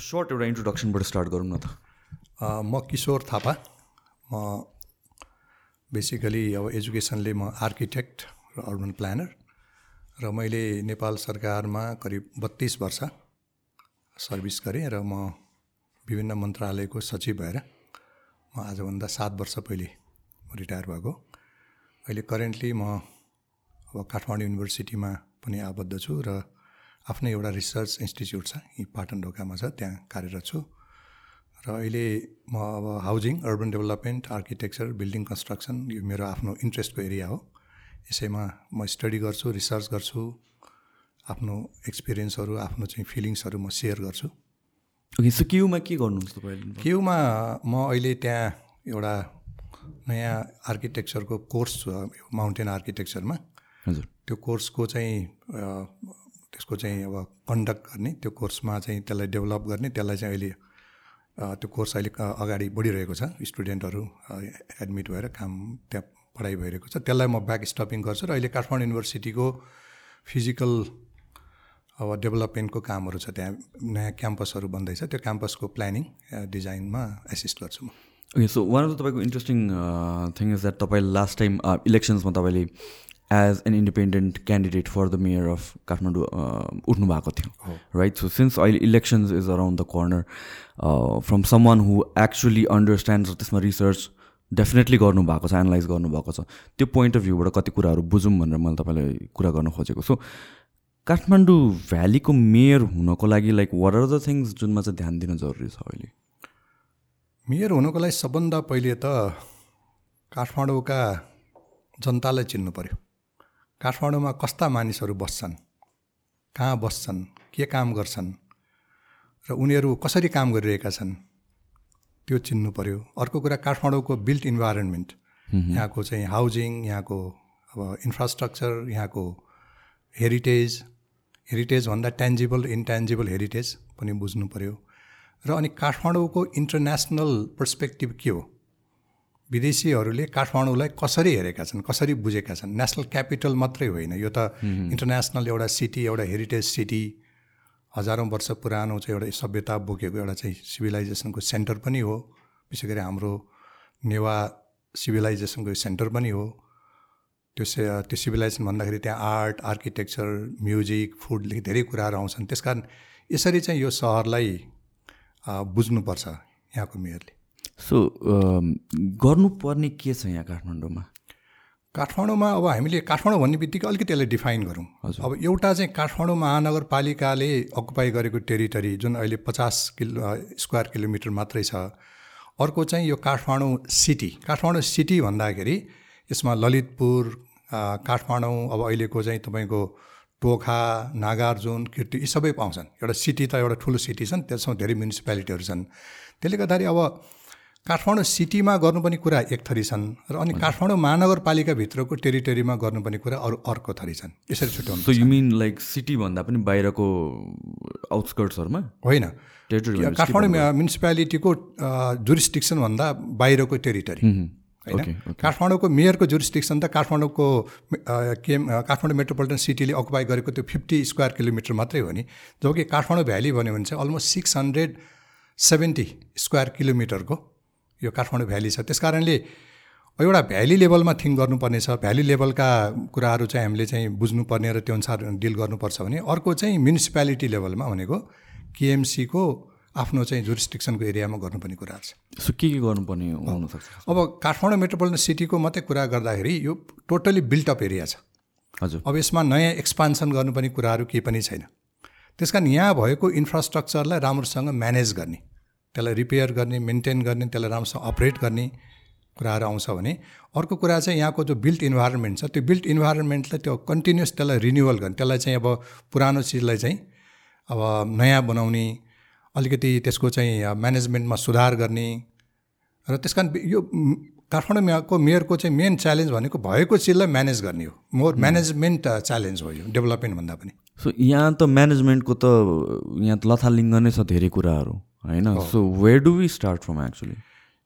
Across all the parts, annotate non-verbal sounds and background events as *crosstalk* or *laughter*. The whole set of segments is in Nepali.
सर्ट एउटा इन्ट्रोडक्सनबाट स्टार्ट गरौँ न त। म किशोर थापा। म बेसिकली अब एजुकेसनले म आर्किटेक्ट र अर्बन प्लानर र मैले नेपाल सरकारमा करिब बत्तिस वर्ष सर्भिस गरेँ र म विभिन्न मन्त्रालयको सचिव भएर म आजभन्दा सात वर्ष पहिले रिटायर भएको। अहिले करेन्टली म अब काठमाडौँ युनिभर्सिटीमा पनि आबद्ध छु र आफ्नै एउटा रिसर्च इन्स्टिच्युट छ यहीँ पाटन ढोकामा छ त्यहाँ कार्यरत छु। र अहिले म अब housing urban development architecture building construction यो मेरो आफ्नो इन्ट्रेस्टको एरिया हो। यसैमा म स्टडी गर्छु रिसर्च गर्छु आफ्नो एक्सपिरियन्सहरू आफ्नो चाहिँ फिलिङ्सहरू म सेयर गर्छु। ओके सो क्युमा के गर्नुहुन्छ तपाईँले क्युमा म अहिले त्यहाँ एउटा नयाँ आर्किटेक्चरको कोर्स छ माउन्टेन आर्किटेक्चरमा। हजुर। त्यो कोर्सको चाहिँ त्यसको चाहिँ अब कन्डक्ट गर्ने त्यो कोर्समा चाहिँ त्यसलाई डेभलप गर्ने त्यसलाई चाहिँ अहिले त्यो कोर्स अहिले अगाडि बढिरहेको छ। स्टुडेन्टहरू एडमिट भएर काम त्यहाँ पढाइ भइरहेको छ। त्यसलाई म ब्याक स्टपिङ गर्छु र अहिले काठमाडौँ युनिभर्सिटीको फिजिकल अब डेभलपमेन्टको कामहरू छ त्यहाँ। नयाँ क्याम्पसहरू बन्दैछ। त्यो क्याम्पसको प्लानिङ डिजाइनमा एसिस्ट गर्छु म। Okay so one of the तपाईँको इन्ट्रेस्टिङ थिङ इज द्याट तपाईँ लास्ट टाइम इलेक्सन्समा तपाईँले as an independent candidate for the mayor of Kathmandu उठ्नु भएको थियो राइट सो सिन्स अहिले elections is around the corner from someone who actually understand त्यसमा रिसर्च डेफिनेटली गर्नुभएको छ एनालाइज गर्नुभएको छ त्यो पोइन्ट अफ भ्यूबाट कति कुराहरू बुझौँ भनेर मैले तपाईँलाई कुरा गर्न खोजेको। सो काठमाडौँ भ्यालीको मेयर हुनको लागि like what are the things जुनमा चाहिँ ध्यान दिन जरुरी छ अहिले? मेयर हुनुको लागि सबभन्दा पहिले त काठमाडौँका जनतालाई चिन्नु पऱ्यो काठमाडौँमा कस्ता मानिसहरू बस्छन्? कहाँ बस्छन्? के काम गर्छन्? र उनीहरू कसरी काम गरिरहेका छन्? त्यो चिन्नु पऱ्यो अर्को कुरा काठमाडौँको बिल्ट इन्भाइरोन्मेन्ट यहाँको चाहिँ हाउजिङ यहाँको अब इन्फ्रास्ट्रक्चर यहाँको हेरिटेज हेरिटेज भन्दा ट्यान्जिबल इन्ट्यान्जिबल हेरिटेज पनि बुझ्नु पऱ्यो र अनि काठमाडौँको इन्टरनेसनल पर्सपेक्टिभ के हो? विदेशीहरूले काठमाडौँलाई कसरी हेरेका छन् कसरी बुझेका छन्? नेसनल क्यापिटल मात्रै होइन। यो त इन्टरनेसनल एउटा सिटी एउटा हेरिटेज सिटी हजारौँ वर्ष पुरानो चाहिँ एउटा सभ्यता बोकेको एउटा चाहिँ सिभिलाइजेसनको सेन्टर पनि हो। विशेष गरी हाम्रो नेवा सिभिलाइजेसनको सेन्टर पनि हो। त्यो से त्यो सिभिलाइजेसन भन्दाखेरि त्यहाँ आर्ट आर्किटेक्चर म्युजिक फुडदेखि धेरै कुराहरू आउँछन्। त्यस कारण यसरी चाहिँ यो सहरलाई बुझ्नुपर्छ यहाँको मेयरले। सो गर्नुपर्ने के छ यहाँ काठमाडौँमा? काठमाडौँमा अब हामीले काठमाडौँ भन्ने बित्तिकै अलिकति यसलाई डिफाइन गरौँ। अब एउटा चाहिँ काठमाडौँ महानगरपालिकाले अकुपाई गरेको टेरिटरी जुन अहिले पचास किलो स्क्वायर किलोमिटर मात्रै छ अर्को चाहिँ यो काठमाडौँ सिटी। काठमाडौँ सिटी भन्दाखेरि यसमा ललितपुर काठमाडौँ अब अहिलेको चाहिँ तपाईँको टोखा नागार्जुन किर्ति यी सबै पाउँछन्। एउटा सिटी त एउटा ठुलो सिटी छन् त्यसमा धेरै म्युनिसिपालिटीहरू छन्। त्यसले गर्दाखेरि अब काठमाडौँ सिटीमा गर्नुपर्ने कुरा एक थरी छन् र अनि काठमाडौँ महानगरपालिकाभित्रको टेरिटरीमा गर्नुपर्ने कुरा अरू अर्को थरी छन्। यसरी छुट्याउनु so you mean like city भन्दा पनि बाहिरको आउटस्कर्ट्सहरूमा होइन। टेरिटोरी काठमाडौँ म्युनिसिपालिटीको जुरिस्टिक्सन भन्दा बाहिरको टेरिटरी होइन? काठमाडौँको मेयरको जुरिस्टिक्सन त काठमाडौँको अ, काठमाडौँ मेट्रोपोलिटन सिटीले अकुपाई गरेको त्यो फिफ्टी स्क्वायर किलोमिटर मात्रै हो नि। जो कि काठमाडौँ भ्याली भन्यो भने चाहिँ almost six hundred seventy square किलोमिटरको यो काठमाडौँ भ्याली छ। त्यस कारणले एउटा भ्याली लेभलमा थिङ्क गर्नुपर्ने छ। भ्याली लेभलका कुराहरू चाहिँ हामीले चाहिँ बुझ्नुपर्ने र त्यो अनुसार डिल गर्नुपर्छ भने अर्को चाहिँ म्युनिसिपालिटी लेभलमा भनेको केएमसीको आफ्नो चाहिँ जुरिस्टिक्सनको एरियामा गर्नुपर्ने कुराहरू छ। सो के के गर्नुपर्ने हुनसक्छ अब काठमाडौँ मेट्रोपोलिटन सिटीको मात्रै कुरा गर्दाखेरि यो टोटली बिल्टअप एरिया छ। हजुर। अब यसमा नयाँ एक्सपान्सन गर्नुपर्ने कुराहरू केही पनि छैन। त्यस कारण यहाँ भएको इन्फ्रास्ट्रक्चरलाई राम्रोसँग म्यानेज गर्ने। त्यसलाई रिपेयर गर्ने मेन्टेन गर्ने त्यसलाई राम्रोसँग अपरेट गर्ने कुराहरू आउँछ भने अर्को कुरा चाहिँ यहाँको जो बिल्ट इन्भाइरोमेन्ट छ त्यो बिल्ट इन्भाइरोमेन्टलाई त्यो कन्टिन्युस त्यसलाई रिन्युअल गर्ने त्यसलाई चाहिँ अब पुरानो चिजलाई चाहिँ अब नयाँ बनाउने अलिकति त्यसको चाहिँ म्यानेजमेन्टमा सुधार गर्ने र त्यस कारण यो काठमाडौँको मेयरको चाहिँ मेन च्यालेन्ज भनेको भएको चिजलाई म्यानेज गर्ने हो। मोर म्यानेजमेन्ट च्यालेन्ज हो यो डेभलपमेन्ट भन्दा पनि। सो यहाँ त म्यानेजमेन्टको त यहाँ त लथालिङ्ग नै छ धेरै कुराहरू। होइन? So where do we start from actually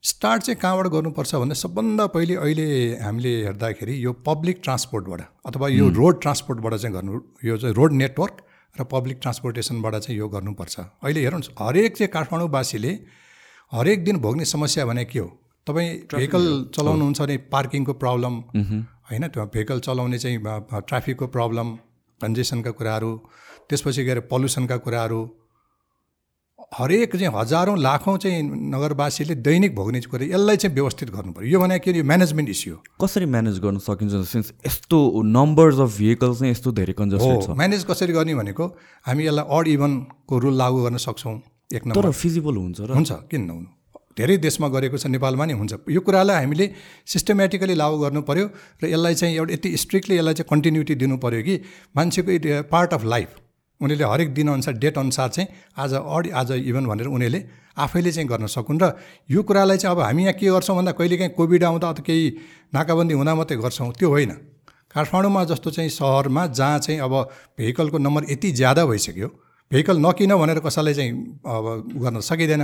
start चाहिँ कहाँबाट गर्नुपर्छ भन्दा सबभन्दा पहिले अहिले हामीले हेर्दाखेरि यो पब्लिक ट्रान्सपोर्टबाट अथवा यो रोड ट्रान्सपोर्टबाट चाहिँ गर्नु यो चाहिँ रोड नेटवर्क र पब्लिक ट्रान्सपोर्टेसनबाट चाहिँ यो गर्नुपर्छ। अहिले हेर्नुहोस् हरेक चाहिँ काठमाडौँवासीले हरेक दिन भोग्ने समस्या भने के हो। तपाईँ भेहिकल चलाउनुहुन्छ भने पार्किङको प्रब्लम होइन? त्यो भेहिकल चलाउने चाहिँ ट्राफिकको प्रब्लम कन्जेसनका कुराहरू त्यसपछि गएर पल्युसनका कुराहरू हरेक चाहिँ हजारौँ लाखौँ चाहिँ नगरवासीले दैनिक भोग्ने कुरा यसलाई चाहिँ व्यवस्थित गर्नु पऱ्यो यो भने के म्यानेजमेन्ट इस्यु हो। कसरी म्यानेज गर्न सकिन्छ सिन्स यस्तो नम्बर्स अफ भेहिकल्स नै यस्तो धेरै कन्जेस्टेड छ। म्यानेज कसरी गर्ने भनेको हामी यसलाई अड इभनको रुल लागू गर्न सक्छौँ एक नम्बर। फिजिबल हुन्छ र? हुन्छ किन नहुनु? धेरै देशमा गरेको छ नेपालमा नि हुन्छ। यो कुरालाई हामीले सिस्टमेटिकली लागू गर्नु पऱ्यो र यसलाई चाहिँ एउटा यति स्ट्रिक्टली यसलाई चाहिँ कन्टिन्युटी दिनु पऱ्यो कि मान्छेको पार्ट अफ लाइफ उनीहरूले हरेक दिनअनुसार डेट अनुसार चाहिँ आज अड आज इभन भनेर उनीहरूले आफैले चाहिँ गर्न सकुन् र यो कुरालाई चाहिँ अब हामी यहाँ के गर्छौँ भन्दा कहिलेकाहीँ कोभिड आउँदा अथवा केही नाकाबन्दी हुँदा मात्रै गर्छौँ त्यो होइन। काठमाडौँमा जस्तो चाहिँ सहरमा जहाँ चाहिँ अब भेहिकलको नम्बर यति ज्यादा भइसक्यो भेहिकल नकिन भनेर कसैलाई चाहिँ अब गर्न सकिँदैन।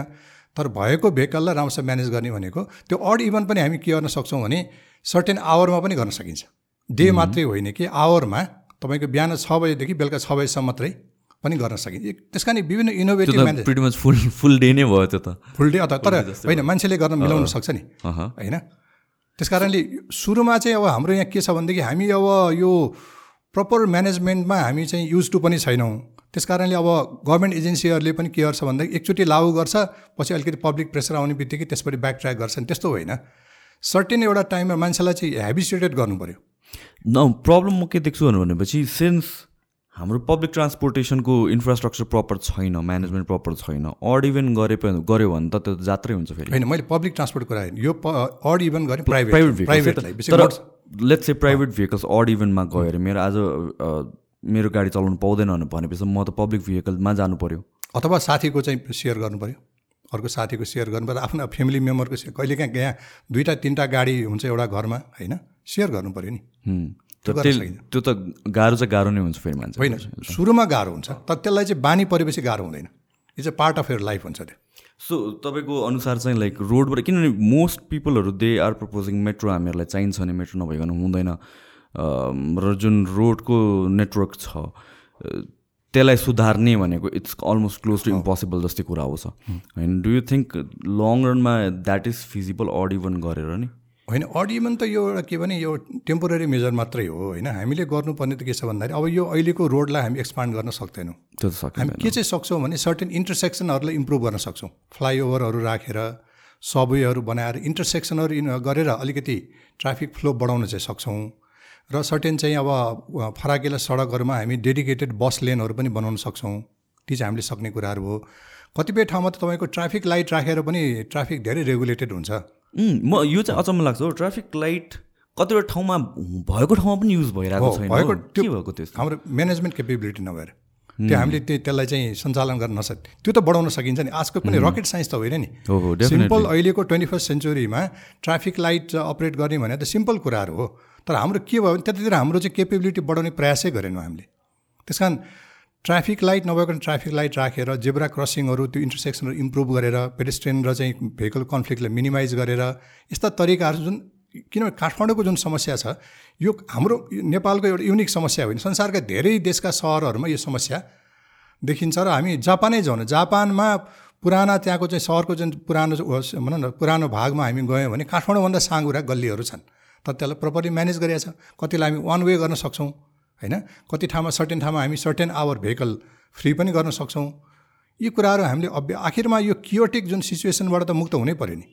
तर भएको भेहिकललाई राम्रोसँग म्यानेज गर्ने भनेको त्यो अड इभन पनि हामी के गर्न सक्छौँ भने सर्टेन आवरमा पनि गर्न सकिन्छ। डे मात्रै होइन कि आवरमा तपाईँको बिहान छ बजीदेखि बेलुका छ बजीसम्म मात्रै पनि गर्न सकिन्छ। त्यस कारण विभिन्न इनोभेटिभ फुल फुल डे नै भयो त्यो त। फुल डे अथवा तर होइन मान्छेले गर्न मिलाउन सक्छ नि। होइन? त्यस कारणले सुरुमा चाहिँ अब हाम्रो यहाँ के छ भनेदेखि हामी अब यो प्रपर म्यानेजमेन्टमा हामी चाहिँ युज टु पनि छैनौँ। त्यस कारणले अब गभर्मेन्ट एजेन्सीहरूले पनि के गर्छ भन्दाखेरि एकचोटि लागु गर्छ पछि अलिकति पब्लिक प्रेसर आउने बित्तिकै त्यसपछि ब्याक ट्र्याक गर्छन्। त्यस्तो होइन। सर्टेन एउटा टाइममा मान्छेलाई चाहिँ हेबिसिटेड गर्नु पऱ्यो न प्रब्लम म के देख्छु भनेपछि सिन्स हाम्रो पब्लिक ट्रान्सपोर्टेसनको इन्फ्रास्ट्रक्चर प्रपर छैन म्यानेजमेन्ट प्रपर छैन अड इभेन गरे गऱ्यो भने त त्यो जात्रै हुन्छ फेरि। होइन मैले पब्लिक ट्रान्सपोर्ट कुरा यो अड इभन गरेँ प्राइभेट प्राइभेट तर लेट्स चाहिँ प्राइभेट भेहिकल्स अड इभेन्टमा गयो अरे मेरो आज मेरो गाडी चलाउनु पाउँदैन भनेपछि म त पब्लिक भेहिकलमा जानु पऱ्यो अथवा साथीको चाहिँ सेयर गर्नु पऱ्यो अर्को साथीको सेयर गर्नु पऱ्यो आफ्नो फेमिली मेम्बरको सेयर कहिलेकाहीँ यहाँ दुईवटा तिनवटा गाडी हुन्छ एउटा घरमा होइन? सेयर गर्नु पऱ्यो नि। त्यो त गाह्रो चाहिँ गाह्रो नै हुन्छ फेरि मान्छे। होइन। सुरुमा गाह्रो हुन्छ। तर त्यसलाई चाहिँ बानी परेपछि गाह्रो हुँदैन। यो चाहिँ पार्ट अफ यर लाइफ हुन्छ त्यो। सो तपाईँको अनुसार चाहिँ लाइक रोडबाट किनभने मोस्ट पिपलहरू दे आर प्रपोजिङ मेट्रो हामीहरूलाई चाहिन्छ भने मेट्रो नभइकन हुँदैन। र जुन रोडको नेटवर्क छ त्यसलाई सुधार्ने भनेको it's almost close to impossible जस्तै कुरा आउँछ होइन डु यु थिङ्क लङ रनमा that is feasible odd even गरेर नि? होइन अडियमन त यो एउटा के भने यो टेम्पोररी मेजर मात्रै हो होइन? हामीले गर्नुपर्ने त के छ भन्दाखेरि अब यो अहिलेको रोडलाई हामी एक्सपान्ड गर्न सक्दैनौँ। त्यो त हामी के चाहिँ सक्छौँ भने सर्टेन इन्टरसेक्सनहरूलाई इम्प्रुभ गर्न सक्छौँ। फ्लाइओभरहरू राखेर सबवेहरू बनाएर इन्टरसेक्सनहरू गरेर अलिकति ट्राफिक फ्लो बढाउन चाहिँ सक्छौँ। र सर्टेन चाहिँ अब फराकिला सडकहरूमा हामी डेडिकेटेड बस लेनहरू पनि बनाउन सक्छौँ। ती चाहिँ हामीले सक्ने कुराहरू हो। कतिपय ठाउँमा त तपाईँको ट्राफिक लाइट राखेर पनि ट्राफिक धेरै रेगुलेटेड हुन्छ। म यो चाहिँ अचम्म लाग्छ हो। ट्राफिक लाइट कतिवटा ठाउँमा भएको ठाउँमा पनि युज भइरहेको छैन भएको त्यो भएको त्यो हाम्रो म्यानेजमेन्ट केपेबिलिटी नभएर। त्यो हामीले त्यो त्यसलाई चाहिँ सञ्चालन गर्न नसक त्यो त बढाउन सकिन्छ नि। आजको पनि रकेट साइन्स त होइन नि। सिम्पल अहिलेको ट्वेन्टी फर्स्ट सेन्चुरीमा ट्राफिक लाइट अपरेट गर्ने भने त सिम्पल कुराहरू हो। तर हाम्रो के भयो भने त्यतातिर हाम्रो चाहिँ केपेबिलिटी बढाउने प्रयासै गरेनौँ हामीले। त्यस कारण ट्राफिक लाइट नभएको ट्राफिक लाइट राखेर जेब्रा क्रसिङहरू त्यो इन्टरसेक्सनहरू इम्प्रुभ गरेर पेडेस्ट्रियन र चाहिँ भेहिकल कन्फ्लिक्टलाई मिनिमाइज गरेर यस्ता तरिकाहरू जुन किनभने काठमाडौँको जुन समस्या छ यो हाम्रो नेपालको एउटा युनिक समस्या होइन। संसारका धेरै देशका सहरहरूमा यो समस्या देखिन्छ र हामी जापानै जाउँ जापानमा पुराना त्यहाँको चाहिँ सहरको जुन पुरानो भनौँ न पुरानो भागमा हामी गयौँ भने काठमाडौँभन्दा साँगुरा गल्लीहरू छन्। तर त्यसलाई प्रपरली म्यानेज गरिएको छ कतिलाई हामी वान वे गर्न सक्छौँ। होइन? कति ठाउँमा सर्टेन ठाउँमा हामी सर्टेन आवर भेहिकल फ्री पनि गर्न सक्छौँ। यी कुराहरू हामीले अभ्य आखिरमा यो कियोटिक जुन सिचुएसनबाट त मुक्त हुनै पऱ्यो नि।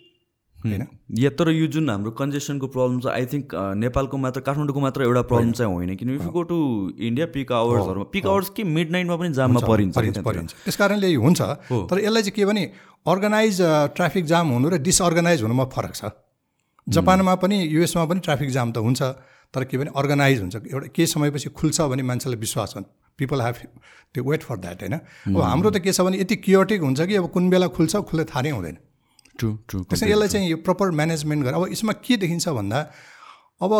होइन? या तर यो जुन हाम्रो कन्जेसनको प्रब्लम छ आई थिङ्क नेपालको मात्र काठमाडौँको मात्र एउटा प्रब्लम चाहिँ होइन। किन if go to India peak आवर्सहरूमा peak hours के मिड नाइटमा पनि जाममा परिन्छ। परिन्छ त्यस कारणले हुन्छ। तर यसलाई चाहिँ के भने अर्गनाइज ट्राफिक जाम हुनु र डिसअर्गनाइज हुनुमा फरक छ। जापानमा पनि युएसमा पनि ट्राफिक जाम त हुन्छ। तर के भने अर्गनाइज हुन्छ। एउटा केही समयपछि खुल्छ भने मान्छेलाई विश्वास हुन्छ। पिपल हेभ त्यो वेट फर द्याट होइन? अब हाम्रो त के छ भने यति क्योटिक हुन्छ कि अब कुन बेला खुल्छ खुल्दै थाहा नै हुँदैन। ट्रु ट्रु त्यसमा यसलाई चाहिँ यो प्रपर म्यानेजमेन्ट गरेर अब यसमा के देखिन्छ भन्दा अब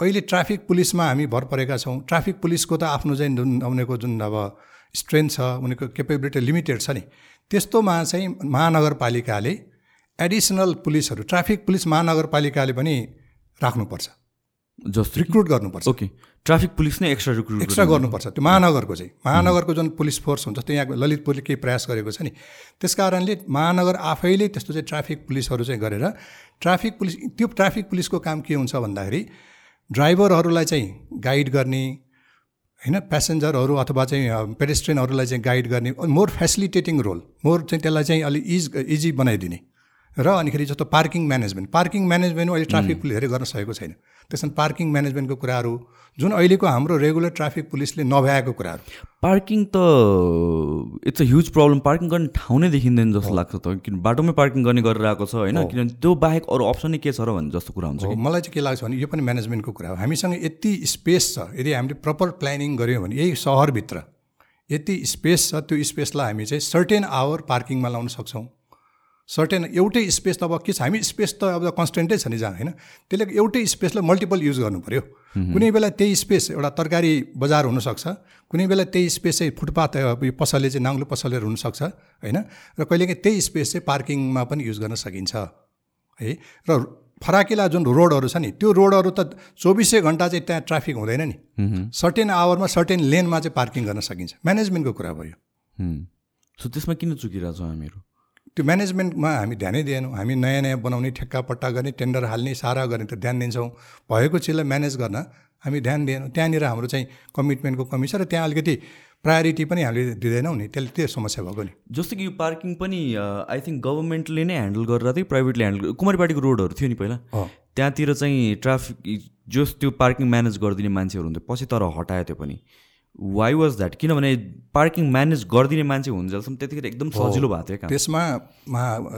अहिले ट्राफिक पुलिसमा हामी भर परेका छौँ। ट्राफिक पुलिसको त आफ्नो चाहिँ जुन उनीहरूको जुन अब स्ट्रेन्थ छ उनीहरूको केपेबिलिटी लिमिटेड छ नि। त्यस्तोमा चाहिँ महानगरपालिकाले एडिसनल पुलिसहरू ट्राफिक पुलिस महानगरपालिकाले पनि राख्नुपर्छ। जस्तो रिक्रुट गर्नुपर्छ। ओके ट्राफिक पुलिस नै एक्स्ट्रा रिक्रुट एक्स्ट्रा गर्नुपर्छ। त्यो महानगरको चाहिँ। महानगरको जुन पुलिस फोर्स हुन्छ जस्तै यहाँ ललितपुरले केही प्रयास गरेको छ नि। त्यस कारणले महानगर आफैले त्यस्तो चाहिँ ट्राफिक पुलिसहरू चाहिँ गरेर ट्राफिक पुलिस त्यो ट्राफिक पुलिसको काम के हुन्छ भन्दाखेरि ड्राइभरहरूलाई चाहिँ गाइड गर्ने होइन प्यासेन्जरहरू अथवा चाहिँ पेडेस्ट्रियनहरूलाई चाहिँ गाइड गर्ने मोर फेसिलिटेटिङ रोल मोर चाहिँ त्यसलाई चाहिँ अलिक इज इजी बनाइदिने। र अनिखेरि जस्तो पार्किङ म्यानेजमेन्ट पार्किङ म्यानेजमेन्ट अहिले ट्राफिक पुलिसहरूले गर्न सकेको छैन। त्यसमा पार्किङ म्यानेजमेन्टको कुराहरू जुन अहिलेको हाम्रो रेगुलर ट्राफिक पुलिसले नभ्याएको कुराहरू। पार्किङ त it's a huge problem parking गर्ने ठाउँ नै देखिँदैन जस्तो लाग्छ त। किन बाटोमै पार्किङ गर्ने गरेर आएको छ होइन? किनभने त्यो बाहेक अरू अप्सनै के छ र भन्ने जस्तो कुरा हुन्छ मलाई चाहिँ के लाग्छ भने यो पनि म्यानेजमेन्टको कुरा हो। हामीसँग यति स्पेस छ यदि हामीले प्रपर प्लानिङ गऱ्यौँ भने यही सहरभित्र यति स्पेस छ त्यो स्पेसलाई हामी चाहिँ सर्टेन आवर पार्किङमा लाउन सक्छौँ। सर्टेन एउटै स्पेस त अब के छ? हामी स्पेस त अब कन्सटेन्टै छ नि जहाँ होइन? त्यसले एउटै स्पेसलाई मल्टिपल युज गर्नु पऱ्यो कुनै बेला त्यही स्पेस एउटा तरकारी बजार हुनसक्छ कुनै बेला त्यही स्पेस चाहिँ फुटपाथ यो पसलले चाहिँ नाङ्लो पसलहरू हुनसक्छ होइन? र कहिलेकाहीँ त्यही स्पेस चाहिँ पार्किङमा पनि युज गर्न सकिन्छ है? र फराकिला जुन रोडहरू छ नि त्यो रोडहरू त चौबिसै घन्टा चाहिँ त्यहाँ ट्राफिक हुँदैन नि। सर्टेन आवरमा सर्टेन लेनमा चाहिँ पार्किङ गर्न सकिन्छ। म्यानेजमेन्टको कुरा भयो? सो त्यसमा किन चुकिरहेको छौँ हामीहरू? त्यो म्यानेजमेन्टमा हामी ध्यानै दिएनौँ। हामी नयाँ नयाँ बनाउने ठेक्का पट्टा गर्ने टेन्डर हाल्ने सारा गर्ने त ध्यान दिन्छौँ। भएको चिजलाई म्यानेज गर्न हामी ध्यान दिएनौँ। त्यहाँनिर हाम्रो चाहिँ कमिटमेन्टको कमी छ र त्यहाँ अलिकति प्रायोरिटी पनि हामीले दिँदैनौँ नि। त्यसले त्यो समस्या भएको नि। जस्तो कि यो पार्किङ पनि आई थिङ्क गभर्मेन्टले नै ह्यान्डल गरेर चाहिँ प्राइभेटले ह्यान्डल कुमारीपाटीको रोडहरू थियो नि पहिला। त्यहाँतिर चाहिँ ट्राफिक जस त्यो पार्किङ म्यानेज गरिदिने मान्छेहरू हुन्थ्यो पछि तर हटायो त्यो पनि। वाइ वाज द्याट किनभने पार्किङ म्यानेज गरिदिने मान्छे हुन्जेलसम्म त्यतिखेर एकदम सजिलो भएको थियो त्यसमा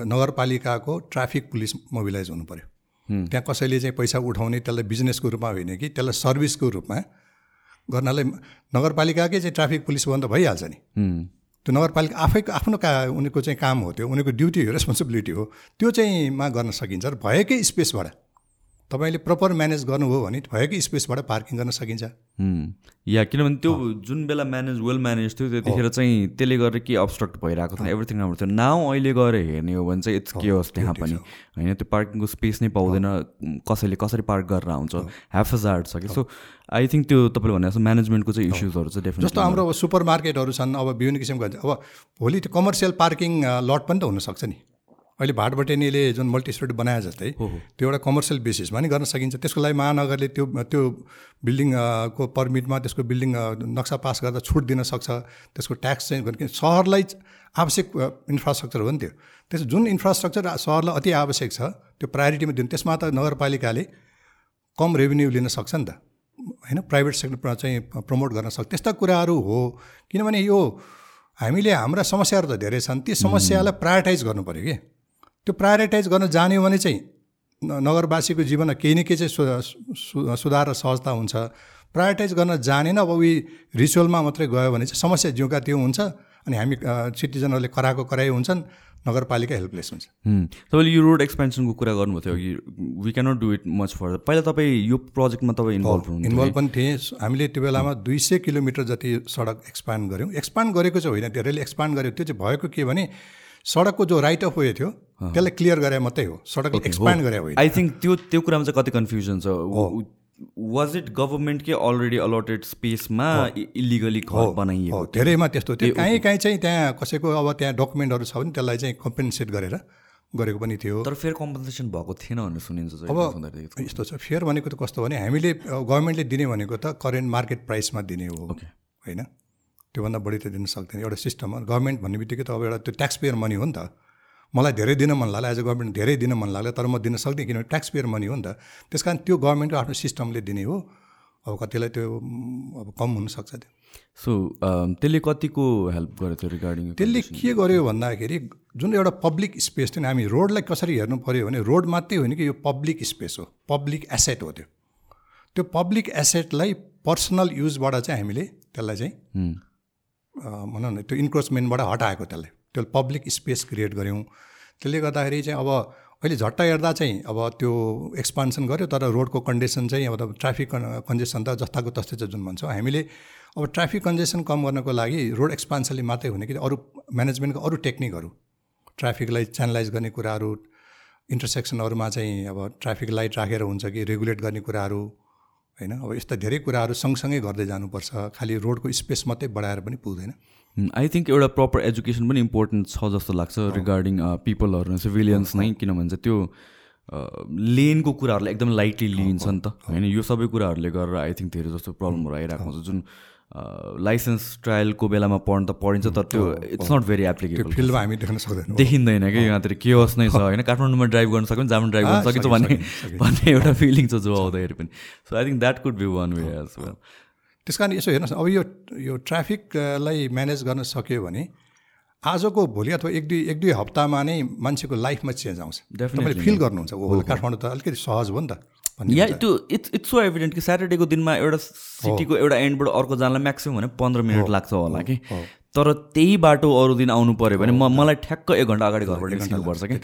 नगरपालिकाको ट्राफिक पुलिस मोबिलाइज हुनु पऱ्यो त्यहाँ कसैले चाहिँ पैसा उठाउने त्यसलाई बिजनेसको रूपमा होइन कि त्यसलाई सर्भिसको रूपमा गर्नलाई नगरपालिकाकै चाहिँ ट्राफिक पुलिस त भइहाल्छ नि। त्यो नगरपालिका आफैको आफ्नो का उनीको चाहिँ काम हो त्यो उनीको ड्युटी हो रेस्पोन्सिबिलिटी हो। त्यो चाहिँ मा गर्न सकिन्छ र भएकै स्पेसबाट तपाईँले प्रपर म्यानेज गर्नुभयो भने भएकै स्पेसबाट पार्किङ गर्न सकिन्छ? या किनभने त्यो जुन बेला म्यानेज वेल म्यानेज थियो त्यतिखेर चाहिँ त्यसले गर्दा के अब्स्ट्रक्ट भइरहेको थियो एभ्रिथिङ राम्रो थियो। नाउ अहिले गएर हेर्ने हो भने चाहिँ इट्स के होस् त्यहाँ पनि। होइन त्यो पार्किङको स्पेस नै पाउँदैन कसैले कसरी पार्क गरेर आउँछ। ह्याफजार्ड छ कि। सो आई थिङ्क त्यो तपाईँले भने जस्तो म्यानेजमेन्टको चाहिँ इस्युजहरू चाहिँ डेफिनेट जस्तो हाम्रो अब सुपर मार्केटहरू छन् अब विभिन्न किसिमको अब भोलि त्यो कमर्सियल पार्किङ लट पनि त हुनसक्छ नि। अहिले भाटबटेनीले जुन मल्टी स्टोरी बनाए जस्तै त्यो एउटा कमर्सियल बेसिसमा नि गर्न सकिन्छ। त्यसको लागि महानगरले त्यो त्यो बिल्डिङको पर्मिटमा त्यसको बिल्डिङ नक्सा पास गर्दा छुट दिन सक्छ। त्यसको ट्याक्स चाहिँ किन सहरलाई आवश्यक इन्फ्रास्ट्रक्चर हो नि त्यो। त्यस जुन इन्फ्रास्ट्रक्चर सहरलाई अति आवश्यक छ त्यो प्रायोरिटीमा दिनु। त्यसमा त नगरपालिकाले कम रेभेन्यू लिन सक्छ नि त। होइन प्राइभेट सेक्टरमा चाहिँ प्रमोट गर्न सक्छ। त्यस्ता कुराहरू हो। किनभने यो हामीले हाम्रा समस्याहरू त धेरै छन्। ती समस्यालाई प्रायोरिटाइज गर्नु पऱ्यो कि। त्यो प्रायोरिटाइज गर्न जान्यो भने चाहिँ नगरवासीको जीवनमा केही न केही चाहिँ सुधार र सहजता हुन्छ। प्रायोरिटाइज गर्न जानेन अब उही रिचुअलमा मात्रै गयो भने चाहिँ समस्या जिउका त्यो हुन्छ अनि हामी सिटिजनहरूले कराएको कराइ हुन्छन् नगरपालिका हेल्पलेस हुन्छ। तपाईँले यो रोड एक्सपेन्सनको कुरा गर्नुभएको थियो कि we cannot do it much further पहिला तपाईँ यो प्रोजेक्टमा तपाईँ इन्भल्भ हुनु इन्भल्भ पनि थिएँ। हामीले त्यो बेलामा दुई सय किलोमिटर जति सडक एक्सपान्ड गऱ्यौँ। एक्सपान्ड गरेको चाहिँ होइन धेरैले एक्सपान्ड गर्यो त्यो चाहिँ भएको के भने सडकको जो राइट अफ वे थियो त्यसलाई क्लियर गरे मात्रै हो। सडक एक्सपान्ड गरे होइन। आई थिङ्क त्यो त्यो कुरामा चाहिँ कति कन्फ्युजन छ। वाज इट गभर्मेन्टकै अलरेडी अलटेड स्पेसमा इलिगली घर बनाइएको धेरैमा त्यस्तो थियो। काहीँ काहीँ चाहिँ त्यहाँ कसैको अब त्यहाँ डकुमेन्टहरू छ भने त्यसलाई चाहिँ कम्पेन्सेट गरेर गरेको पनि थियो। तर फेयर कम्पन्सेसन भएको थिएन भनेर सुनिन्छ अब यस्तो। छ। फेयर भनेको त कस्तो भने हामीले गभर्मेन्टले दिने भनेको त करेन्ट मार्केट प्राइसमा दिने हो। होइन? त्योभन्दा बढी त दिन सक्दैन। एउटा सिस्टम हो गभर्मेन्ट भन्ने बित्तिकै त अब एउटा त्यो ट्याक्स पेयर मनी हो नि त। मलाई धेरै दिन मन लाग्ला एज अ गभर्मेन्ट धेरै दिन मन लाग्ला तर म दिन सक्दिनँ किनभने ट्याक्स पेयर मनी हो नि त। त्यस कारण त्यो गभर्मेन्टको आफ्नो सिस्टमले दिने हो। अब कतिलाई त्यो अब कम हुनसक्छ त्यो। सो त्यसले कतिको हेल्प गरेको थियो रिगार्डिङ त्यसले के गर्यो भन्दाखेरि जुन एउटा पब्लिक स्पेस थियो नि हामी रोडलाई कसरी हेर्नु पऱ्यो भने रोड मात्रै होइन कि यो पब्लिक स्पेस हो। पब्लिक एसेट हो त्यो। त्यो पब्लिक एसेटलाई पर्सनल युजबाट चाहिँ हामीले त्यसलाई चाहिँ भनौँ न त्यो इन्क्रोचमेन्टबाट हटाएको त्यसलाई त्यो पब्लिक स्पेस क्रिएट गऱ्यौँ। त्यसले गर्दाखेरि चाहिँ अब अहिले झट्ट हेर्दा चाहिँ अब त्यो एक्सपान्सन गऱ्यो तर रोडको कन्डिसन चाहिँ अब ट्राफिक कन्जेसन त जस्ताको तस्तै छ जुन भन्छौँ। हामीले अब ट्राफिक कन्जेसन कम गर्नको लागि रोड एक्सपान्सनले मात्रै हुने कि अरू म्यानेजमेन्टको अरू टेक्निकहरू ट्राफिकलाई च्यानलाइज गर्ने कुराहरू इन्टरसेक्सनहरूमा चाहिँ अब ट्राफिक लाइट राखेर हुन्छ कि रेगुलेट गर्ने कुराहरू होइन? अब यस्ता धेरै कुराहरू सँगसँगै गर्दै जानुपर्छ। खालि रोडको स्पेस मात्रै बढाएर पनि पुग्दैन। आई थिङ्क एउटा प्रपर एजुकेसन पनि इम्पोर्टेन्ट छ जस्तो लाग्छ रिगार्डिङ पिपलहरू सिभिलियन्स नै किनभने चाहिँ त्यो लेनको कुराहरूलाई एकदम लाइटली लिइन्छ नि त। होइन यो सबै कुराहरूले गरेर आई थिङ्क धेरै जस्तो प्रब्लमहरू आइरहेको हुन्छ। जुन लाइसेन्स ट्रायलको बेलामा पढ्नु त पढिन्छ तर त्यो इट्स नट भेरी एप्लिकेबल फिल्डमा हामी देख्न सक्दैनौँ। देखिँदैन कि यहाँतिर के होस् नै छ होइन? काठमाडौँमा ड्राइभ गर्न सक्यो जहाँ ड्राइभ गर्न सकिन्छ भन्ने भन्ने एउटा फिलिङ छ जो आउँदाखेरि पनि। So I think that could be one way as well त्यस कारण यसो हेर्नुहोस् अब यो यो ट्राफिकलाई म्यानेज गर्न सक्यो भने आजको भोलि अथवा एक दुई एक दुई हप्तामा नै मान्छेको लाइफमा चेन्ज आउँछ। तपाईँले फिल गर्नुहुन्छ हो काठमाडौँ त अलिकति सहज हो नि त। या त्यो इट्स इट्स सो एभिडेन्ट कि स्याटरडेको दिनमा एउटा सिटीको एउटा एन्डबाट अर्को जानलाई म्याक्सिमम् भने पन्ध्र मिनट लाग्छ होला कि। तर त्यही बाटो अरू दिन आउनु पऱ्यो भने म मलाई ठ्याक्क एक घन्टा अगाडि घरबाट निस्किनुपर्छ कि।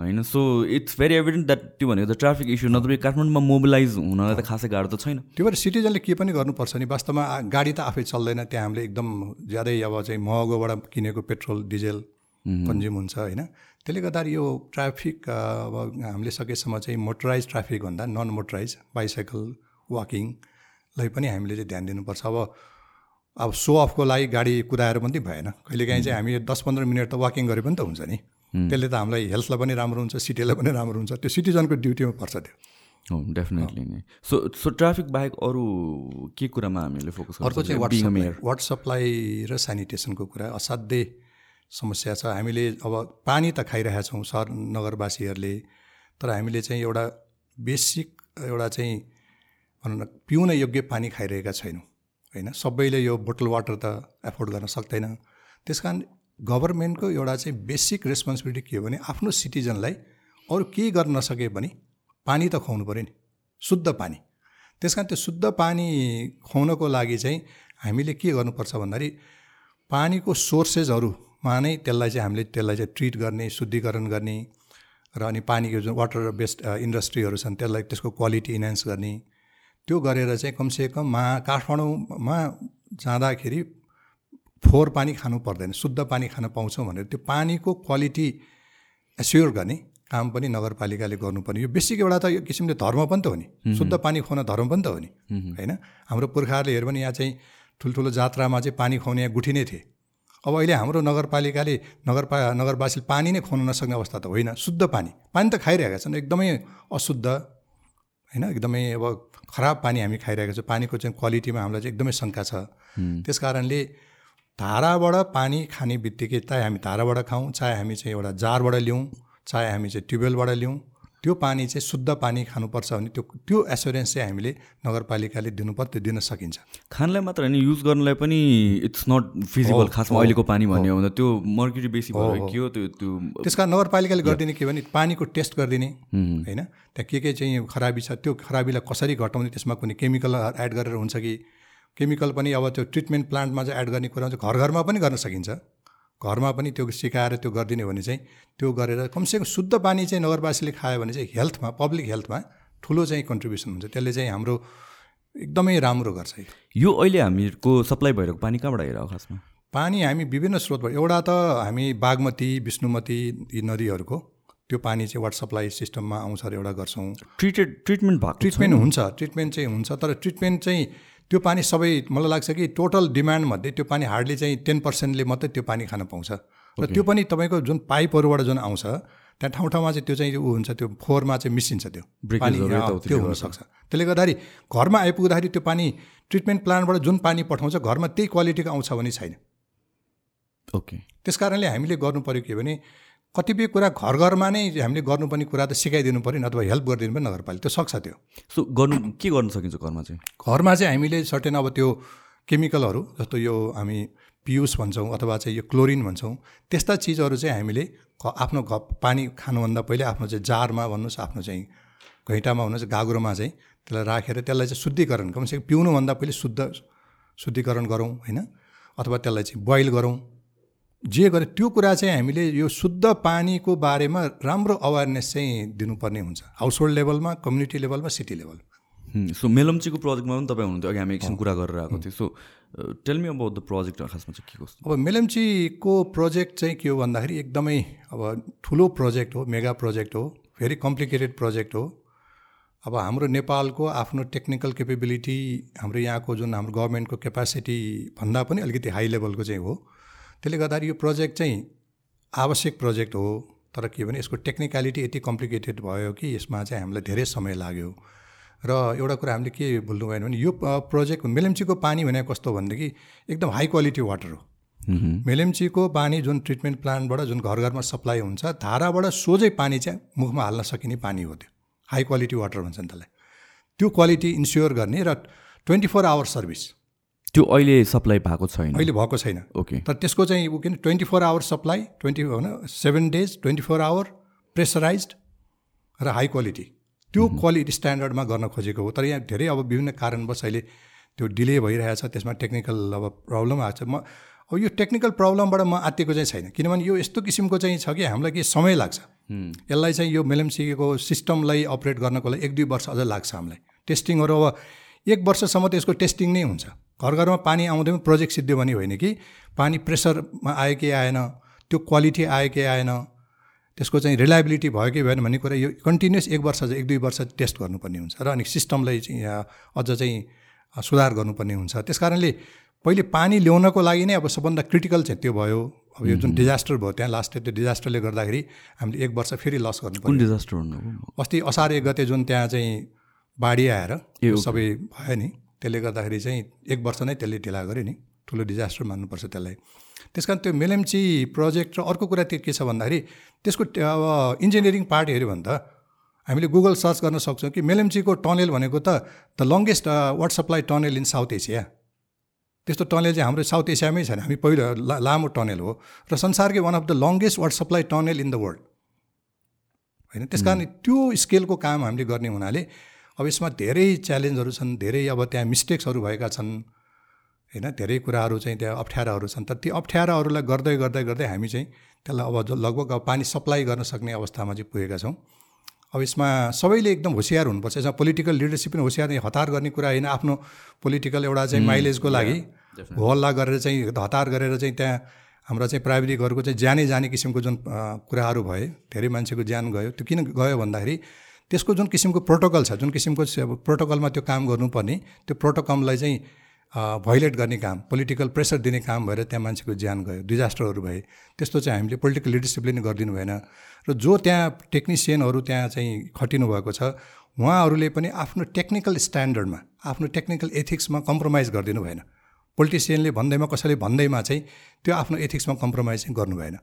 होइन so it's very evident that त्यो भनेको त ट्राफिक इस्यु नत्र काठमाडौँमा मोबिलाइज हुनलाई त खासै गाह्रो त छैन। त्यो भएर सिटिजनले के पनि गर्नुपर्छ नि वास्तवमा गाडी त आफै चल्दैन त्यहाँ हामीले एकदम ज्यादै अब चाहिँ महँगोबाट किनेको पेट्रोल डिजेल कन्ज्युम हुन्छ होइन। त्यसले गर्दाखेरि यो ट्राफिक अब हामीले सकेसम्म चाहिँ मोटराइज ट्राफिकभन्दा नन मोटराइज बाइसाइकल वाकिङलाई पनि हामीले चाहिँ ध्यान दिनुपर्छ। अब अब सो अफको लागि गाडी कुदाएर पनि भएन। कहिलेकाहीँ चाहिँ हामी दस पन्ध्र मिनट त वाकिङ गरे पनि त हुन्छ नि। त्यसले त हामीलाई हेल्थलाई पनि राम्रो हुन्छ सिटीलाई पनि राम्रो हुन्छ। त्यो सिटिजनको ड्युटीमा पर्छ त्यो। हो डेफिनेटली नै। सो सो ट्राफिक बाहेक अरू के कुरामा हामीले फोकस अर्को चाहिँ वाटर सप्लाई र सेनिटेसनको कुरा असाध्यै समस्या छ। हामीले अब पानी त खाइरहेका छौँ सहर नगरवासीहरूले तर हामीले चाहिँ एउटा बेसिक एउटा चाहिँ भनौँ न पिउन योग्य पानी खाइरहेका छैनौँ होइन? सबैले यो बोटल वाटर त एफोर्ड गर्न सक्दैन। त्यस कारण गभर्मेन्टको एउटा चाहिँ बेसिक रेस्पोन्सिबिलिटी के हो भने आफ्नो सिटिजनलाई अरू केही गर्न नसके पनि पानी त खुवाउनु पऱ्यो नि शुद्ध पानी। त्यस कारण त्यो शुद्ध पानी खुवाउनको लागि चाहिँ हामीले के गर्नुपर्छ भन्दाखेरि पानीको सोर्सेसहरूमा नै त्यसलाई चाहिँ हामीले त्यसलाई चाहिँ ट्रिट गर्ने शुद्धिकरण गर्ने र अनि पानीको जुन वाटर बेस्ड इन्डस्ट्रीहरू छन् त्यसलाई त्यसको क्वालिटी इन्हान्स गर्ने। त्यो गरेर चाहिँ कमसेकम मा काठमाडौँमा जाँदाखेरि फोहोर पानी खानु पर्दैन शुद्ध पानी खान पाउँछौँ भनेर त्यो पानीको क्वालिटी एस्योर गर्ने काम पनि नगरपालिकाले गर्नुपर्ने। यो बेसिक एउटा त यो किसिमले धर्म पनि त हो नि। शुद्ध पानी खुवाउन धर्म पनि त हो नि। होइन? हाम्रो पुर्खाहरूले हेऱ्यो भने यहाँ चाहिँ ठुल्ठुलो जात्रामा चाहिँ पानी खुवाउने यहाँ गुठी नै थिए। अब अहिले हाम्रो नगरपालिकाले नगरपा नगरवासीले पानी नै खुवाउन नसक्ने अवस्था त होइन शुद्ध पानी। पानी त खाइरहेका छन् एकदमै अशुद्ध होइन? एकदमै अब खराब पानी हामी खाइरहेको छौँ। पानीको चाहिँ क्वालिटीमा हामीलाई चाहिँ एकदमै शङ्का छ। त्यस कारणले धाराबाट पानी खाने बित्तिकै चाहे हामी धाराबाट खाउँ चाहे हामी चाहिँ एउटा जारबाट ल्याउँ चाहे हामी चाहिँ ट्युबवेलबाट ल्याउँ त्यो पानी चाहिँ शुद्ध पानी खानुपर्छ भने त्यो त्यो एसुरेन्स चाहिँ हामीले नगरपालिकाले दिनुपर्छ त्यो दिन सकिन्छ। खानलाई मात्र होइन युज गर्नलाई पनि इट्स नट फिजिबल खासमा अहिलेको पानी भन्ने हो त्यो मर्क्युरी बेसी भयो के हो त्यो त्यो त्यस कारण नगरपालिकाले गरिदिने के भने पानीको टेस्ट गरिदिने होइन? त्यहाँ के के चाहिँ खराबी छ त्यो खराबीलाई कसरी घटाउने त्यसमा कुनै केमिकल एड गरेर हुन्छ कि? केमिकल पनि अब त्यो ट्रिटमेन्ट प्लान्टमा चाहिँ एड गर्ने कुरा चाहिँ घर घरमा पनि गर्न सकिन्छ। घरमा पनि त्यो सिकाएर त्यो गरिदिने भने चाहिँ त्यो गरेर कमसेकम शुद्ध पानी चाहिँ नगरवासीले खायो भने चाहिँ हेल्थमा पब्लिक हेल्थमा ठुलो चाहिँ कन्ट्रिब्युसन हुन्छ। त्यसले चाहिँ हाम्रो एकदमै राम्रो गर्छ यो। अहिले हामीहरूको सप्लाई भइरहेको पानी कहाँबाट आइरहेको खासमा? पानी हामी विभिन्न स्रोतबाट एउटा त हामी बागमती विष्णुमती यी नदीहरूको त्यो पानी चाहिँ वाटर सप्लाई सिस्टममा आउँछ र एउटा गर्छौँ। ट्रिटेड ट्रिटमेन्ट भएको ट्रिटमेन्ट हुन्छ ट्रिटमेन्ट चाहिँ हुन्छ तर ट्रिटमेन्ट चाहिँ त्यो पानी सबै मलाई लाग्छ कि टोटल डिमान्डमध्ये त्यो पानी हार्डली चाहिँ टेन पर्सेन्टले मात्रै त्यो पानी खान पाउँछ। र त्यो पनि तपाईँको जुन पाइपहरूबाट जुन आउँछ त्यहाँ ठाउँ ठाउँमा चाहिँ त्यो चाहिँ ऊ हुन्छ त्यो फोहोरमा चाहिँ मिसिन्छ त्यो पानी। त्यो हुनसक्छ। त्यसले गर्दाखेरि घरमा आइपुग्दाखेरि त्यो पानी ट्रिटमेन्ट प्लान्टबाट जुन पानी पठाउँछ घरमा त्यही क्वालिटीको आउँछ भने छैन। ओके त्यस कारणले हामीले गर्नु पऱ्यो के भने कतिपय कुरा घर घरमा नै हामीले गर्नुपर्ने कुरा त सिकाइदिनु पऱ्यो नत्र हेल्प गरिदिनु पनि नगरपालिका त्यो सक्छ त्यो। सो गर्नु के गर्न सकिन्छ घरमा चाहिँ? घरमा चाहिँ हामीले सर्टेन अब त्यो केमिकलहरू जस्तो यो हामी पियुस भन्छौँ अथवा चाहिँ यो क्लोरिन भन्छौँ त्यस्ता चिजहरू चाहिँ हामीले आफ्नो घ पानी खानुभन्दा पहिले आफ्नो चाहिँ जारमा भन्नुहोस् आफ्नो चाहिँ घैँटामा भन्नुहोस् गाग्रोमा चाहिँ त्यसलाई राखेर त्यसलाई चाहिँ शुद्धिकरण कमसेकम पिउनुभन्दा पहिले शुद्ध शुद्धिकरण गरौँ होइन? अथवा त्यसलाई चाहिँ बोइल गरौँ। जे गरे त्यो कुरा चाहिँ हामीले यो शुद्ध पानीको बारेमा राम्रो अवेरनेस चाहिँ दिनुपर्ने हुन्छ। हाउस होल्ड लेभलमा कम्युनिटी लेभलमा सिटी लेभल सो मेलम्चीको प्रोजेक्टमा पनि तपाईँ हुनुहुन्थ्यो। अघि हामी एकछिन कुरा गरेर आएको थियौँ। So tell me about the project खासमा चाहिँ के कस्तो? अब मेलम्चीको प्रोजेक्ट चाहिँ के हो भन्दाखेरि एकदमै अब ठुलो प्रोजेक्ट हो मेगा प्रोजेक्ट हो भेरी कम्प्लिकेटेड प्रोजेक्ट हो। अब हाम्रो नेपालको आफ्नो टेक्निकल केपेबिलिटी हाम्रो यहाँको जुन हाम्रो गभर्मेन्टको क्यापासिटी भन्दा पनि अलिकति हाई लेभलको चाहिँ हो। त्यसले गर्दाखेरि यो प्रोजेक्ट चाहिँ आवश्यक प्रोजेक्ट हो तर के भने यसको टेक्निकलिटी यति कम्प्लिकेटेड भयो कि यसमा चाहिँ हामीलाई धेरै समय लाग्यो। र एउटा कुरा हामीले के भुल्नु भएन भने यो प्रोजेक्ट मेलेम्चीको पानी भनेको कस्तो भनेदेखि एकदम हाई क्वालिटी वाटर हो। मेलेम्चीको पानी जुन ट्रिटमेन्ट प्लान्टबाट जुन घर घरमा सप्लाई हुन्छ धाराबाट सोझै पानी चाहिँ मुखमा हाल्न सकिने पानी हो त्यो। हाई क्वालिटी वाटर भन्छन् त्यसलाई। त्यो क्वालिटी इन्स्योर गर्ने र ट्वेन्टी फोर आवर सर्भिस त्यो अहिले सप्लाई भएको छैन। अहिले भएको छैन। ओके तर त्यसको चाहिँ ऊ किन twenty four hour supply twenty होइन seven days twenty four hour pressurize र हाई क्वालिटी त्यो क्वालिटी स्ट्यान्डर्डमा गर्न खोजेको हो। तर यहाँ धेरै अब विभिन्न कारणवश अहिले त्यो डिले भइरहेछ त्यसमा टेक्निकल अब प्रब्लम आएको छ। म अब यो टेक्निकल प्रब्लमबाट म आत्तिएको चाहिँ छैन। किनभने यो यस्तो किसिमको चाहिँ छ कि हामीलाई के समय लाग्छ। यसलाई चाहिँ यो मेलमसिकेको सिस्टमलाई अपरेट गर्नको लागि एक दुई वर्ष अझ लाग्छ हामीलाई। टेस्टिङहरू अब एक वर्षसम्म त यसको टेस्टिङ नै हुन्छ। घर घरमा पानी आउँदै प्रोजेक्ट सिद्धियो भने होइन कि? पानी प्रेसरमा आयो कि आएन? त्यो क्वालिटी आयो कि आएन? त्यसको चाहिँ रिलायबिलिटी भयो कि भएन भन्ने कुरा यो कन्टिन्युस एक वर्ष एक दुई वर्ष टेस्ट गर्नुपर्ने हुन्छ र अनि सिस्टमलाई चाहिँ अझ चाहिँ सुधार गर्नुपर्ने हुन्छ। त्यस कारणले पहिले पानी ल्याउनको लागि नै अब सबभन्दा क्रिटिकल चाहिँ त्यो भयो। अब यो जुन डिजास्टर भयो त्यहाँ लास्ट त्यो डिजास्टरले गर्दाखेरि हामीले एक वर्ष फेरि लस गर्नु कुन डिजास्टर अस्ति असार एक गते जुन त्यहाँ चाहिँ बाढी आएर सबै भयो नि। त्यसले गर्दाखेरि चाहिँ एक वर्ष नै त्यसले ढिला गर्यो नि। ठुलो डिजास्टर मान्नुपर्छ त्यसलाई। त्यस कारण त्यो मेलेम्ची प्रोजेक्ट र अर्को कुरा त्यो के छ भन्दाखेरि त्यसको अब इन्जिनियरिङ पार्ट हेऱ्यो भने त हामीले गुगल सर्च गर्न सक्छौँ कि मेलेम्चीको टनेल भनेको त the longest water supply tunnel in South Asia. त्यस्तो टनेल चाहिँ हाम्रो साउथ एसियामै छैन। हामी पहिलो लामो टनेल हो र संसारकै one of the longest water supply tunnel in the world होइन त्यस कारण त्यो स्केलको काम हामीले गर्ने हुनाले अब यसमा धेरै च्यालेन्जहरू छन् धेरै अब त्यहाँ मिस्टेक्सहरू भएका छन्। होइन धेरै कुराहरू चाहिँ त्यहाँ अप्ठ्याराहरू छन्। तर त्यो अप्ठ्याराहरूलाई गर्दै गर्दै गर्दै हामी चाहिँ त्यसलाई अब लगभग अब पानी सप्लाई गर्न सक्ने अवस्थामा चाहिँ पुगेका छौँ। अब यसमा सबैले एकदम होसियार हुनुपर्छ। यसमा पोलिटिकल लिडरसिप पनि होसियार हतार गर्ने कुरा होइन। आफ्नो पोलिटिकल एउटा चाहिँ माइलेजको लागि हल्ला गरेर चाहिँ हतार गरेर चाहिँ त्यहाँ हाम्रा चाहिँ प्राविधिकहरूको चाहिँ ज्यानै जाने किसिमको जुन कुराहरू भए धेरै मान्छेको ज्यान गयो। त्यो किन गयो भन्दाखेरि त्यसको जुन किसिमको प्रोटोकल छ जुन किसिमको प्रोटोकलमा त्यो काम गर्नुपर्ने त्यो प्रोटोकललाई चाहिँ भोइलेट गर्ने काम पोलिटिकल प्रेसर दिने काम भएर त्यहाँ मान्छेको ज्यान गयो डिजास्टरहरू भए। त्यस्तो चाहिँ हामीले पोलिटिकल लिडरसिपले नै गरिदिनु भएन। र जो त्यहाँ टेक्निसियनहरू त्यहाँ चाहिँ खटिनु भएको छ उहाँहरूले पनि आफ्नो टेक्निकल स्ट्यान्डर्डमा आफ्नो टेक्निकल एथिक्समा कम्प्रोमाइज गरिदिनु भएन। पोलिटिसियनले भन्दैमा कसैले भन्दैमा चाहिँ त्यो आफ्नो एथिक्समा कम्प्रोमाइज चाहिँ गर्नु भएन।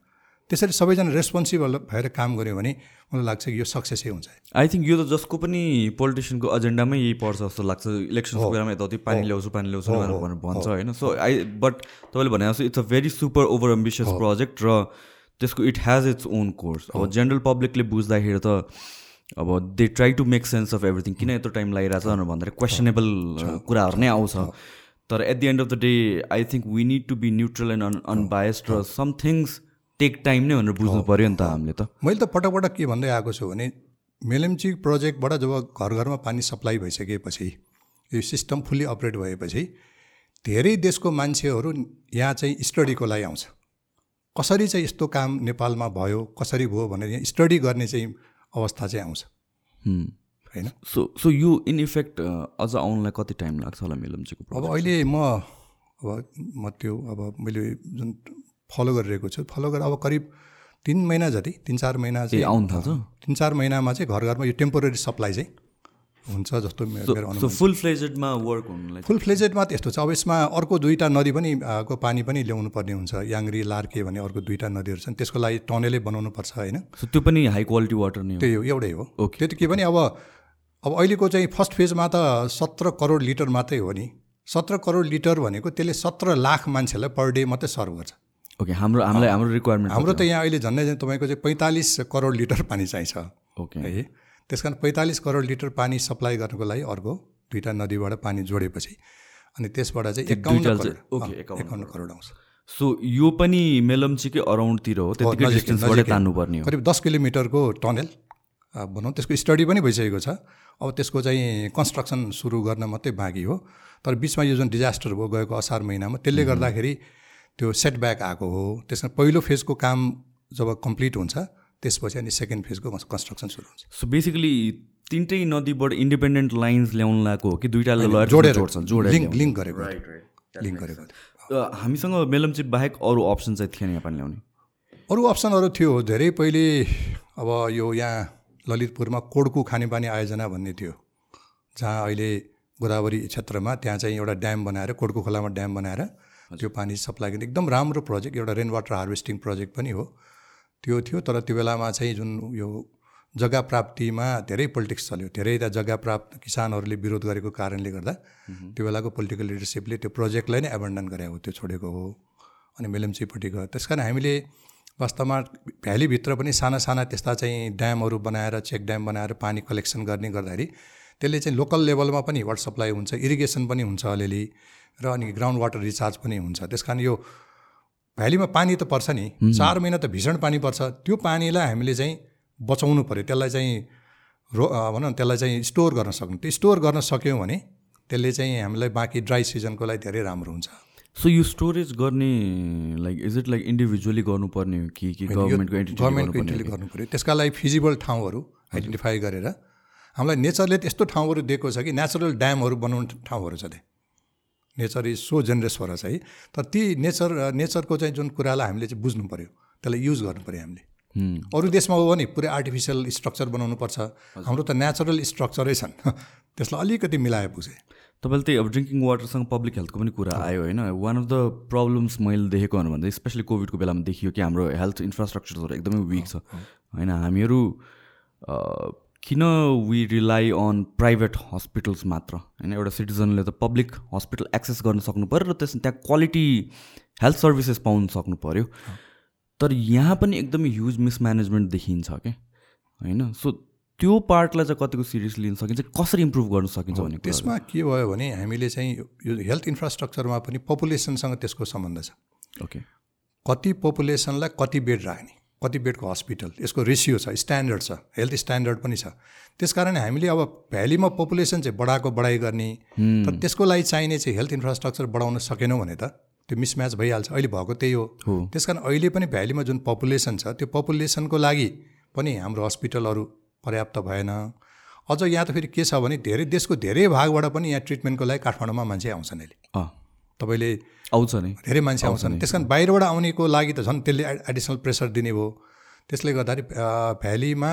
त्यसरी सबैजना रेस्पोन्सिबल भएर काम गऱ्यो भने मलाई लाग्छ कि यो सक्सेसै हुन्छ। आई थिङ्क यो त जसको पनि पोलिटिसियनको एजेन्डामै यही पर्छ जस्तो लाग्छ। इलेक्सनको बेलामा यताउति पानी ल्याउँछु पानी ल्याउँछु भनेर भन्छ होइन। सो आई बट तपाईँले भने जस्तो it's a very super over ambitious project र त्यसको it has its own course अब जेनरल पब्लिकले बुझ्दाखेरि त अब they try to make sense of everything किन यत्रो टाइम लागिरहेछ भनेर भन्दाखेरि क्वेसनेबल कुराहरू नै आउँछ। तर at the end of the day I think we need to be neutral and on unbiased र सम थिङ्स टेक टाइम नै भनेर बुझ्नु पऱ्यो नि त हामीले त। मैले त पटक पटक के भन्दै आएको छु भने मेलेम्ची प्रोजेक्टबाट जब घर घरमा पानी सप्लाई भइसकेपछि यो सिस्टम फुल्ली अपरेट भएपछि धेरै देशको मान्छेहरू यहाँ चाहिँ स्टडीको लागि आउँछ। कसरी चाहिँ यस्तो काम नेपालमा भयो कसरी भयो भनेर यहाँ स्टडी गर्ने चाहिँ अवस्था चाहिँ आउँछ। होइन? सो सो यो इन इफेक्ट अझ आउनलाई कति टाइम लाग्छ होला मेलम्चीको अब अहिले म अब म त्यो अब मैले जुन फलो गरिरहेको छु। फलो गरेर अब करिब तिन महिना जति तिन चार महिना चाहिँ आउनु थाल्छ? तिन चार महिनामा चाहिँ घर घरमा यो टेम्पोररी सप्लाई चाहिँ हुन्छ जस्तो मेरो फुल फ्लेजेडमा वर्क हुनुलाई फुल फ्लेजेडमा त यस्तो छ। अब यसमा अर्को दुईवटा नदी पनि को पानी पनि ल्याउनु पर्ने हुन्छ। याङ्री लार्के भन्ने अर्को दुईवटा नदीहरू छन्। त्यसको लागि टनेलै बनाउनु पर्छ होइन? त्यो पनि हाई क्वालिटी वाटर नै त्यही हो एउटै हो। त्यो त के भने अब अब अहिलेको चाहिँ फर्स्ट फेजमा त सत्र करोड लिटर मात्रै हो नि। सत्र करोड लिटर भनेको त्यसले सत्र लाख मान्छेलाई पर डे मात्रै सर्भ गर्छ। ओके हाम्रो हामीलाई हाम्रो रिक्वायरमेन्ट हाम्रो त यहाँ अहिले झन्डै झन् तपाईँको चाहिँ पैँतालिस करोड लिटर पानी चाहिन्छ। ओके है त्यस कारण पैँतालिस करोड लिटर पानी सप्लाई गर्नको लागि अर्को दुईवटा नदीबाट पानी जोडेपछि अनि त्यसबाट चाहिँ एकाउन्न एकाउन्न करोड। आउँछ। सो यो पनि मेलम्चीकै अराउन्डतिर हो त्यतिकै तान्नुपर्ने हो। करिब दस किलोमिटरको टनेल भनौँ त्यसको स्टडी पनि भइसकेको छ। अब त्यसको चाहिँ कन्स्ट्रक्सन सुरु गर्न मात्रै बाँकी हो। तर बिचमा यो जुन डिजास्टर भयो गएको असार महिनामा त्यसले गर्दाखेरि त्यो सेटब्याक आएको हो। त्यसमा पहिलो फेजको काम जब कम्प्लिट हुन्छ त्यसपछि अनि सेकेन्ड फेजको कन्स्ट्रक्सन सुरु हुन्छ। सो बेसिकली तिनटै नदीबाट इन्डिपेन्डेन्ट लाइन्स ल्याउनु लगाएको हो कि लगेर जोडेर जोड्छ जोडेर लिङ्क लिङ्क गरेको लिङ्क गरेको हामीसँग मेलमचिप बाहेक अरू अप्सन चाहिँ थिएन यहाँ पानी ल्याउने। अरू अप्सनहरू थियो। धेरै पहिले अब यो यहाँ ललितपुरमा कोड्कु खानेपानी आयोजना भन्ने थियो। जहाँ अहिले गोदावरी क्षेत्रमा त्यहाँ चाहिँ एउटा ड्याम बनाएर कोड्कु खोलामा ड्याम बनाएर त्यो पानी सप्लाई गर्ने एकदम राम्रो प्रोजेक्ट एउटा रेन वाटर हार्भेस्टिङ प्रोजेक्ट पनि हो। त्यो थियो तर त्यो बेलामा चाहिँ जुन यो जग्गा प्राप्तिमा धेरै पोलिटिक्स चल्यो। धेरै त जग्गा प्राप्त किसानहरूले विरोध गरेको कारणले गर्दा त्यो बेलाको पोलिटिकल लिडरसिपले त्यो प्रोजेक्टलाई नै एबन्डन गरे हो त्यो छोडेको हो अनि मेलम्चीपट्टि गयो। त्यस कारण हामीले वास्तवमा भ्यालीभित्र पनि साना साना त्यस्ता चाहिँ ड्यामहरू बनाएर चेक ड्याम बनाएर पानी कलेक्सन गर्ने गर्दाखेरि त्यसले चाहिँ लोकल लेभलमा पनि वाटर सप्लाई हुन्छ इरिगेसन पनि हुन्छ अलिअलि र अनि ग्राउन्ड वाटर रिचार्ज पनि हुन्छ। त्यस कारण यो भ्यालीमा पानी त पर्छ नि चार महिना त भीषण पानी पर्छ। त्यो पानीलाई हामीले चाहिँ बचाउनु पऱ्यो त्यसलाई चाहिँ रो भनौँ न त्यसलाई चाहिँ स्टोर गर्न सक्नु। त्यो स्टोर गर्न सक्यौँ भने त्यसले चाहिँ हामीलाई बाँकी ड्राई सिजनको लागि धेरै राम्रो हुन्छ। सो यो स्टोरेज गर्ने like is it like individually गर्नुपर्ने हो कि गभर्मेन्टको एन्टिटी गभर्मेन्टको इन्टरले गर्नु पऱ्यो त्यसका लागि फिजिबल ठाउँहरू आइडेन्टिफाई गरेर हामीलाई नेचरले त्यस्तो ठाउँहरू दिएको छ कि नेचुरल ड्यामहरू बनाउने ठाउँहरू छ त्यहाँ nature is so generous for छ है। तर ती नेचर नेचरको चाहिँ जुन कुरालाई हामीले चाहिँ बुझ्नु पऱ्यो त्यसलाई युज गर्नु पऱ्यो हामीले। अरू देशमा हो भने पुरै आर्टिफिसियल स्ट्रक्चर बनाउनु पर्छ। हाम्रो त नेचुरल स्ट्रक्चरै छन्। *laughs* त्यसलाई अलिकति मिलाए बुझेँ। तपाईँले त्यही अब ड्रिङ्किङ वाटरसँग पब्लिक हेल्थको पनि कुरा आयो होइन। वान अफ द प्रब्लम्स मैले देखेको भन्दा स्पेसली कोभिडको बेलामा देखियो कि हाम्रो हेल्थ इन्फ्रास्ट्रक्चरहरू एकदमै विक छ। होइन हामीहरू किन we rely on private hospitals मात्र? होइन एउटा सिटिजनले त पब्लिक हस्पिटल एक्सेस गर्न सक्नु पऱ्यो र त्यस त्यहाँ क्वालिटी हेल्थ सर्भिसेस पाउनु सक्नु पऱ्यो तर यहाँ पनि एकदमै ह्युज मिसम्यानेजमेन्ट देखिन्छ क्या होइन सो त्यो पार्टलाई चाहिँ कतिको सिरियसली लिन सकिन्छ कसरी इम्प्रुभ गर्न सकिन्छ कुरा त्यसमा के भयो भने हामीले चाहिँ यो हेल्थ इन्फ्रास्ट्रक्चरमा पनि पपुलेसनसँग त्यसको सम्बन्ध छ। ओके कति पपुलेसनलाई कति बेड राख्ने? कति बेडको हस्पिटल यसको रेसियो छ स्ट्यान्डर्ड छ हेल्थ स्ट्यान्डर्ड पनि छ। त्यस कारण हामीले अब भ्यालीमा पपुलेसन चाहिँ बढाएको बढाइ गर्ने तर त्यसको लागि चाहिने चाहिँ हेल्थ इन्फ्रास्ट्रक्चर बढाउन सकेनौँ भने त त्यो मिसम्याच भइहाल्छ। अहिले भएको त्यही हो। त्यस कारण अहिले पनि भ्यालीमा जुन पपुलेसन छ त्यो पपुलेसनको लागि पनि हाम्रो हस्पिटलहरू पर्याप्त भएन। अझ यहाँ त फेरि के छ भने धेरै देशको धेरै भागबाट पनि यहाँ ट्रिटमेन्टको लागि काठमाडौँमा मान्छे आउँछन् अहिले। तपाईँले आउँछ नि। धेरै मान्छे आउँछन्। त्यस कारण बाहिरबाट आउनेको लागि त झन् त्यसले एड- एडिसनल प्रेसर दिने भयो त्यसले गर्दाखेरि भ्यालीमा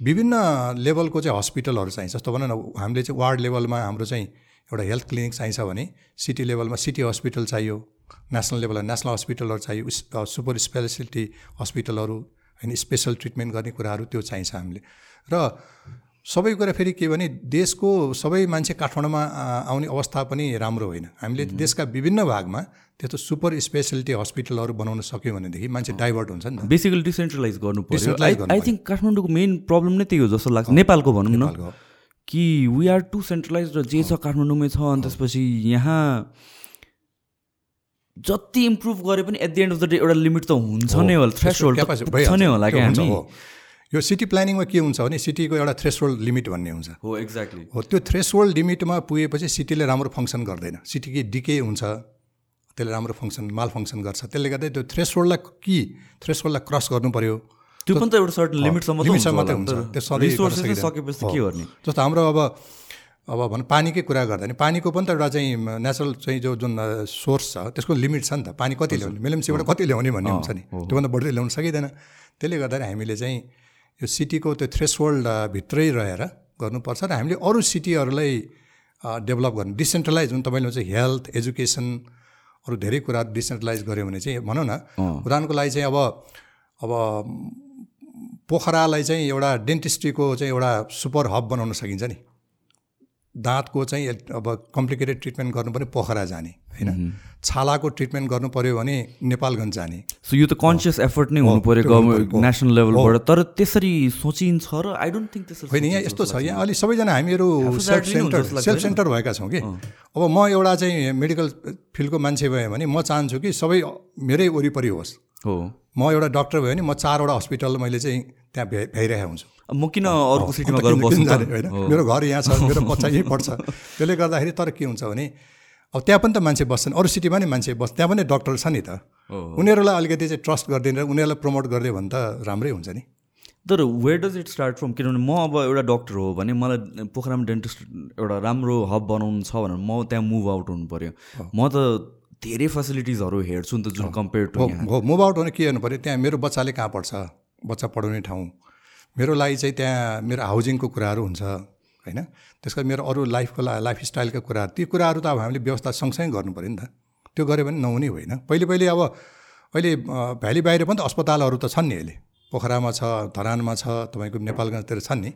विभिन्न लेभलको चाहिँ हस्पिटलहरू चाहिन्छ जस्तो भनौँ न हामीले चाहिँ वार्ड लेभलमा हाम्रो चाहिँ एउटा हेल्थ क्लिनिक चाहिन्छ भने सिटी लेभलमा सिटी हस्पिटल चाहियो नेसनल लेभलमा नेसनल हस्पिटलहरू चाहियो सुपर स्पेसियालिटी हस्पिटलहरू होइन स्पेसल ट्रिटमेन्ट गर्ने कुराहरू त्यो चाहिन्छ हामीले। र सबै कुरा फेरि के भने देशको सबै मान्छे काठमाडौँमा आउने अवस्था पनि राम्रो होइन। हामीले देशका विभिन्न भागमा त्यस्तो सुपर स्पेसियालिटी हस्पिटलहरू बनाउन सक्यौँ भनेदेखि मान्छे डाइभर्ट हुन्छ नि त। बेसिकली डिसेन्ट्रलाइज गर्नु पर्यो। आई थिङ्क काठमाडौँको मेन प्रब्लम नै त्यही हो जस्तो लाग्छ। नेपालको भनौँ न। कि वी आर टु सेन्ट्रलाइज र जे छ काठमाडौँमै छ अनि त्यसपछि यहाँ जति इम्प्रुभ गरे पनि at the end of the day एउटा लिमिट त हुन्छ नै होला थ्रेस होल्ड नै होला क्या हामी। यो सिटी प्लानिङमा के हुन्छ भने सिटीको एउटा थ्रेस लिमिट भन्ने हुन्छ। हो एक्ज्याक्टली हो त्यो थ्रेस लिमिटमा पुगेपछि सिटीले राम्रो फङ्सन गर्दैन। सिटीकै डिके हुन्छ त्यसले राम्रो फङ्सन माल फङ्सन गर्छ। त्यसले गर्दा त्यो थ्रेस कि थ्रेस क्रस गर्नु पऱ्यो त्यो पनि त एउटा सर्टन लिमिटसम्म लिमिटसम्म हुन्छ त्यो सधैँ। सकेपछि के। गर्ने? जस्तो हाम्रो अब अब भनौँ पानीकै कुरा गर्दा नि पानीको पनि त एउटा चाहिँ नेचुरल चाहिँ जो जुन सोर्स छ त्यसको लिमिट छ नि त। पानी कति ल्याउने? मेलम्सीबाट कति ल्याउने भन्ने हुन्छ नि। त्योभन्दा बढी ल्याउन सकिँदैन। त्यसले गर्दाखेरि हामीले चाहिँ यो सिटीको त्यो थ्रेस भित्रै रहेर गर्नुपर्छ र हामीले अरू सिटीहरूलाई डेभलप गर्नु डिसेन्ट्रलाइज जुन तपाईँले भन्छ हेल्थ एजुकेसन अरू धेरै कुराहरू डिसेन्ट्रलाइज गऱ्यो भने चाहिँ भनौँ न उदाहरणको लागि चाहिँ अब अब पोखरालाई चाहिँ एउटा डेन्टिस्ट्रीको चाहिँ एउटा सुपर हब बनाउन सकिन्छ नि। दाँतको चाहिँ अब कम्प्लिकेटेड ट्रिटमेन्ट गर्नु पनि पोखरा जाने होइन? छालाको ट्रिटमेन्ट गर्नु पऱ्यो भने नेपालगञ्ज जाने। सो यो त कन्सियस एफर्ट नै हुनु पऱ्यो गभर्मेन्ट। नेसनल लेभलबाट तर त्यसरी सोचिन्छ र आई डोन्ट थिङ्क त्यसरी होइन यहाँ यस्तो छ। यहाँ अलि सबैजना हामीहरू सेल्फ सेन्टर सेल्फ? सेन्टर भएका छौँ कि? अब म एउटा चाहिँ मेडिकल फिल्डको मान्छे भएँ भने म चाहन्छु कि सबै मेरै वरिपरि होस्। हो। म एउटा डक्टर भयो भने म चारवटा हस्पिटल मैले चाहिँ त्यहाँ भ्या भ्याइरहेको हुन्छु। म किन अर्को सिटीमा गएर बस्नु? जाने, होइन। मेरो घर यहाँ छ मेरो बच्चा यहीँ पढ्छ *laughs* त्यसले गर्दाखेरि तर के हुन्छ भने अब त्यहाँ पनि त मान्छे बस्छन्। अरू सिटीमा नि मान्छे बस् त्यहाँ पनि डक्टर छ नि त। उनीहरूलाई अलिकति चाहिँ ट्रस्ट गरिदिएर उनीहरूलाई प्रमोट गरिदियो भने त राम्रै हुन्छ नि। तर where does it start from किनभने म अब एउटा डक्टर हो भने मलाई पोखरामा डेन्टिस्ट एउटा राम्रो हब बनाउनु छ भने म त्यहाँ मुभ आउट हुनु पऱ्यो म त धेरै फेसिलिटिजहरू हेर्छु नि त जुन कम्पेयर टु हो मुभ आउट भने के हेर्नु पऱ्यो त्यहाँ मेरो बच्चाले कहाँ पढ्छ? बच्चा पढाउने ठाउँ। मेरो लागि चाहिँ त्यहाँ मेरो हाउजिङको कुराहरू हुन्छ होइन? त्यस कारण मेरो अरू लाइफको लाइफ स्टाइलका कुराहरू ती कुराहरू त अब हामीले व्यवस्था सँगसँगै पऱ्यो नि त। त्यो गऱ्यो भने नहुने होइन। पहिले पहिले अब अहिले भ्याली बाहिर पनि त अस्पतालहरू त छन् नि अहिले। पोखरामा छ धरानमा छ तपाईँको नेपालगञ्जतिर छन् नि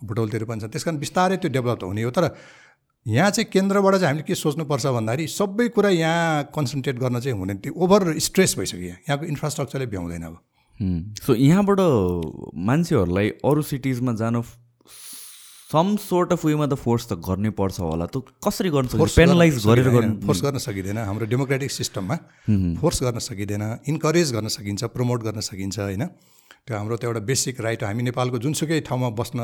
बुटौलतिर पनि छ त्यस कारण बिस्तारै त्यो डेभलप त हुने हो। तर यहाँ चाहिँ केन्द्रबाट चाहिँ हामीले के सोच्नुपर्छ भन्दाखेरि सबै कुरा यहाँ कन्सन्ट्रेट गर्न चाहिँ हुने त्यो ओभर स्ट्रेस भइसक्यो यहाँ। यहाँको इन्फ्रास्ट्रक्चरले भ्याउँदैन अब। सो यहाँबाट मान्छेहरूलाई अरू सिटिजमा जान सम सोर्ट अफ वेमा त फोर्स त गर्नै पर्छ होला। त कसरी गर्नु पेनलाइज गरेर गर्नु फोर्स गर्न सकिँदैन। हाम्रो डेमोक्रेटिक सिस्टममा फोर्स गर्न सकिँदैन। इन्करेज गर्न सकिन्छ प्रमोट गर्न सकिन्छ होइन? त्यो हाम्रो त एउटा बेसिक राइट हामी नेपालको जुनसुकै ठाउँमा बस्न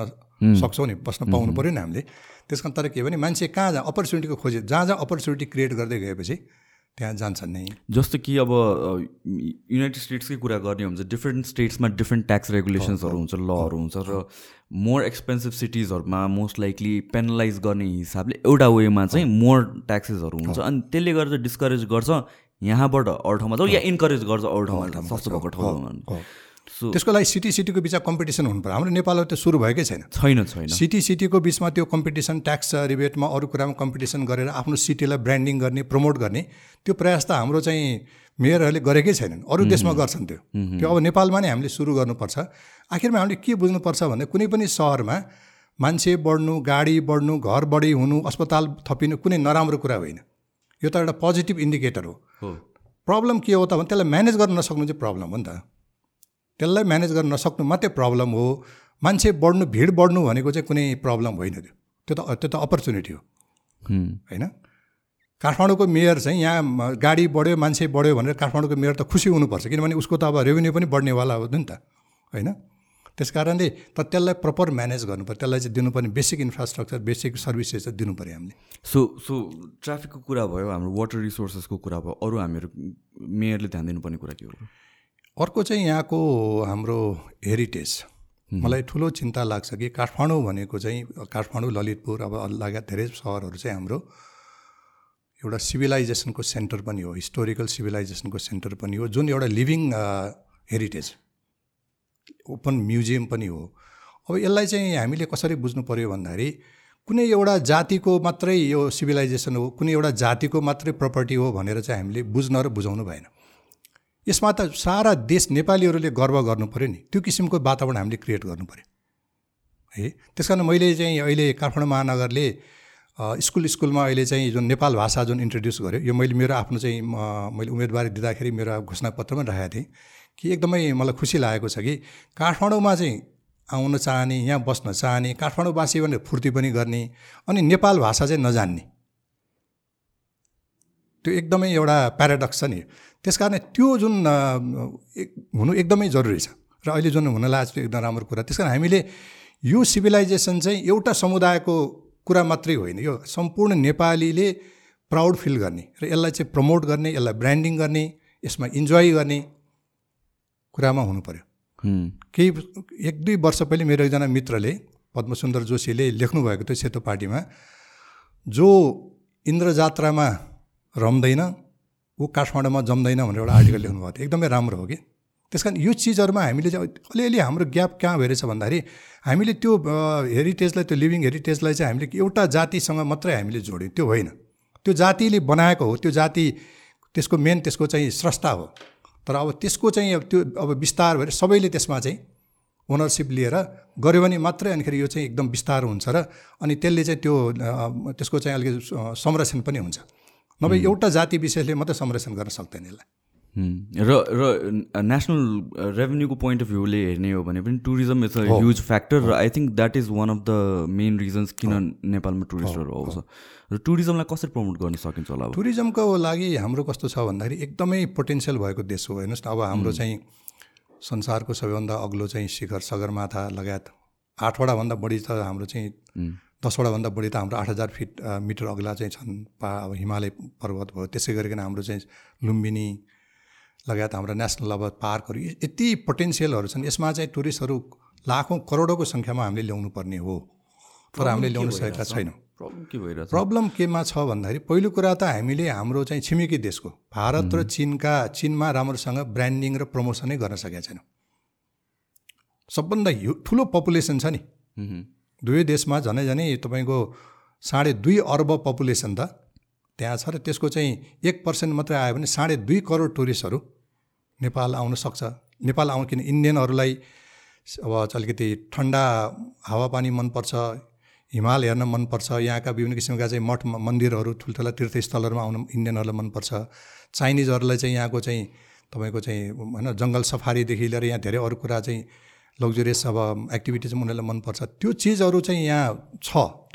सक्छौँ नि बस्न पाउनु पऱ्यो नि हामीले। त्यस कारण तर के भने मान्छे कहाँ जहाँ अपर्च्युनिटीको खोजे जहाँ जहाँ अपर्च्युनिटी क्रिएट गर्दै गएपछि त्यहाँ जान्छन् नै। जस्तो कि अब युनाइटेड स्टेट्सकै कुरा गर्ने हो भने चाहिँ डिफ्रेन्ट स्टेट्समा डिफ्रेन्ट ट्याक्स रेगुलेसन्सहरू हुन्छ लहरू हुन्छ र मोर एक्सपेन्सिभ सिटिजहरूमा मोस्ट लाइकली पेनलाइज गर्ने हिसाबले एउटा वेमा चाहिँ मोर ट्याक्सेसहरू हुन्छ अनि त्यसले गर्दा डिस्करेज गर्छ यहाँबाट अरू ठाउँमा जाऊ या इन्करेज गर्छ अरू ठाउँमा सस्तो भएको ठाउँमा त्यसको लागि सिटी सिटीको बिचमा कम्पिटिसन हुनु पऱ्यो हाम्रो नेपालमा त्यो सुरु भएकै छैन। छैन छैन। सिटी सिटीको बिचमा त्यो कम्पिटिसन ट्याक्स रिबेटमा अरू कुरामा कम्पिटिसन गरेर आफ्नो सिटीलाई ब्रान्डिङ गर्ने प्रमोट गर्ने त्यो प्रयास त हाम्रो चाहिँ मेयरहरूले गरेकै छैनन्। अरू देशमा गर्छन् त्यो। त्यो अब नेपालमा नै हामीले सुरु गर्नुपर्छ। आखिरमा हामीले के बुझ्नुपर्छ भने कुनै पनि सहरमा मान्छे बढ्नु गाडी बढ्नु घर बढी हुनु अस्पताल थपिनु कुनै नराम्रो कुरा होइन। यो त एउटा पोजिटिभ इन्डिकेटर हो। प्रब्लम के हो त भने त्यसलाई म्यानेज गर्न नसक्नु चाहिँ प्रब्लम हो नि त। त्यसलाई म्यानेज गर्न नसक्नु मात्रै प्रब्लम हो। मान्छे बढ्नु भिड बढ्नु भनेको चाहिँ कुनै प्रब्लम होइन त्यो। त्यो त त्यो त अपर्च्युनिटी हो। होइन? काठमाडौँको मेयर चाहिँ यहाँ गाडी बढ्यो मान्छे बढ्यो भनेर काठमाडौँको मेयर त खुसी हुनुपर्छ। किनभने उसको त अब रेभेन्यू पनि बढ्नेवाला हो नि त। होइन? त्यस कारणले त त्यसलाई प्रपर म्यानेज गर्नु पऱ्यो त्यसलाई चाहिँ दिनुपर्ने बेसिक इन्फ्रास्ट्रक्चर बेसिक सर्भिसेस चाहिँ दिनु पऱ्यो हामीले। सो सो ट्राफिकको कुरा भयो हाम्रो वाटर रिसोर्सेसको कुरा भयो अरू हामीहरू मेयरले ध्यान दिनुपर्ने कुरा के हो? अर्को चाहिँ यहाँको हाम्रो हेरिटेज मलाई ठुलो चिन्ता लाग्छ कि काठमाडौँ भनेको चाहिँ काठमाडौँ ललितपुर अब लगायत धेरै सहरहरू चाहिँ हाम्रो एउटा सिभिलाइजेसनको सेन्टर पनि हो हिस्टोरिकल सिभिलाइजेसनको सेन्टर पनि हो जुन एउटा लिभिङ हेरिटेज ओपन म्युजियम पनि हो। अब यसलाई चाहिँ हामीले कसरी बुझ्नु पऱ्यो भन्दाखेरि कुनै एउटा जातिको मात्रै यो सिभिलाइजेसन हो कुनै एउटा जातिको मात्रै प्रपर्टी हो भनेर चाहिँ हामीले बुझ्न र बुझाउनु भएन। यसमा त सारा देश नेपालीहरूले गर्व गर्नु पऱ्यो नि। त्यो किसिमको वातावरण हामीले क्रिएट गर्नु पऱ्यो है त्यस कारण मैले चाहिँ अहिले काठमाडौँ महानगरले स्कुल स्कुलमा अहिले चाहिँ जुन नेपाल भाषा जुन इन्ट्रोड्युस गर्यो यो मैले मेरो आफ्नो चाहिँ मैले उम्मेदवारी दिँदाखेरि मेरो घोषणापत्रमा राखेको थिएँ कि एकदमै मलाई खुसी लागेको छ कि काठमाडौँमा चाहिँ आउन चाहने यहाँ बस्न चाहने काठमाडौँवासी भने फुर्ती पनि गर्ने अनि नेपाल भाषा चाहिँ नजान्ने। त्यो एकदमै एउटा प्याराडक्स छ नि। त्यस कारण त्यो जुन हुनु एकदमै जरुरी छ। र अहिले जुन हुन लाग्छ एकदम राम्रो कुरा। त्यस कारण हामीले यो सिभिलाइजेसन चाहिँ एउटा समुदायको कुरा मात्रै होइन। यो सम्पूर्ण नेपालीले प्राउड फिल गर्ने र यसलाई चाहिँ प्रमोट गर्ने यसलाई ब्रान्डिङ गर्ने यसमा इन्जोय गर्ने कुरामा हुनु पऱ्यो केही एक दुई वर्ष पहिले मेरो एकजना मित्रले पद्मसुन्दर जोशीले लेख्नुभएको थियो सेतो पार्टीमा जो इन्द्र जात्रामा रम्दैन ऊ काठमाडौँमा जम्दैन भनेर एउटा आर्टिकल लेख्नुभएको थियो। एकदमै राम्रो हो कि? त्यस कारण यो चिजहरूमा हामीले चाहिँ अलिअलि हाम्रो ग्याप कहाँ भइरहेछ भन्दाखेरि हामीले त्यो हेरिटेजलाई त्यो लिभिङ हेरिटेजलाई चाहिँ हामीले एउटा जातिसँग मात्रै हामीले जोड्यौँ। त्यो होइन। त्यो जातिले बनाएको हो त्यो जाति त्यसको मेन त्यसको चाहिँ स्रष्टा हो। तर अब त्यसको चाहिँ अब त्यो अब विस्तार भएर सबैले त्यसमा चाहिँ ओनरसिप लिएर गऱ्यो भने मात्रै अनिखेरि यो चाहिँ एकदम विस्तार हुन्छ र अनि त्यसले चाहिँ त्यो त्यसको चाहिँ अलिकति संरक्षण पनि हुन्छ। नभए एउटा जाति विशेषले मात्रै संरक्षण गर्न सक्दैन यसलाई। र र नेसनल रेभेन्यूको पोइन्ट अफ भ्यूले हेर्ने हो भने पनि tourism is a huge factor र I think that is one of the main reasons किन नेपालमा टुरिस्टहरू आउँछ। र टुरिज्मलाई कसरी प्रमोट गर्न सकिन्छ होला टुरिज्मको लागि हाम्रो कस्तो छ भन्दाखेरि एकदमै पोटेन्सियल भएको देश हो। हेर्नुहोस् न अब हाम्रो चाहिँ संसारको सबैभन्दा अग्लो चाहिँ शिखर सगरमाथा लगायत आठवटा भन्दा बढी त हाम्रो चाहिँ दसवटाभन्दा बढी त हाम्रो आठ हजार फिट मिटर अग्ला चाहिँ छन्। पा अब हिमालय पर्वत भयो त्यसै गरिकन हाम्रो चाहिँ लुम्बिनी लगायत हाम्रो नेसनल अब पार्कहरू यति पोटेन्सियलहरू छन्। यसमा चाहिँ टुरिस्टहरू लाखौँ करोडौँको सङ्ख्यामा हामीले ल्याउनु पर्ने हो। तर हामीले ल्याउन सकेका छैनौँ। प्रब्लम के भइरहेछ? प्रब्लम केमा छ भन्दाखेरि पहिलो कुरा त हामीले हाम्रो चाहिँ छिमेकी देशको भारत र चिनका चिनमा राम्रोसँग ब्रान्डिङ र प्रमोसनै गर्न सकेका छैनौँ। सबभन्दा ठुलो पपुलेसन छ नि। दुवै देशमा झनै झनै तपाईँको साढे दुई अर्ब पपुलेसन त त्यहाँ छ र त्यसको चाहिँ एक पर्सेन्ट मात्रै आयो भने साढे दुई करोड टुरिस्टहरू नेपाल आउन सक्छ। नेपाल आउनु किन इन्डियनहरूलाई अब अलिकति ठन्डा हावापानी मनपर्छ हिमाल हेर्न मनपर्छ यहाँका विभिन्न किसिमका चाहिँ मठ मन्दिरहरू ठुल्ठुला तीर्थस्थलहरूमा आउनु इन्डियनहरूलाई मनपर्छ। चाइनिजहरूलाई चाहिँ यहाँको चाहिँ तपाईँको चाहिँ होइन जङ्गल सफारीदेखि लिएर यहाँ धेरै अरू कुरा चाहिँ लग्जरियस अब एक्टिभिटिज पनि उनीहरूलाई मनपर्छ। त्यो चिजहरू चाहिँ यहाँ छ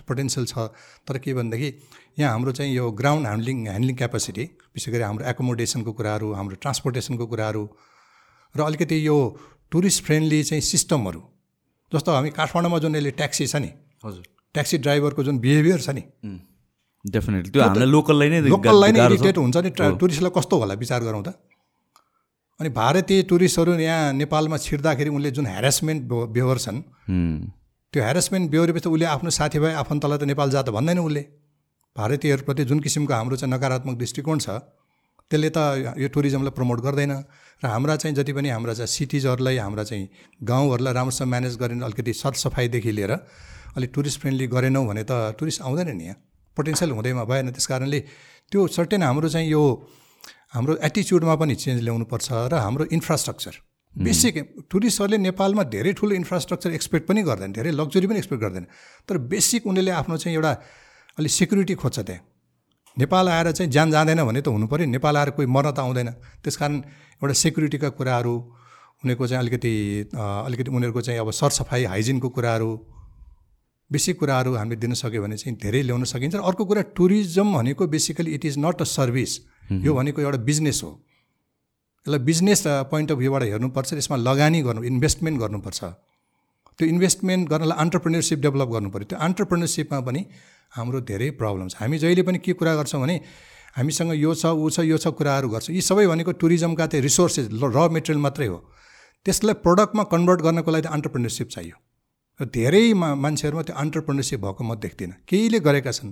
पोटेन्सियल छ। तर के भनेदेखि यहाँ हाम्रो चाहिँ यो ग्राउन्ड ह्यान्डलिङ ह्यान्डलिङ क्यापासिटी विशेष गरी हाम्रो एकोमोडेसनको कुराहरू हाम्रो ट्रान्सपोर्टेसनको कुराहरू र अलिकति यो टुरिस्ट फ्रेन्डली चाहिँ सिस्टमहरू जस्तो हामी काठमाडौँमा जुन यसले ट्याक्सी छ नि हजुर। ट्याक्सी ड्राइभरको जुन बिहेभियर छ नि डेफिनेटली त्यो हामीलाई लोकललाई नै लोकललाई नै। इरिटेट हुन्छ नि ट्रा टुरिस्टलाई कस्तो होला विचार गरौँ त? अनि भारतीय टुरिस्टहरू यहाँ नेपालमा छिर्दाखेरि उनले जुन ह्यारेसमेन्ट व्यवहार छन् हुँ, त्यो ह्यारेसमेन्ट बेहोरेपछि उसले आफ्नो साथीभाइ आफन्तलाई त नेपाल जा त भन्दैन उसले। भारतीयहरूप्रति जुन किसिमको हाम्रो चाहिँ नकारात्मक दृष्टिकोण छ त्यसले त यो टुरिज्मलाई प्रमोट गर्दैन। र हाम्रा चाहिँ जति पनि हाम्रा चाहिँ सिटिजहरूलाई हाम्रा चाहिँ गाउँहरूलाई राम्रोसँग म्यानेज गरेर अलिकति सरसफाइदेखि लिएर अलिक टुरिस्ट फ्रेन्डली गरेनौँ भने त टुरिस्ट आउँदैन नि यहाँ। पोटेन्सियल हुँदैमा भएन। त्यस कारणले त्यो सर्टेन हाम्रो चाहिँ यो हाम्रो एटिच्युडमा पनि चेन्ज ल्याउनुपर्छ र हाम्रो इन्फ्रास्ट्रक्चर बेसिक टुरिस्टहरूले नेपालमा धेरै ठुलो इन्फ्रास्ट्रक्चर एक्सपेक्ट पनि गर्दैन धेरै लग्जरी पनि एक्सपेक्ट गर्दैन। तर बेसिक उनीहरूले आफ्नो चाहिँ एउटा अलिक सेक्युरिटी खोज्छ त्यहाँ। नेपाल आएर चाहिँ ज्यान जाँदैन भने त हुनु पऱ्यो नेपाल आएर कोही मर्न त आउँदैन। त्यस कारण एउटा सेक्युरिटीका कुराहरू उनीहरूको चाहिँ अलिकति अलिकति उनीहरूको चाहिँ अब सरसफाइ हाइजिनको कुराहरू बेसिक कुराहरू हामीले दिन सक्यो भने चाहिँ धेरै ल्याउन सकिन्छ। र अर्को कुरा टुरिज्म भनेको basically it is not a service यो भनेको एउटा बिजनेस हो। यसलाई बिजनेस पोइन्ट अफ भ्यूबाट हेर्नुपर्छ यसमा लगानी गर्नु इन्भेस्टमेन्ट गर्नुपर्छ। त्यो इन्भेस्टमेन्ट गर्नलाई अन्टरप्रिनरसिप डेभलप गर्नु पऱ्यो। त्यो अन्टरप्रिनरसिपमा पनि हाम्रो धेरै प्रब्लम छ। हामी जहिले पनि के कुरा गर्छौँ भने हामीसँग यो छ ऊ छ यो छ कुराहरू गर्छौँ। यी सबै भनेको टुरिज्मका चाहिँ रिसोर्सेस र मेटेरियल मात्रै हो। त्यसलाई प्रडक्टमा कन्भर्ट गर्नको लागि त अन्टरप्रिनरसिप चाहियो। र धेरै मा मान्छेहरूमा त्यो अन्टरप्रिनरसिप भएको म देख्दिनँ। केहीले गरेका छन्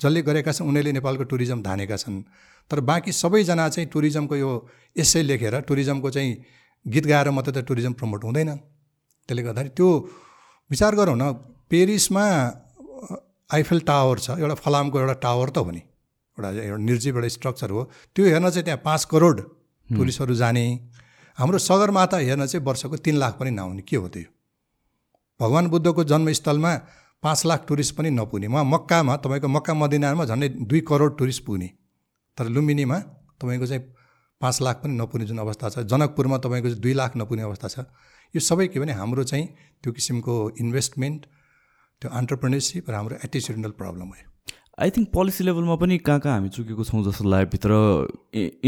जसले गरेका छन् उनीहरूले नेपालको टुरिज्म धानेका छन्। तर बाँकी सबैजना चाहिँ टुरिज्मको यो यसै लेखेर टुरिज्मको चाहिँ गीत गाएर मात्रै त टुरिज्म प्रमोट हुँदैन त्यसले गर्दाखेरि त्यो विचार गरौँ न पेरिसमा आइफेल टावर छ एउटा फलामको एउटा टावर त हो नि। एउटा एउटा निर्जीव एउटा स्ट्रक्चर हो। त्यो हेर्न चाहिँ त्यहाँ पाँच करोड टुरिस्टहरू जाने। हाम्रो सगरमाथा हेर्न चाहिँ वर्षको तिन लाख पनि नआउने के हो त्यो? भगवान् बुद्धको जन्मस्थलमा पाँच लाख टुरिस्ट पनि नपुग्ने मक्कामा तपाईँको मक्का मदिनामा झन्डै दुई करोड टुरिस्ट पुग्ने। तर लुम्बिनीमा तपाईँको चाहिँ पाँच लाख पनि नपुग्ने जुन अवस्था छ जनकपुरमा तपाईँको चाहिँ दुई लाख नपुग्ने अवस्था छ। यो सबै के भने हाम्रो चाहिँ त्यो किसिमको इन्भेस्टमेन्ट त्यो अन्टरप्रिनरसिप र हाम्रो एटिच्युडनल प्रब्लम हो आई थिङ्क पोलिसी लेभलमा पनि कहाँ कहाँ हामी चुकेको छौँ जस्तो भित्र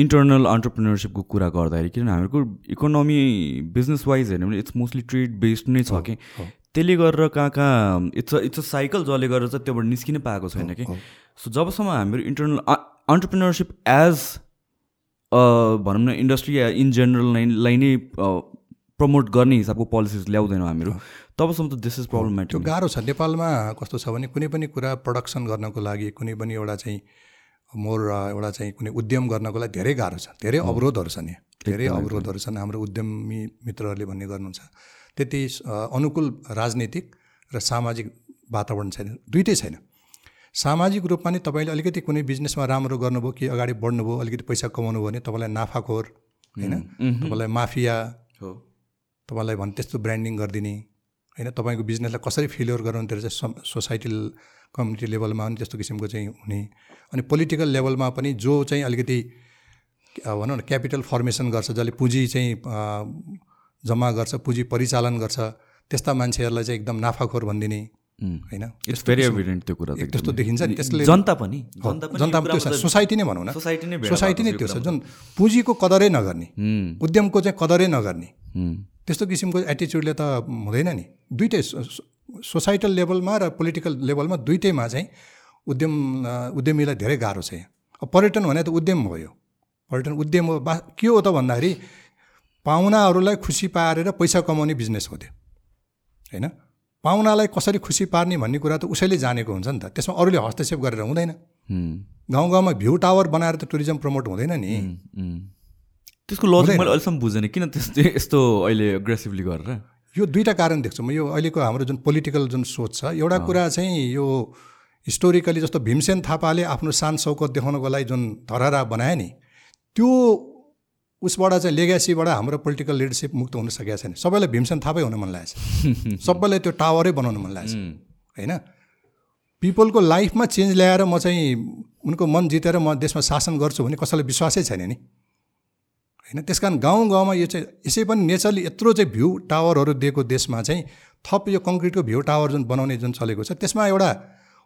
इन्टरनल अन्टरप्रिनरसिपको कुरा गर्दाखेरि किनभने हामीहरूको इकोनोमी बिजनेस वाइज हेर्ने भने इट्स मोस्टली ट्रेड बेस्ड नै छ कि। त्यसले गरेर कहाँ कहाँ इट्स इट्स अ साइकल जसले गरेर चाहिँ त्योबाट निस्किनै पाएको छैन कि। सो जबसम्म हाम्रो इन्टरनल अन्टरप्रिनरसिप एज भनौँ न इन्डस्ट्री या इन जेनरललाई नै प्रमोट गर्ने हिसाबको पोलिसिज ल्याउँदैनौँ हामीहरू तबसम्म त दिस इज त्यो प्रब्लमेटिक गाह्रो छ। नेपालमा कस्तो छ भने कुनै पनि कुरा प्रडक्सन गर्नको लागि कुनै पनि एउटा चाहिँ मोर एउटा चाहिँ कुनै उद्यम गर्नको लागि धेरै गाह्रो छ। धेरै अवरोधहरू छन् यहाँ। धेरै अवरोधहरू छन् हाम्रो उद्यमी मित्रहरूले भन्ने गर्नुहुन्छ। त्यति अनुकूल राजनीतिक र सामाजिक वातावरण छैन। दुइटै छैन। सामाजिक रूपमा नि तपाईँले अलिकति कुनै बिजनेसमा राम्रो गर्नुभयो कि अगाडि बढ्नुभयो अलिकति पैसा कमाउनु भयो भने तपाईँलाई नाफाखोर होइन? तपाईँलाई माफिया हो। तपाईँलाई भने त्यस्तो ब्रान्डिङ गरिदिने होइन? तपाईँको बिजनेसलाई कसरी फेलियर गराउनु त्यो चाहिँ सोसाइटल कम्युनिटी लेभलमा पनि त्यस्तो किसिमको चाहिँ हुने। अनि पोलिटिकल लेभलमा पनि जो चाहिँ अलिकति भनौँ न क्यापिटल फर्मेसन गर्छ जसले पुँजी चाहिँ जम्मा गर्छ पुँजी परिचालन गर्छ त्यस्ता मान्छेहरूलाई चाहिँ एकदम नाफाखोर भनिदिने होइन? त्यस्तो देखिन्छ नि त्यसले जनता पनि जनता त्यो छ सोसाइटी नै भनौँ न। सोसाइटी नै त्यो छ। जुन पुँजीको कदरै नगर्ने उद्यमको चाहिँ कदरै नगर्ने त्यस्तो किसिमको एटिच्युडले त हुँदैन नि। दुइटै सोसाइटल लेभलमा र पोलिटिकल लेभलमा दुइटैमा चाहिँ उद्यम उद्यमीलाई धेरै गाह्रो छ यहाँ। अब पर्यटन भने त उद्यम भयो पर्यटन उद्यम हो बा के हो त भन्दाखेरि पाहुनाहरूलाई खुसी पारेर पैसा कमाउने बिजनेस हो त्यो। होइन? पाहुनालाई कसरी खुसी पार्ने भन्ने कुरा त उसैले जानेको हुन्छ नि त। त्यसमा अरूले हस्तक्षेप गरेर हुँदैन। गाउँ गाउँमा भ्यू टावर बनाएर त टुरिज्म प्रमोट हुँदैन नि। त्यसको लजिक मैले अहिलेसम्म बुझेन। किन त्यस्तो यस्तो अहिले एग्रेसिभली गरेर? यो दुईवटा कारण देख्छु म। यो अहिलेको हाम्रो जुन पोलिटिकल जुन सोच छ एउटा कुरा चाहिँ यो हिस्टोरिकली जस्तो भीमसेन थापाले आफ्नो सान सौकत देखाउनको लागि जुन धरहरा बनायो नि त्यो उसबाट चाहिँ लेगासीबाट हाम्रो पोलिटिकल लिडरसिप मुक्त हुन सकेको छैन। सबैलाई भीमसेन थापै हुन मन लागेको छ *laughs* सबैलाई त्यो टावरै बनाउन मन लागेको छ होइन? पिपलको लाइफमा चेन्ज ल्याएर म चाहिँ उनको मन जितेर म देशमा शासन गर्छु भने कसैलाई विश्वासै छैन नि। होइन? त्यस कारण गाउँ गाउँमा यो चाहिँ यसै पनि नेचरली यत्रो चाहिँ भ्यू टावरहरू दिएको देशमा चाहिँ थप यो कङ्क्रिटको भ्यू टावर जुन बनाउने जुन चलेको छ त्यसमा एउटा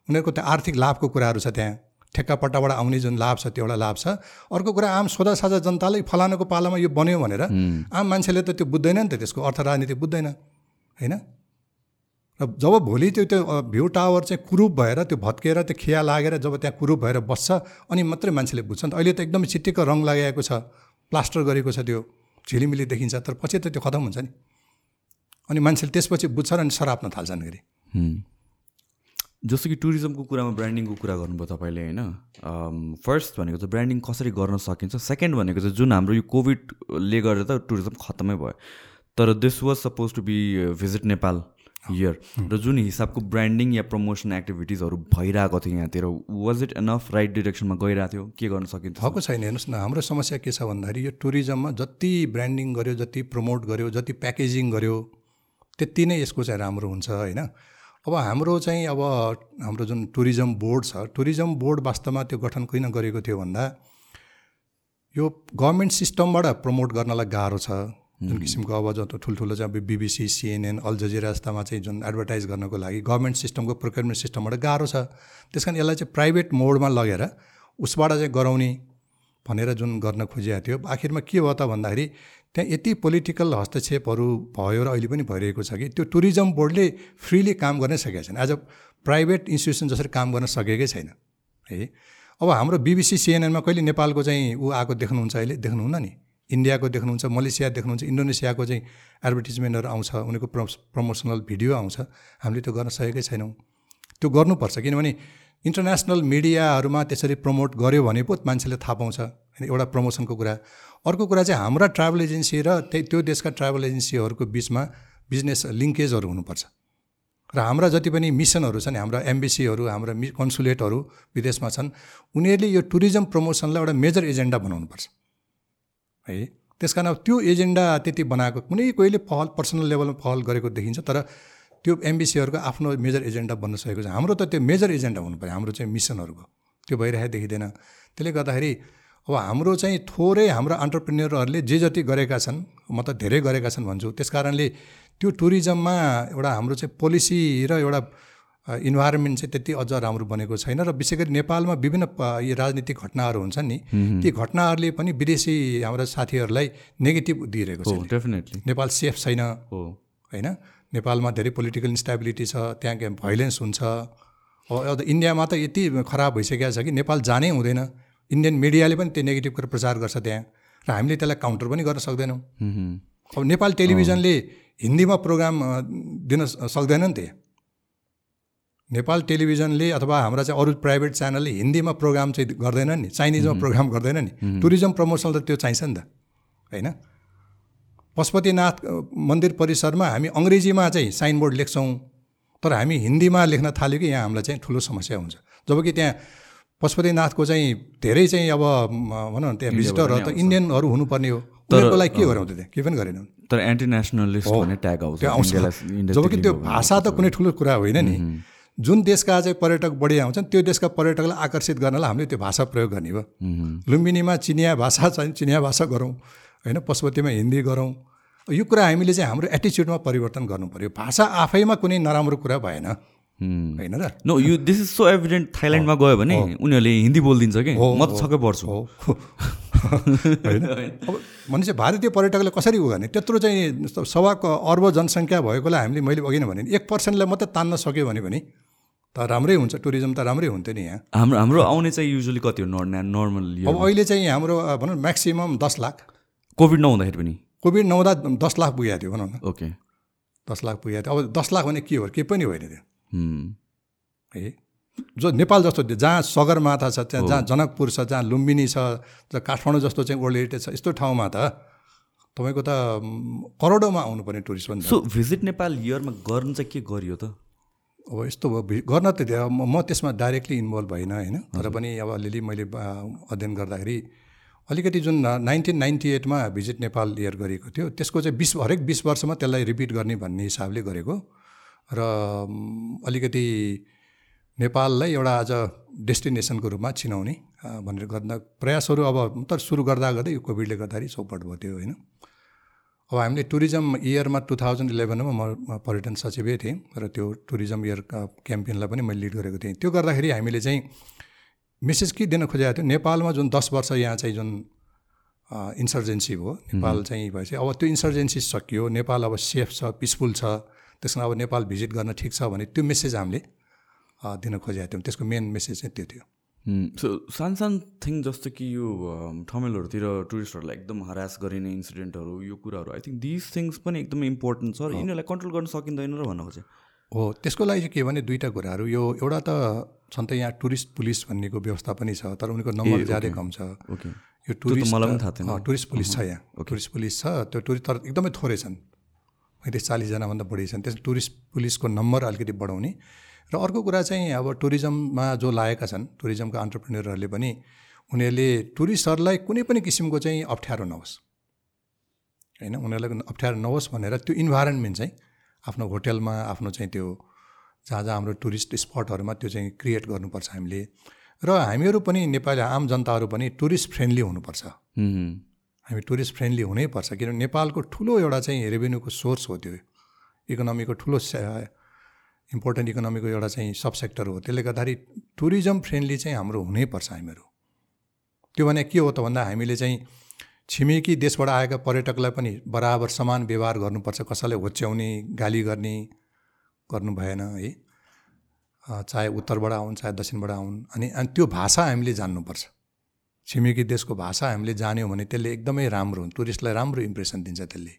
उनीहरूको त्यो आर्थिक लाभको कुराहरू छ त्यहाँ। ठेक्कापट्टाबाट आउने जुन लाभ छ त्यो एउटा लाभ छ। अर्को कुरा आम साझा जनताले फलानुको पालामा यो बन्यो भनेर आम मान्छेले त त्यो बुझ्दैन नि त त्यसको अर्थ राजनीति बुझ्दैन होइन? र जब भोलि त्यो त्यो भ्यू टावर चाहिँ कुरूप भएर त्यो भत्किएर त्यो खिया लागेर जब त्यहाँ कुरूप भएर बस्छ अनि मात्रै मान्छेले बुझ्छ नि त। अहिले त एकदमै चिट्टिको रङ लगाएको छ प्लास्टर गरेको छ त्यो झिलिमिली देखिन्छ तर पछि त त्यो खतम हुन्छ नि। अनि मान्छेले त्यसपछि बुझ्छ र अनि सराप्न थाल्छन् फेरि। जस्तो कि टुरिज्मको कुरामा ब्रान्डिङको कुरा गर्नुभयो तपाईँले होइन? फर्स्ट भनेको चाहिँ ब्रान्डिङ कसरी गर्न सकिन्छ? सेकेन्ड भनेको चाहिँ जुन हाम्रो यो कोभिडले गर्दा त टुरिज्म खत्तमै भयो। तर this was suppose to be visit Nepal here र जुन हिसाबको ब्रान्डिङ या प्रमोसन एक्टिभिटिजहरू भइरहेको थियो यहाँतिर वाज इट एनफ राइट डिरेक्सनमा गइरहेको थियो? के गर्न सकिन्छ? भएको छैन। हेर्नुहोस् न हाम्रो समस्या के छ भन्दाखेरि यो टुरिज्ममा जति ब्रान्डिङ गर्यो जति प्रमोट गर्यो जति प्याकेजिङ गर्यो त्यति नै यसको चाहिँ राम्रो हुन्छ होइन? अब हाम्रो चाहिँ अब हाम्रो जुन टुरिज्म बोर्ड छ टुरिज्म बोर्ड वास्तवमा त्यो गठन किन गरेको थियो भन्दा यो गभर्मेन्ट सिस्टमबाट प्रमोट गर्नलाई गाह्रो छ। जुन किसिमको अब जस्तो ठुल्ठुलो चाहिँ अब बिबिसी सिएनएन अल जजिरा जस्तामा चाहिँ जुन एडभर्टाइज गर्नको लागि गभर्मेन्ट सिस्टमको प्रोक्योरमेन्ट सिस्टमबाट गाह्रो छ। त्यस कारण यसलाई चाहिँ प्राइभेट मोडमा लगेर उसबाट चाहिँ गराउने भनेर जुन गर्न खोजिएको थियो। आखिरमा के भयो त भन्दाखेरि त्यहाँ यति पोलिटिकल हस्तक्षेपहरू भयो र अहिले पनि भइरहेको छ कि त्यो टुरिज्म बोर्डले फ्रिली काम गर्नै सकेको छैन। एज अ प्राइभेट इन्स्टिट्युसन जसरी काम गर्न सकेकै छैन है? अब हाम्रो बिबिसी सिएनएनमा कहिले नेपालको चाहिँ ऊ आएको देख्नुहुन्छ अहिले? देख्नुहुन्न नि। इन्डियाको देख्नुहुन्छ मलेसिया देख्नुहुन्छ इन्डोनेसियाको चाहिँ एडभर्टिजमेन्टहरू आउँछ उनीहरूको प्र प्रमोसनल भिडियो आउँछ। हामीले त्यो गर्न सकेकै छैनौँ। त्यो गर्नुपर्छ किनभने इन्टरनेसनल मिडियाहरूमा त्यसरी प्रमोट गऱ्यो भने पो मान्छेले थाहा पाउँछ। होइन एउटा प्रमोसनको कुरा। अर्को कुरा चाहिँ हाम्रा ट्राभल एजेन्सी र त्यही त्यो देशका ट्राभल एजेन्सीहरूको बिचमा बिजनेस लिङ्केजहरू हुनुपर्छ। र हाम्रा जति पनि मिसनहरू छन् हाम्रा एम्बेसीहरू हाम्रा मि कन्सुलेटहरू विदेशमा छन् उनीहरूले यो टुरिज्म प्रमोसनलाई एउटा मेजर एजेन्डा बनाउनुपर्छ। है? त्यस कारण त्यो एजेन्डा त्यति बनाएको कुनै कोहीले पहल पर्सनल लेभलमा पहल गरेको देखिन्छ तर त्यो एम्बिसीहरूको आफ्नो मेजर एजेन्डा बन्न सकेको छ। हाम्रो त त्यो मेजर एजेन्डा हुनु पऱ्यो। हाम्रो चाहिँ मिसनहरूको। त्यो भइरहेको देखिँदैन। त्यसले गर्दाखेरि अब हाम्रो चाहिँ थोरै हाम्रो अन्टरप्रिन्यरहरूले जे जति गरेका छन् म त धेरै गरेका छन् भन्छु। त्यस कारणले त्यो टुरिज्ममा एउटा हाम्रो चाहिँ पोलिसी र एउटा इन्भाइरोमेन्ट चाहिँ त्यति अझ राम्रो बनेको छैन र विशेष गरी नेपालमा विभिन्न यी राजनीतिक घटनाहरू हुन्छन् नि ती घटनाहरूले पनि विदेशी हाम्रा साथीहरूलाई नेगेटिभ दिइरहेको छ डेफिनेटली। नेपाल सेफ छैन। हो। होइन? नेपालमा धेरै पोलिटिकल इन्स्टेबिलिटी छ त्यहाँ के भाइलेन्स हुन्छ। अब इन्डियामा त यति खराब भइसकेको छ कि नेपाल जानै हुँदैन। इन्डियन मिडियाले पनि त्यो नेगेटिभ कुरा प्रचार गर्छ त्यहाँ। र हामीले त्यसलाई काउन्टर पनि गर्न सक्दैनौँ। अब नेपाल टेलिभिजनले हिन्दीमा प्रोग्राम दिन सक्दैन नि त नेपाल टेलिभिजनले अथवा हाम्रा चाहिँ अरू प्राइभेट च्यानलले हिन्दीमा प्रोग्राम चाहिँ गर्दैनन् नि चाइनिजमा प्रोग्राम गर्दैन नि। टुरिज्म प्रमोसन त त्यो चाहिन्छ नि त होइन? पशुपतिनाथ मन्दिर परिसरमा हामी अङ्ग्रेजीमा चाहिँ साइनबोर्ड लेख्छौँ तर हामी हिन्दीमा लेख्न थाल्यो कि यहाँ हामीलाई चाहिँ ठुलो समस्या हुन्छ। जबकि त्यहाँ पशुपतिनाथको चाहिँ धेरै चाहिँ अब भनौँ न त्यहाँ भिजिटरहरू त इन्डियनहरू हुनुपर्ने हो। उनीहरूको लागि के त त्यहाँ? केही पनि गरेनौँ। तर एन्टी नेसनलिस्ट भन्ने ट्याग आउँछ। त्यो जबकि त्यो। भाषा त कुनै ठुलो कुरा होइन नि। जुन देशका चाहिँ पर्यटक बढी आउँछन् त्यो देशका पर्यटकलाई आकर्षित गर्नलाई हामीले त्यो भाषा प्रयोग गर्ने हो। लुम्बिनीमा चिनिया भाषा चाहिँ चिनिया भाषा गरौँ। होइन पशुपतिमा हिन्दी गरौँ। यो कुरा हामीले चाहिँ हाम्रो एटिच्युडमा परिवर्तन गर्नु पऱ्यो भाषा आफैमा कुनै नराम्रो कुरा भएन। होइन र? नो यो दिस इज सो एभिडेन्ट थाइल्यान्डमा गयो भने उनीहरूले हिन्दी बोलिदिन्छ कि? म त छक्कै पर्छु हो। *laughs* होइन। अब भनेपछि भारतीय पर्यटकले कसरी उ गर्ने त्यत्रो चाहिँ सवाको अर्ब जनसङ्ख्या भएकोलाई हामीले मैले अघि नै भने एक पर्सेन्टलाई मात्रै तान्न सक्यो भने पनि त राम्रै हुन्छ। टुरिज्म त राम्रै हुन्थ्यो नि यहाँ। हाम्रो हाम्रो आउने चाहिँ युजली कति हो? नर् नर्मल अब अहिले चाहिँ हाम्रो भनौँ म्याक्सिमम् दस लाख। कोभिड नहुँदाखेरि पनि? कोभिड नहुँदा दस लाख पुगेको थियो भनौँ न। ओके। दस लाख पुगेको थियो। अब दस लाख भने के हो? केही पनि होइन त्यो। हुँ, जो नेपाल जस्तो जहाँ सगरमाथा छ त्यहाँ जहाँ जनकपुर छ जहाँ लुम्बिनी छ जहाँ काठमाडौँ जस्तो चाहिँ वर्ल्ड हेरिटेज छ यस्तो ठाउँमा त तपाईँको त करोडौँमा आउनुपर्ने टुरिस्ट पनि सो भिजिट नेपाल इयरमा गर्नु चाहिँ के गरियो त? अब यस्तो भयो भि- गर्न त म त्यसमा डाइरेक्टली इन्भल्भ भइनँ होइन? तर पनि अब अलिअलि मैले अध्ययन गर्दाखेरि अलिकति जुन नाइन्टिन नाइन्टी एटमा भिजिट नेपाल इयर गरेको थियो त्यसको चाहिँ बिस हरेक बिस वर्षमा त्यसलाई रिपिट गर्ने भन्ने हिसाबले गरेको। र अलिकति नेपाललाई एउटा आज डेस्टिनेसनको रूपमा चिनाउने भनेर गर्दा प्रयासहरू अब तर सुरु गर्दा गर्दै यो कोभिडले गर्दाखेरि चौपट भयो त्यो होइन। अब हामीले टुरिज्म इयरमा टु थाउजन्ड इलेभेनमा म पर्यटन सचिवै थिएँ र त्यो टुरिज्म इयर क्याम्पेनलाई पनि मैले लिड गरेको थिएँ। त्यो गर्दाखेरि हामीले चाहिँ मेसेज के दिन खोजेको थियो। नेपालमा जुन दस वर्ष यहाँ चाहिँ जुन इन्सर्जेन्सी भयो नेपाल चाहिँ भएपछि अब त्यो इन्सर्जेन्सी सकियो। नेपाल अब सेफ छ पिसफुल छ। त्यसमा अब नेपाल भिजिट गर्न ठिक छ भने त्यो मेसेज हामीले दिन खोजेका थियौँ। त्यसको मेन मेसेज चाहिँ त्यो थियो। सो सानो सानो थिङ जस्तो कि यो ठमेलहरूतिर टुरिस्टहरूलाई एकदम हरास गरिने इन्सिडेन्टहरू यो कुराहरू आई थिङ्क दिस थिङ्स पनि एकदमै इम्पोर्टेन्ट छ। र यिनीहरूलाई कन्ट्रोल गर्न सकिँदैन र भन्न खोजेँ हो त्यसको लागि चाहिँ के भने दुईवटा कुराहरू। यो एउटा त छन् त यहाँ टुरिस्ट पुलिस भन्नेको व्यवस्था पनि छ तर उनीको नम्बर ज्यादै कम छ। यो टुरिस्ट मलाई पनि थाहा थिएन। अँ, टुरिस्ट पुलिस छ यहाँ। टुरिस्ट पुलिस छ त्यो टुरिस्ट तर एकदमै थोरै छन्। पैँतिस चालिसजनाभन्दा बढी छन्। त्यस टुरिस्ट पुलिसको नम्बर अलिकति बढाउने। र अर्को कुरा चाहिँ अब टुरिज्ममा जो लागेका छन् टुरिज्मका अन्टरप्रिन्यरहरूले पनि उनीहरूले टुरिस्टहरूलाई कुनै पनि किसिमको चाहिँ अप्ठ्यारो नहोस्। होइन? उनीहरूलाई अप्ठ्यारो नहोस् भनेर त्यो इन्भाइरोन्मेन्ट चाहिँ आफ्नो होटेलमा आफ्नो चाहिँ त्यो जहाँ जहाँ हाम्रो टुरिस्ट स्पटहरूमा त्यो चाहिँ क्रिएट गर्नुपर्छ हामीले। र हामीहरू पनि नेपाली आम जनताहरू पनि टुरिस्ट फ्रेन्डली हुनुपर्छ। हामी टुरिस्ट फ्रेन्डली हुनैपर्छ किनभने नेपालको ठुलो एउटा चाहिँ रेभेन्यूको सोर्स हो त्यो। इकोनोमीको ठुलो इम्पोर्टेन्ट इकोनोमीको एउटा चाहिँ सब सेक्टर हो। त्यसले गर्दाखेरि टुरिज्म फ्रेन्डली चाहिँ हाम्रो हुनैपर्छ हामीहरू। त्यो भने के हो त भन्दा हामीले चाहिँ छिमेकी देशबाट आएका पर्यटकलाई पनि बराबर समान व्यवहार गर्नुपर्छ। कसैलाई होच्याउने गाली गर्ने गर्नु भएन है। चाहे उत्तरबाट आउन् चाहे दक्षिणबाट आउन्। अनि अनि त्यो भाषा हामीले जान्नुपर्छ। छिमेकी देशको भाषा हामीले जान्यौँ भने त्यसले एकदमै राम्रो हुन्छ टुरिस्टलाई राम्रो इम्प्रेसन दिन्छ त्यसले।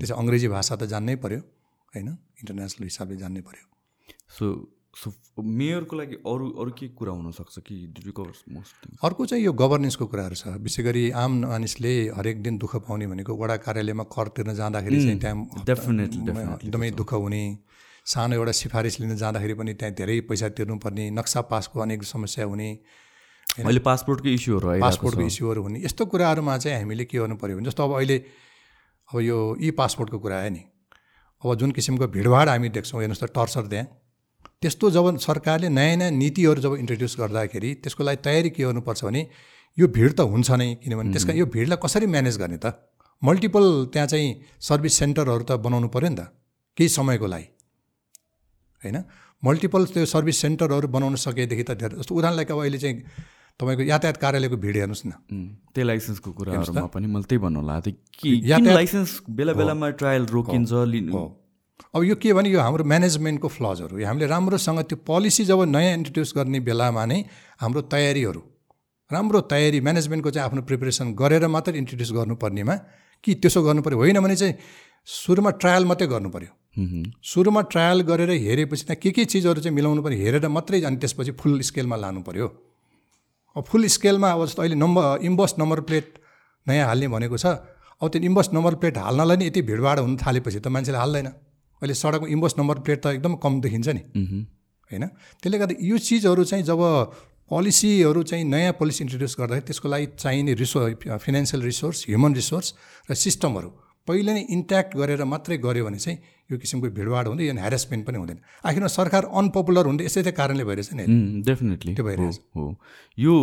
त्यसै अङ्ग्रेजी भाषा त जान्नै पऱ्यो होइन? इन्टरनेसनल हिसाबले जान्नै पऱ्यो सो सो मेयरको लागि अरू अरू के कुरा हुनसक्छ कि मोस्ट अर्को चाहिँ यो गभर्नेन्सको कुराहरू छ। विशेष गरी आम मानिसले हरेक दिन दुःख पाउने भनेको वडा कार्यालयमा कर तिर्न जाँदाखेरि चाहिँ त्यहाँ definitely, म- एकदमै दुःख हुने सानो एउटा सिफारिस लिन जाँदाखेरि पनि त्यहाँ धेरै पैसा तिर्नुपर्ने नक्सा पासको अनेक समस्या हुने। अहिले पासपोर्टको इस्युहरू पासपोर्टको इस्युहरू हुने। यस्तो कुराहरूमा चाहिँ हामीले के गर्नु पऱ्यो भने जस्तो अब अहिले अब यो ई पासपोर्टको कुरा आयो नि। अब जुन किसिमको भिडभाड हामी देख्छौँ हेर्नुहोस् त टर्चर त्यहाँ। त्यस्तो जब सरकारले नयाँ नयाँ नीतिहरू जब इन्ट्रोड्युस गर्दाखेरि त्यसको लागि तयारी के गर्नुपर्छ भने यो भिड त हुन्छ नै किनभने त्यसका यो भिडलाई कसरी म्यानेज गर्ने त? मल्टिपल त्यहाँ चाहिँ सर्भिस सेन्टरहरू त बनाउनु पऱ्यो नि त केही समयको लागि। होइन? मल्टिपल त्यो सर्भिस सेन्टरहरू बनाउन सकेदेखि त धेरै जस्तो उदाहरणलाई अब अहिले चाहिँ तपाईँको यातायात कार्यालयको भिड हेर्नुहोस् न। त्यही लाइसेन्सको कुराहरूमा पनि मैले त्यही भन्नु होला। यातायात- लाइसेन्स बेला बेलामा ट्रायल रोकिन्छ अब यो के भने यो हाम्रो म्यानेजमेन्टको फ्लजहरू यो हामीले राम्रोसँग त्यो पोलिसी जब नयाँ इन्ट्रोड्युस गर्ने बेलामा नै हाम्रो तयारीहरू राम्रो तयारी म्यानेजमेन्टको चाहिँ आफ्नो प्रिपरेसन गरेर मात्रै इन्ट्रोड्युस गर्नुपर्नेमा कि त्यसो गर्नु पऱ्यो होइन भने चाहिँ सुरुमा ट्रायल मात्रै गर्नु पऱ्यो हुँ, हुँ। सुरुमा ट्रायल गरेर हेरेपछि त्यहाँ के के चिजहरू चाहिँ मिलाउनु पऱ्यो हेरेर मात्रै अनि त्यसपछि फुल स्केलमा लानु पऱ्यो अब फुल स्केलमा अब जस्तो अहिले नम्बर इम्बस नम्बर प्लेट नयाँ हाल्ने भनेको छ। अब त्यो इम्बस नम्बर प्लेट हाल्नलाई नि यति भिडभाड हुन थालेपछि त मान्छेले हाल्दैन। अहिले सडकमा इम्बस नम्बर प्लेट त एकदम कम देखिन्छ नि। होइन त्यसले गर्दा यो चिजहरू चाहिँ जब पोलिसीहरू चाहिँ नयाँ पोलिसी इन्ट्रोड्युस गर्दाखेरि त्यसको लागि चाहिने resource financial resource human resource र सिस्टमहरू पहिले नै इन्ट्याक्ट गरेर मात्रै गऱ्यो भने चाहिँ यो किसिमको भिडभाड हुँदैन यो ह्यारेसमेन्ट पनि हुँदैन। आखिरमा सरकार अनपपुलर हुँदै यसै त्यही कारणले भइरहेछ नि डेफिनेटली त्यो भइरहेछ। हो यो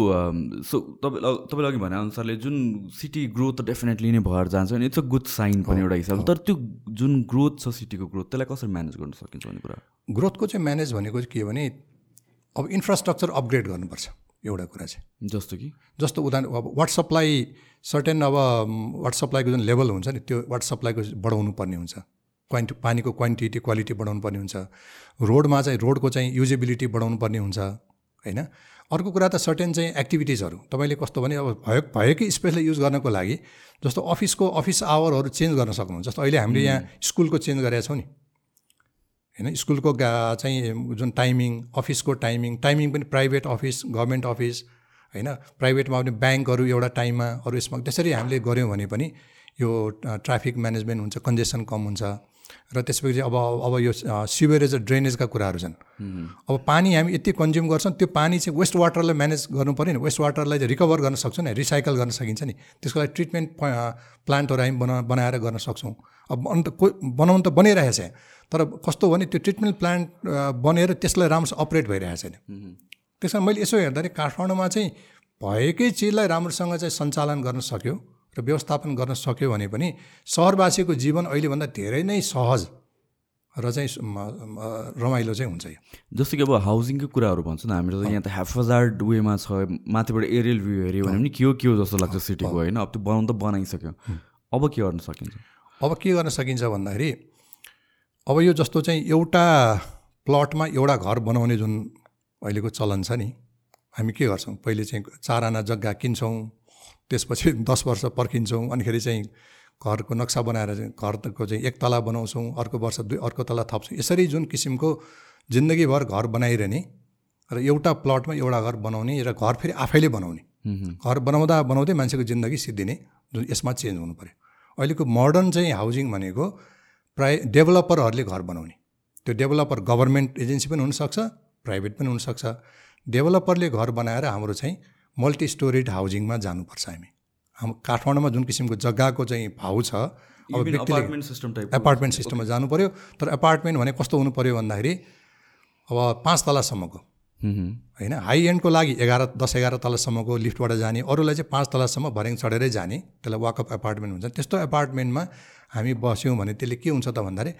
सो तपाईँले तपाईँले अघि भने अनुसारले जुन सिटी ग्रोथ त डेफिनेटली नै भएर जान्छ अनि इट्स अ गुड साइन पनि एउटा हिसाबले। तर त्यो जुन ग्रोथ छ सिटीको ग्रोथ त्यसलाई कसरी म्यानेज गर्न सकिन्छ भन्ने कुरा? ग्रोथको चाहिँ म्यानेज भनेको चाहिँ के भने अब इन्फ्रास्ट्रक्चर अपग्रेड गर्नुपर्छ। एउटा कुरा चाहिँ। जस्तो कि? जस्तो उदाहरण अब वाटर सप्लाई सर्टेन अब वाटर सप्लाईको जुन लेभल हुन्छ नि त्यो वाटर सप्लाईको बढाउनु पर्ने हुन्छ। क्वान्टि पानीको क्वान्टिटी क्वालिटी बढाउनु पर्ने हुन्छ। रोडमा चाहिँ रोडको चाहिँ युजेबिलिटी बढाउनु पर्ने हुन्छ होइन? अर्को कुरा त सर्टेन चाहिँ एक्टिभिटिजहरू तपाईँले कस्तो भने अब भयो भएकै स्पेसलाई युज गर्नको लागि जस्तो अफिसको अफिस आवरहरू चेन्ज गर्न सक्नुहुन्छ। जस्तो अहिले हामीले यहाँ स्कुलको चेन्ज गरेका छौँ नि। होइन स्कुलको गा चाहिँ जुन टाइमिङ अफिसको टाइमिङ टाइमिङ पनि प्राइभेट अफिस गभर्मेन्ट अफिस होइन प्राइभेटमा पनि ब्याङ्कहरू एउटा टाइममा अरू यसमा त्यसरी हामीले गऱ्यौँ भने पनि यो ट्राफिक म्यानेजमेन्ट हुन्छ कन्जेसन कम हुन्छ। र त्यसपछि अब अब यो सिवेरेज र ड्रेनेजका कुराहरू छन्। अब पानी हामी यति कन्ज्युम गर्छौँ त्यो पानी चाहिँ वेस्ट वाटरलाई म्यानेज गर्नु पऱ्यो नि। वेस्ट वाटरलाई चाहिँ रिकभर गर्न सक्छौँ नि रिसाइकल गर्न सकिन्छ नि। त्यसको लागि ट्रिटमेन्ट प्लान्टहरू हामी बना बनाएर गर्न सक्छौँ। अब अन्त को बनाउनु त बनिरहेको छ तर कस्तो भने त्यो ट्रिटमेन्ट प्लान्ट बनेर त्यसलाई राम्रोसँग अपरेट भइरहेको छैन त्यस कारण मैले यसो हेर्दाखेरि काठमाडौँमा चाहिँ भएकै चिजलाई राम्रोसँग चाहिँ सञ्चालन गर्न सक्यो। र व्यवस्थापन गर्न सक्यो भने पनि सहरवासीको जीवन अहिलेभन्दा धेरै नै सहज र चाहिँ रमाइलो चाहिँ हुन्छ जस्तो कि अब हाउसिङको कुराहरू भन्छ नि हाम्रो त यहाँ त हेफजार्ड वेमा छ माथिबाट एरियल भ्यू हेऱ्यो भने पनि के हो के हो जस्तो लाग्छ सिटीको होइन? अब त्यो बनाउनु त बनाइसक्यो। अब के गर्न सकिन्छ? अब के गर्न सकिन्छ भन्दाखेरि अब यो जस्तो चाहिँ एउटा प्लटमा एउटा घर बनाउने जुन अहिलेको चलन छ नि हामी के गर्छौँ? पहिले चाहिँ चार आना जग्गा किन्छौँ। त्यसपछि *laughs* दस वर्ष पर्खिन्छौँ। अनिखेरि चाहिँ घरको नक्सा बनाएर घरको चाहिँ एक तला बनाउँछौँ अर्को वर्ष दुई अर्को तला थप्छौँ। यसरी जुन किसिमको जिन्दगीभर घर बनाइरहने र एउटा प्लटमा एउटा घर बनाउने र घर फेरि आफैले बनाउने। घर बनाउँदा बनाउँदै मान्छेको जिन्दगी सिद्धिने जुन यसमा चेन्ज हुनु पऱ्यो अहिलेको मोडर्न चाहिँ हाउसिङ भनेको प्राय डेभलपरहरूले घर बनाउने। त्यो डेभलपर गभर्मेन्ट एजेन्सी पनि हुनसक्छ प्राइभेट पनि हुनसक्छ। डेभलपरले घर बनाएर हाम्रो चाहिँ मल्टी स्टोरेड हाउजिङमा जानुपर्छ हामी। हाम्रो काठमाडौँमा जुन किसिमको जग्गाको चाहिँ भाउ छ अब अपार्टमेन्ट सिस्टम टाइप एपार्टमेन्ट सिस्टममा जानु पऱ्यो तर एपार्टमेन्ट भने कस्तो हुनु पऱ्यो भन्दाखेरि अब पाँच तलासम्मको। होइन हाई एन्डको लागि एघार दस एघार तलासम्मको लिफ्टबाट जाने अरूलाई चाहिँ पाँच तलासम्म भर्याङ चढेरै जाने त्यसलाई वाकअप एपार्टमेन्ट हुन्छ त्यस्तो एपार्टमेन्टमा हामी बस्यौँ भने त्यसले के हुन्छ त भन्दाखेरि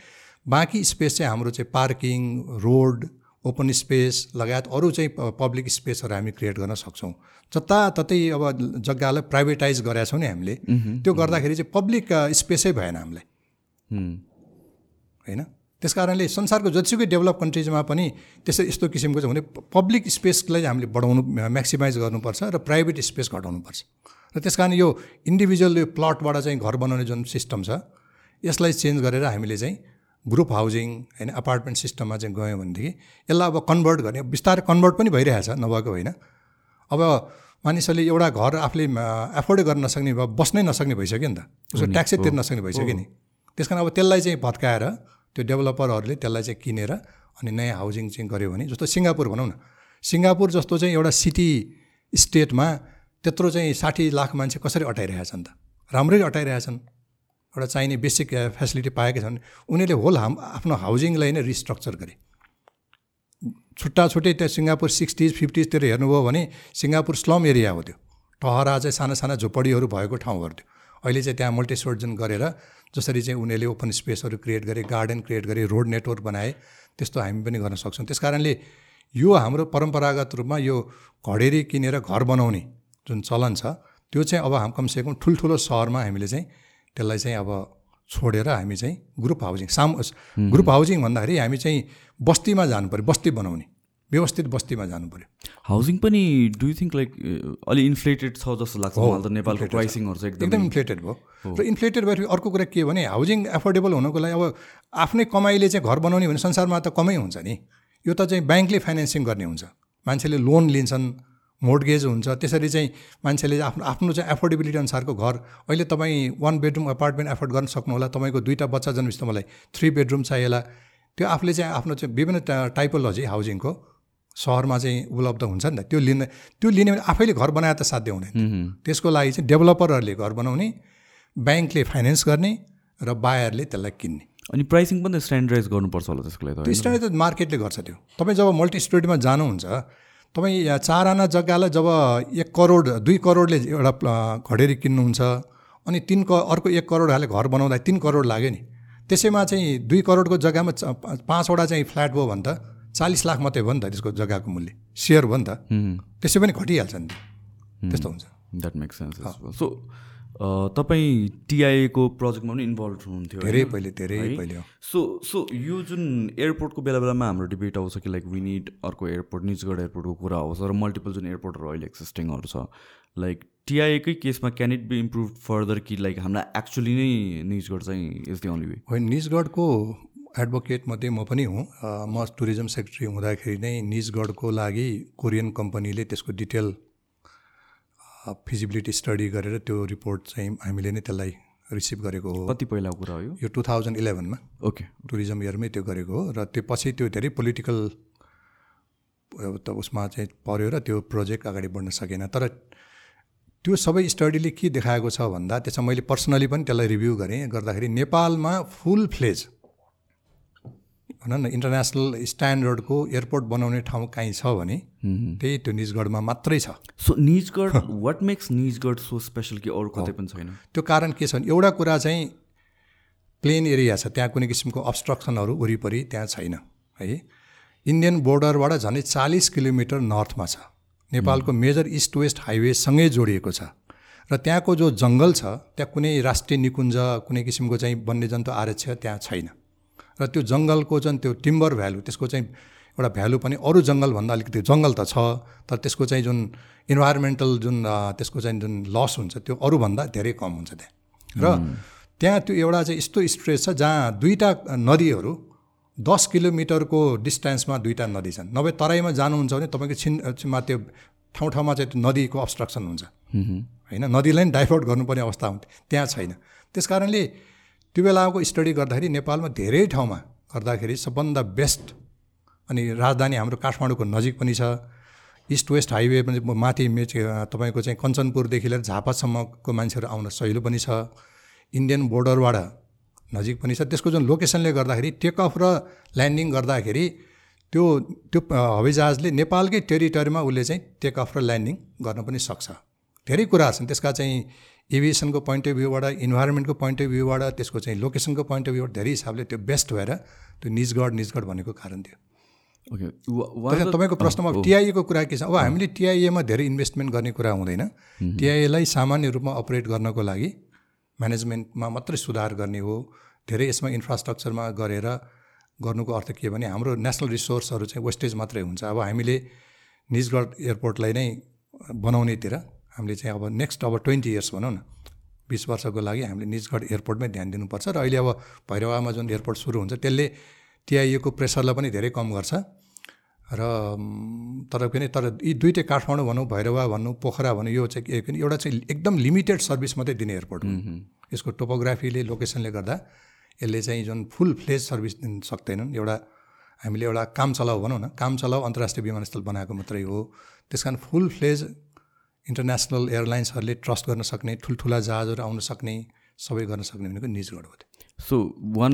बाँकी स्पेस चाहिँ हाम्रो चाहिँ पार्किङ रोड ओपन स्पेस लगायत अरू चाहिँ पब्लिक स्पेसहरू हामी क्रिएट गर्न सक्छौँ। जताततै अब जग्गालाई प्राइभेटाइज गरेका छौँ नि हामीले। त्यो गर्दाखेरि चाहिँ पब्लिक स्पेसै भएन हामीलाई। होइन? त्यस कारणले संसारको जतिसुकै डेभलप कन्ट्रिजमा पनि त्यस्तो यस्तो किसिमको चाहिँ भने पब्लिक स्पेसलाई हामीले बढाउनु म्याक्सिमाइज गर्नुपर्छ र प्राइभेट स्पेस घटाउनुपर्छ। र त्यस कारण यो इन्डिभिजुअल यो प्लटबाट चाहिँ घर बनाउने जुन सिस्टम छ यसलाई चेन्ज गरेर हामीले चाहिँ ग्रुप हाउजिङ होइन अपार्टमेन्ट सिस्टममा चाहिँ गयौँ भनेदेखि यसलाई अब कन्भर्ट गर्ने बिस्तारै कन्भर्ट पनि भइरहेछ नभएको होइन। अब मानिसहरूले एउटा घर आफूले एफोर्डै गर्न नसक्ने भयो बस्नै नसक्ने भइसक्यो नि त। उसको ट्याक्सै तिर्न नसक्ने भइसक्यो नि। त्यस कारण अब त्यसलाई चाहिँ भत्काएर त्यो डेभलपरहरूले त्यसलाई चाहिँ किनेर अनि नयाँ हाउजिङ चाहिँ गऱ्यो भने जस्तो सिङ्गापुर भनौँ न। सिङ्गापुर जस्तो चाहिँ एउटा सिटी स्टेटमा त्यत्रो चाहिँ साठी लाख मान्छे कसरी अटाइरहेछन् त? राम्रै अटाइरहेछन्। एउटा चाहिने बेसिक फेसिलिटी पाएकै छन् उनीहरूले होल हाम आफ्नो हाउजिङलाई नै रिस्ट्रक्चर गरे। छुट्टा छुट्टै त्यहाँ सिङ्गापुर सिक्सटिज फिफ्टिजतिर हेर्नुभयो भने सिङ्गापुर स्लम एरिया हो त्यो। टहरा चाहिँ साना साना झोपडीहरू भएको ठाउँहरू थियो। अहिले चाहिँ त्यहाँ मल्टिसोर्जन गरेर जसरी चाहिँ उनीहरूले ओपन स्पेसहरू क्रिएट गरे गार्डन क्रिएट गरे रोड नेटवर्क बनाए त्यस्तो हामी पनि गर्न सक्छौँ। त्यस कारणले यो हाम्रो परम्परागत रूपमा यो घडेरी किनेर घर बनाउने जुन चलन छ त्यो चाहिँ अब हाम कमसेकम ठुल्ठुलो सहरमा हामीले चाहिँ त्यसलाई चाहिँ अब छोडेर हामी चाहिँ group housing same group housing भन्दाखेरि हामी चाहिँ बस्तीमा जानु पऱ्यो बस्ती बनाउने व्यवस्थित बस्तीमा जानु पऱ्यो हाउसिङ पनि डु यु थिङ्क लाइक अलि इन्फ्लेटेड छ जस्तो लाग्छ त नेपालको प्राइसिङहरू चाहिँ एकदम इन्फ्लेटेड भयो। र इन्फ्लेटेड भएपछि अर्को कुरा के भने हाउसिङ एफोर्डेबल हुनको लागि अब आफ्नै कमाइले चाहिँ घर बनाउने भने संसारमा त कमै हुन्छ नि। यो त चाहिँ ब्याङ्कले फाइनेन्सिङ गर्ने हुन्छ। मान्छेले लोन लिन्छन्। मोडगेज हुन्छ त्यसरी चाहिँ मान्छेले आफ्नो आफ्नो चाहिँ एफोर्डेबिलिटी अनुसारको घर अहिले तपाईँ वान बेडरुम अपार्टमेन्ट एफोर्ड गर्न सक्नु होला तपाईँको दुईवटा बच्चा जन्मिस् त मलाई थ्री बेडरुम चाहिएला। त्यो आफूले चाहिँ आफ्नो चाहिँ विभिन्न टाइपोलोजी हाउसिङको सहरमा चाहिँ उपलब्ध हुन्छ नि त। त्यो लिने त्यो लिने भने आफैले घर बनाएर त साध्य हुँदैन। त्यसको लागि चाहिँ डेभलपरहरूले घर बनाउने ब्याङ्कले फाइनेन्स गर्ने र बायरले त्यसलाई किन्ने। अनि प्राइसिङ पनि स्ट्यान्डर्डाइज गर्नुपर्छ होला त्यसको लागि त्यो स्ट्यान्डर्ड मार्केटले गर्छ त्यो। तपाईँ जब मल्टी स्टोरीमा जानुहुन्छ तपाईँ चार आना जग्गालाई जब एक करोड दुई करोडले एउटा घडेरी किन्नुहुन्छ अनि तिन क अर्को एक करोड हाले घर बनाउँदा तिन करोड लाग्यो नि त्यसैमा चाहिँ दुई करोडको जग्गामा पाँचवटा चाहिँ फ्ल्याट भयो भने त चालिस लाख मात्रै भयो नि त त्यसको जग्गाको मूल्य सेयर भयो नि त त्यसै पनि घटिहाल्छ नि त्यस्तो हुन्छ। द्याट मेक्स सेन्स सो तपाईँ टिआइएको प्रोजेक्टमा पनि इन्भल्भ हुनुहुन्थ्यो धेरै पहिले धेरै पहिले सो सो यो जुन एयरपोर्टको बेला बेलामा हाम्रो डिबेट आउँछ कि लाइक विनिड अर्को एयरपोर्ट निजगढ एयरपोर्टको कुरा आउँछ र मल्टिपल जुन एयरपोर्टहरू अहिले एक्सिस्टिङहरू छ लाइक टिआइएकै केसमा can it be improve further कि लाइक हामीलाई एक्चुली नै निजगढ चाहिँ इज द ओन्ली वे होइन निजगढको एडभोकेटमध्ये म पनि हुँ। म टुरिज्म सेक्रेटरी हुँदाखेरि नै निजगढको लागि कोरियन कम्पनीले त्यसको डिटेल फिजिबिलिटी स्टडी गरेर त्यो रिपोर्ट चाहिँ हामीले नै त्यसलाई रिसिभ गरेको हो। कति पहिलाको कुरा हो यो? टु थाउजन्ड इलेभेनमा ओके टुरिज्म इयरमै त्यो गरेको हो र त्यो पछि त्यो धेरै पोलिटिकल त उसमा चाहिँ पऱ्यो र त्यो प्रोजेक्ट अगाडि बढ्न सकेन। तर त्यो सबै स्टडीले के देखाएको छ भन्दा त्यसमा मैले पर्सनली पनि त्यसलाई रिभ्यू गरेँ। गर्दाखेरि नेपालमा फुल फ्लेज भनौँ न इन्टरनेसनल स्ट्यान्डर्डको एयरपोर्ट बनाउने ठाउँ कहीँ छ भने त्यही त्यो निजगढमा मात्रै छ। So Nijgadh what makes Nijgadh so special कि अरू कतै पनि छैन? त्यो कारण के छ भने एउटा कुरा चाहिँ प्लेन एरिया छ त्यहाँ कुनै किसिमको अब्स्ट्रक्सनहरू वरिपरि त्यहाँ छैन है? इन्डियन बोर्डरबाट झन्डै चालिस किलोमिटर नर्थमा छ। नेपालको मेजर इस्ट वेस्ट हाइवेसँगै जोडिएको छ। र त्यहाँको जो जङ्गल छ त्यहाँ कुनै राष्ट्रिय निकुञ्ज कुनै किसिमको चाहिँ वन्यजन्तु आरक्ष त्यहाँ छैन। र त्यो जङ्गलको जुन त्यो टिम्बर भ्यालु त्यसको चाहिँ एउटा भ्यालु पनि अरू जङ्गलभन्दा अलिकति जङ्गल त छ तर त्यसको चाहिँ जुन इन्भाइरोमेन्टल जुन त्यसको चाहिँ जुन लस हुन्छ त्यो अरूभन्दा धेरै कम हुन्छ त्यहाँ। र त्यहाँ त्यो एउटा चाहिँ यस्तो स्ट्रेच छ जहाँ दुईवटा नदीहरू दस किलोमिटरको डिस्टेन्समा दुईवटा नदी छन्। नभए तराईमा जानुहुन्छ भने तपाईँको छिनमा त्यो ठाउँ ठाउँमा चाहिँ त्यो नदीको अब्स्ट्रक्सन हुन्छ। होइन नदीलाई पनि डाइभर्ट गर्नुपर्ने अवस्था हुन्थ्यो त्यहाँ छैन। त्यस कारणले त्यो बेलाको स्टडी गर्दाखेरि नेपालमा धेरै ठाउँमा गर्दाखेरि सबभन्दा बेस्ट अनि राजधानी हाम्रो काठमाडौँको नजिक पनि छ। इस्ट वेस्ट हाइवे पनि माथि मेच तपाईँको चाहिँ कञ्चनपुरदेखि लिएर झापासम्मको मान्छेहरू आउन सहिलो पनि छ। इन्डियन बोर्डरबाट नजिक पनि छ। त्यसको जुन लोकेसनले गर्दाखेरि टेक अफ र ल्यान्डिङ गर्दाखेरि त्यो त्यो हवाईजहाजले नेपालकै टेरिटरीमा उसले चाहिँ टेक अफ र ल्यान्डिङ गर्न पनि सक्छ। धेरै कुराहरू छन्। त्यसका चाहिँ एभिएसनको पोइन्ट अफ भ्यूबाट इन्भाइरोमेन्टको पोइन्ट अफ भ्यूबाट त्यसको चाहिँ लोकेसनको पोइन्ट अफ भ्यूबाट धेरै हिसाबले त्यो बेस्ट भएर त्यो निजगढ निजगढ भनेको कारण थियो। ओके तपाईँको प्रश्नमा टिआइएको कुरा के छ? अब हामीले टिआइएमा धेरै इन्भेस्टमेन्ट गर्ने कुरा हुँदैन। टिआइएलाई सामान्य रूपमा अपरेट गर्नको लागि म्यानेजमेन्टमा मात्रै सुधार गर्ने हो। धेरै यसमा इन्फ्रास्ट्रक्चरमा गरेर गर्नुको अर्थ के भने हाम्रो नेसनल रिसोर्सहरू चाहिँ वेस्टेज मात्रै हुन्छ। अब हामीले निजगढ एयरपोर्टलाई नै बनाउनेतिर हामीले चाहिँ अब नेक्स्ट अब ट्वेन्टी इयर्स भनौँ न बिस वर्षको लागि हामीले निजगढ एयरपोर्टमै ध्यान दिनुपर्छ र अहिले अब भैरवामा जुन एयरपोर्ट सुरु हुन्छ त्यसले टिआइएको प्रेसरलाई पनि धेरै कम गर्छ। र तर पनि तर यी दुइटै काठमाडौँ भनौँ भैरवा भनौँ पोखरा भनौँ यो चाहिँ एउटा चाहिँ एकदम लिमिटेड सर्भिस मात्रै दिने एयरपोर्ट यसको टोपोग्राफीले लोकेसनले गर्दा यसले चाहिँ जुन फुल फ्लेज सर्भिस दिन सक्दैनन्। एउटा हामीले एउटा काम चलाउ भनौँ न काम चलाउ अन्तर्राष्ट्रिय विमानस्थल बनाएको मात्रै हो। त्यस कारण फुल फ्लेज इन्टरनेसनल एयरलाइन्सहरूले ट्रस्ट गर्न सक्ने ठुल्ठुला जहाजहरू आउन सक्ने सबै गर्न सक्ने भनेको निजगढ हो सो वान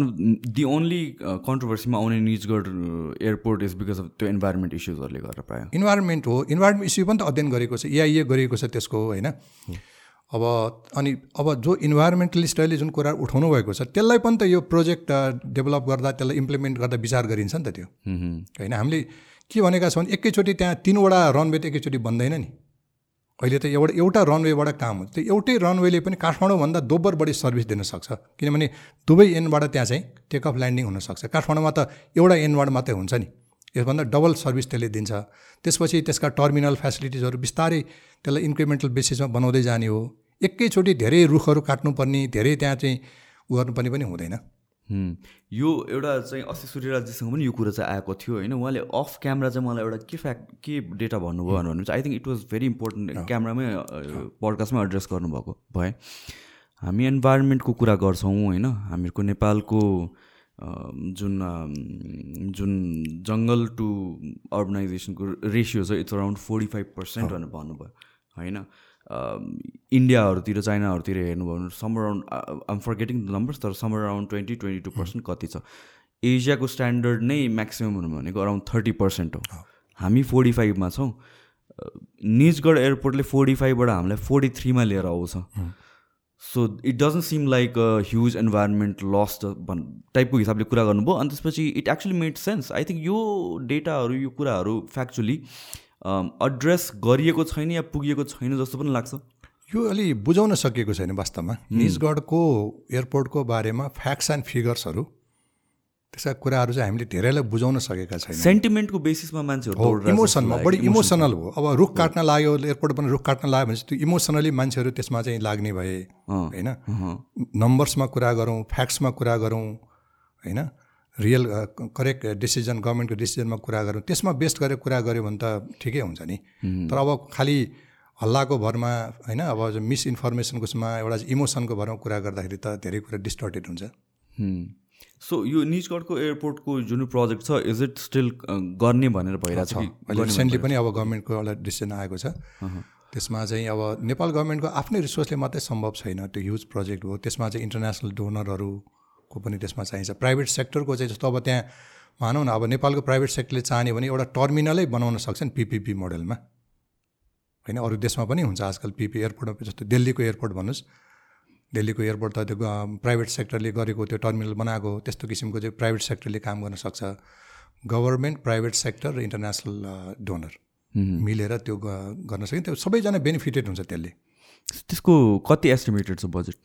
दि ओन्ली कन्ट्रोभर्सीमा आउने Nijgadh airport is because of त्यो इन्भाइरोमेन्ट इस्युजहरूले गर्दा प्रायः। इन्भाइरोमेन्ट हो। इन्भाइरोमेन्ट इस्यु पनि त अध्ययन गरेको छ। इआइए गरिएको छ त्यसको होइन? अब अनि अब जो इन्भाइरोमेन्टलिस्टहरूले जुन कुरा उठाउनु भएको छ त्यसलाई पनि त यो प्रोजेक्ट डेभलप गर्दा त्यसलाई इम्प्लिमेन्ट गर्दा विचार गरिन्छ नि त त्यो। होइन? हामीले के भनेका छौँ भने एकैचोटि त्यहाँ तिनवटा रनवे त एकैचोटि बन्दैन नि। अहिले त एउटा एउटा रनवेबाट काम हुन्छ त्यो एउटै रनवेले पनि काठमाडौँभन्दा दोब्बर बढी सर्भिस दिन सक्छ। किनभने दुवै एन्डबाट त्यहाँ चाहिँ टेकअफ ल्यान्डिङ हुनसक्छ। काठमाडौँमा त एउटा एन्डबाट मात्रै हुन्छ नि। यसभन्दा डबल सर्भिस त्यसले दिन्छ। त्यसपछि त्यसका टर्मिनल फेसिलिटिजहरू बिस्तारै त्यसलाई इन्क्रिमेन्टल बेसिसमा बनाउँदै जाने हो। एकैचोटि धेरै रुखहरू काट्नुपर्ने धेरै त्यहाँ चाहिँ गर्नुपर्ने पनि हुँदैन। यो एउटा चाहिँ अस्ति सूर्यराजीसँग पनि यो कुरा चाहिँ आएको थियो होइन? उहाँले अफ क्यामरा चाहिँ मलाई एउटा के फ्याक्ट के डेटा भन्नुभयो भने चाहिँ I think it was very important क्यामरामै पडकास्टमै एड्रेस गर्नुभएको भए। हामी इन्भाइरोमेन्टको कुरा गर्छौँ होइन? हामीहरूको नेपालको जुन जुन जङ्गल टु अर्बनाइजेसनको रेसियो छ it's around forty five percent भनेर भन्नुभयो होइन? इन्डियाहरूतिर चाइनाहरूतिर हेर्नुभयो भने somewhere around I'm forgetting the numbers तर somewhere around twenty twenty two percent कति छ। एसियाको स्ट्यान्डर्ड नै म्याक्सिमम् हुनु भनेको अराउन्ड थर्टी पर्सेन्ट हो। हामी फोर्टी फाइभमा छौँ। निजगढ एयरपोर्टले फोर्टी फाइभबाट हामीलाई फोर्टी थ्रीमा लिएर आउँछ। So it doesn't seem like a huge environment loss भन् टाइपको हिसाबले कुरा गर्नुभयो। अनि त्यसपछि it actually made sense I think यो डेटाहरू यो कुराहरू फ्याक्चुली एड्रेस गरिएको छैन या पुगिएको छैन जस्तो पनि लाग्छ। यो अलि बुझाउन सकिएको छैन वास्तवमा। निजगढको एयरपोर्टको बारेमा फ्याक्ट्स एन्ड फिगर्सहरू त्यसका कुराहरू चाहिँ हामीले धेरैलाई बुझाउन सकेका छैन। सेन्टिमेन्टको बेसिसमा मान्छेहरू इमोसनमा बढी इमोसनल हो अब रुख काट्न लाग्यो एयरपोर्ट पनि रुख काट्न लाग्यो भने त्यो इमोसनली मान्छेहरू त्यसमा चाहिँ लाग्ने भए होइन? नम्बर्समा कुरा गरौँ फ्याक्ट्समा कुरा गरौँ होइन? रियल करेक्ट डिसिजन गभर्मेन्टको डिसिजनमा कुरा गरौँ त्यसमा बेस्ट गरेर कुरा गऱ्यो भने त ठिकै हुन्छ नि। तर अब खालि हल्लाको भरमा होइन अब मिसइन्फर्मेसनको उसमा एउटा इमोसनको भरमा कुरा गर्दाखेरि त धेरै कुरा डिस्टर्टेड हुन्छ। सो यो निजगढको एयरपोर्टको जुन प्रोजेक्ट छ इज इट स्टिल गर्ने भनेर भइरहेको छ अहिले रिसेन्टली पनि अब गभर्मेन्टको एउटा डिसिजन आएको छ। त्यसमा चाहिँ अब नेपाल गभर्मेन्टको आफ्नै रिसोर्सले मात्रै सम्भव छैन। त्यो ह्युज प्रोजेक्ट हो। त्यसमा चाहिँ इन्टरनेसनल डोनरहरूको पनि त्यसमा चाहिन्छ। प्राइभेट सेक्टरको चाहिँ जस्तो अब त्यहाँ भनौँ न अब नेपालको प्राइभेट सेक्टरले चाह्यो भने एउटा टर्मिनलै बनाउन सक्छन् पिपिपी मोडलमा होइन अरू देशमा पनि हुन्छ आजकल पिपी एयरपोर्टमा जस्तो दिल्लीको एयरपोर्ट भन्नुहोस्। दिल्लीको एयरपोर्ट त त्यो प्राइभेट सेक्टरले गरेको त्यो टर्मिनल बनाएको त्यस्तो किसिमको चाहिँ प्राइभेट सेक्टरले काम गर्न सक्छ। गभर्मेन्ट प्राइभेट सेक्टर र इन्टरनेसनल डोनर मिलेर त्यो गर्न सकिन्छ। त्यो सबैजना बेनिफिटेड हुन्छ त्यसले। त्यसको कति एस्टिमेटेड छ बजेट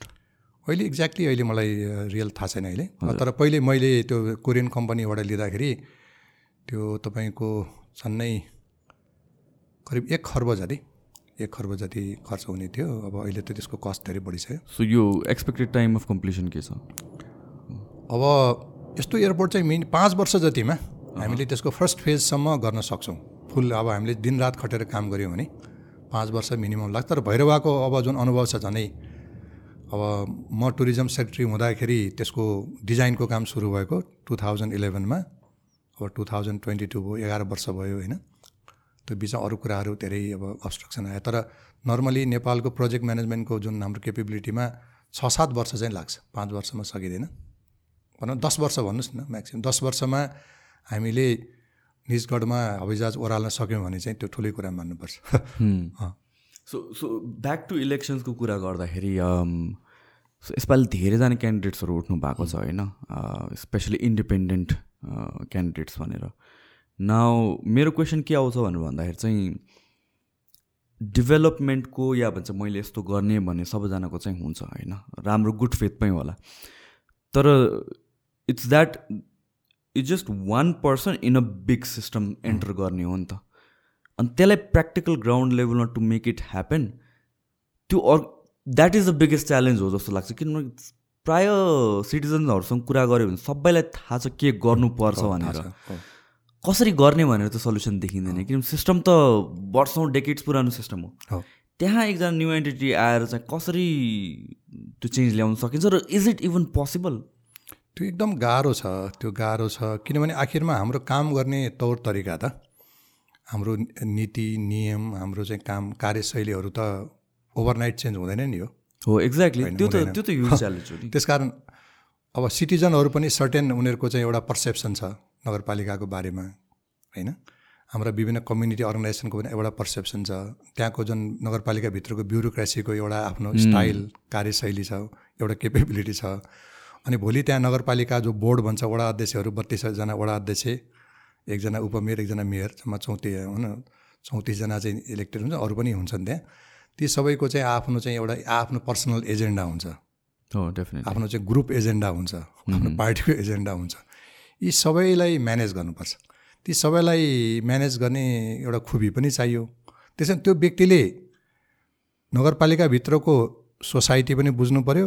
अहिले एक्ज्याक्टली अहिले मलाई रियल थाहा छैन अहिले। तर पहिले मैले त्यो कोरियन कम्पनीबाट लिँदाखेरि त्यो तपाईँको झन्नै करिब एक खर्ब जति एक खर्ब जति खर्च हुने थियो। अब अहिले त त्यसको कस्ट धेरै बढिसक्यो। सो यो एक्सपेक्टेड टाइम अफ कम्प्लिसन के छ? अब यस्तो एयरपोर्ट चाहिँ मिन पाँच वर्ष जतिमा हामीले त्यसको फर्स्ट फेजसम्म गर्न सक्छौँ। फुल अब हामीले दिनरात खटेर काम गऱ्यौँ भने पाँच वर्ष मिनिमम लाग्छ। तर भैरवाको अब जुन अनुभव छ झनै अब म टुरिज्म सेक्रेटरी हुँदाखेरि त्यसको डिजाइनको काम सुरु भएको टु थाउजन्ड इलेभेनमा अब टु थाउजन्ड ट्वेन्टी टू भयो एघार वर्ष भयो होइन। त्यो बिचमा अरू कुराहरू धेरै अब अब्सट्रक्सन आयो। तर नर्मली नेपालको प्रोजेक्ट म्यानेजमेन्टको जुन हाम्रो केपेबिलिटीमा छ सात वर्ष चाहिँ लाग्छ। पाँच वर्षमा सकिँदैन। भनौँ दस वर्ष भन्नुहोस् न म्याक्सिमम् दस वर्षमा हामीले निजगढमा हवाईजहाज ओह्राल्न सक्यौँ भने चाहिँ त्यो ठुलै कुरा मान्नुपर्छ। सो सो ब्याक टु इलेक्सन्सको कुरा गर्दाखेरि सो यसपालि धेरैजना क्यान्डिडेट्सहरू उठ्नु भएको छ होइन? स्पेसली इन्डिपेन्डेन्ट क्यान्डिडेट्स भनेर। नाउ मेरो क्वेसन के आउँछ भनेर भन्दाखेरि चाहिँ डेभलपमेन्टको या भन्छ मैले यस्तो गर्ने भन्ने सबैजनाको चाहिँ हुन्छ होइन? राम्रो गुड फेथमै होला। तर it's that it's just one person in a big system enter गर्ने हो नि त। अनि त्यसलाई प्र्याक्टिकल ग्राउन्ड लेभलमा टु मेक इट ह्यापन त्यो or that is the biggest challenge हो जस्तो लाग्छ। किनभने प्राय सिटिजन्सहरूसँग कुरा गऱ्यो भने सबैलाई थाहा छ के गर्नुपर्छ भनेर। कसरी गर्ने भनेर त सल्युसन देखिँदैन। किनभने सिस्टम त वर्षौँ डेकेट्स पुरानो सिस्टम हो। त्यहाँ एकजना न्यू एन्टिटी आएर चाहिँ कसरी त्यो चेन्ज ल्याउन सकिन्छ र इज इट इभन पोसिबल त्यो एकदम गाह्रो छ। त्यो गाह्रो छ। किनभने आखिरमा हाम्रो काम गर्ने तौर तरिका त हाम्रो नीति नियम हाम्रो चाहिँ काम कार्यशैलीहरू त ओभरनाइट चेन्ज हुँदैन नि हो। हो एक्ज्याक्टली त्यो त त्यो त *laughs* त्यस कारण अब सिटिजनहरू पनि सर्टेन उनीहरूको चाहिँ एउटा पर्सेप्सन छ नगरपालिकाको बारेमा होइन? हाम्रा विभिन्न कम्युनिटी अर्गनाइजेसनको पनि एउटा पर्सेप्सन छ। त्यहाँको जुन नगरपालिकाभित्रको ब्युरोक्रेसीको एउटा आफ्नो स्टाइल कार्यशैली छ एउटा केपेबिलिटी छ। अनि भोलि त्यहाँ नगरपालिका जो बोर्ड भन्छ वडा अध्यक्षहरू बत्तिसजना वडा अध्यक्ष एकजना उपमेयर एकजना मेयर जम्मा चौतिस होइन चौतिसजना चाहिँ इलेक्टेड हुन्छ अरू पनि हुन्छन् त्यहाँ। ती सबैको चाहिँ आफ्नो चाहिँ एउटा आफ्नो पर्सनल एजेन्डा हुन्छ। आफ्नो चाहिँ ग्रुप एजेन्डा हुन्छ आफ्नो पार्टीको एजेन्डा हुन्छ। यी सबैलाई म्यानेज गर्नुपर्छ। ती सबैलाई म्यानेज गर्ने एउटा खुबी पनि चाहियो। त्यसमा त्यो व्यक्तिले नगरपालिकाभित्रको सोसाइटी पनि बुझ्नु पऱ्यो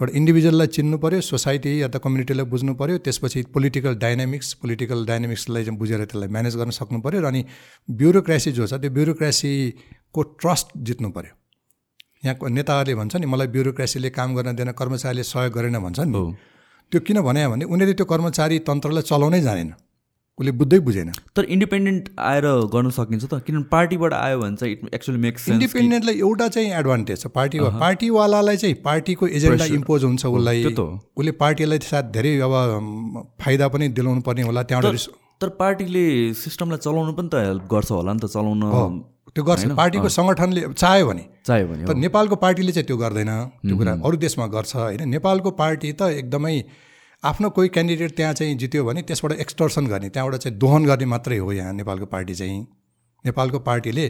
एउटा इन्डिभिजुअललाई चिन्नु पऱ्यो सोसाइटी या त कम्युनिटीलाई बुझ्नु पऱ्यो त्यसपछि पोलिटिकल डाइनामिक्स पोलिटिकल डाइनामिक्सलाई चाहिँ बुझेर त्यसलाई म्यानेज गर्न सक्नु पऱ्यो र अनि ब्युरोक्रेसी जो छ त्यो ब्युरोक्रेसीको ट्रस्ट जित्नु पऱ्यो यहाँको नेताहरूले भन्छ नि मलाई ब्युरोक्रेसीले काम गर्न दिएन कर्मचारीले सहयोग गरेन भन्छ नि। त्यो किन भने भने उनीहरूले त्यो कर्मचारी तन्त्रलाई चलाउनै जानेन। उसले बुझ्दै बुझेन। तर इन्डिपेन्डेन्ट आएर गर्न सकिन्छ त। किनभने पार्टीबाट आयो भने चाहिँ इट एक्चुली मेक्स इन्डिपेन्डेन्टलाई एउटा चाहिँ एडभान्टेज छ। पार्टी पार्टीवालालाई चाहिँ पार्टीको एजेन्डा इम्पोज हुन्छ उसलाई। उसले पार्टीलाई सायद धेरै अब फाइदा पनि दिलाउनु पर्ने होला त्यहाँबाट। तर पार्टीले सिस्टमलाई चलाउनु पनि त हेल्प गर्छ होला नि त। चलाउन त्यो गर्छ। पार्टीको सङ्गठनले चाह्यो भने। चाह्यो भने तर नेपालको पार्टीले चाहिँ त्यो गर्दैन। त्यो कुरा अरू देशमा गर्छ होइन? नेपालको पार्टी त एकदमै आफ्नो कोही क्यान्डिडेट त्यहाँ चाहिँ जित्यो भने त्यसबाट एक्सटर्सन गर्ने त्यहाँबाट चाहिँ दोहन गर्ने मात्रै हो यहाँ नेपालको पार्टी चाहिँ। नेपालको पार्टीले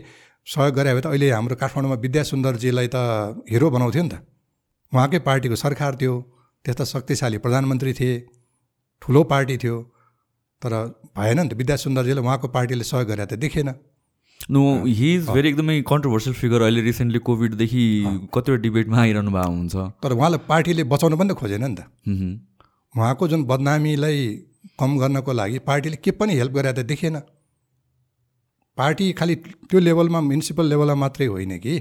सहयोग गरे भए त अहिले हाम्रो काठमाडौँमा विद्या सुन्दरजीलाई त हिरो बनाउँथ्यो नि त। उहाँकै पार्टीको सरकार थियो त्यस्ता शक्तिशाली प्रधानमन्त्री थिए ठुलो पार्टी थियो। तर भएन नि त विद्या सुन्दरजीलाई उहाँको पार्टीले सहयोग गरे त देखेन। नो हि इज भेरी एकदमै कन्ट्रोभर्सियल फिगर अहिले रिसेन्टली कोभिडदेखि कतिवटा डिबेटमा आइरहनु भएको हुन्छ। तर उहाँलाई पार्टीले बचाउनु पनि त खोजेन नि त। उहाँको जुन बदनामीलाई कम गर्नको लागि पार्टीले के पनि हेल्प गरे त देखिएन पार्टी खालि त्यो लेभलमा म्युनिसिपल लेभलमा मात्रै होइन कि।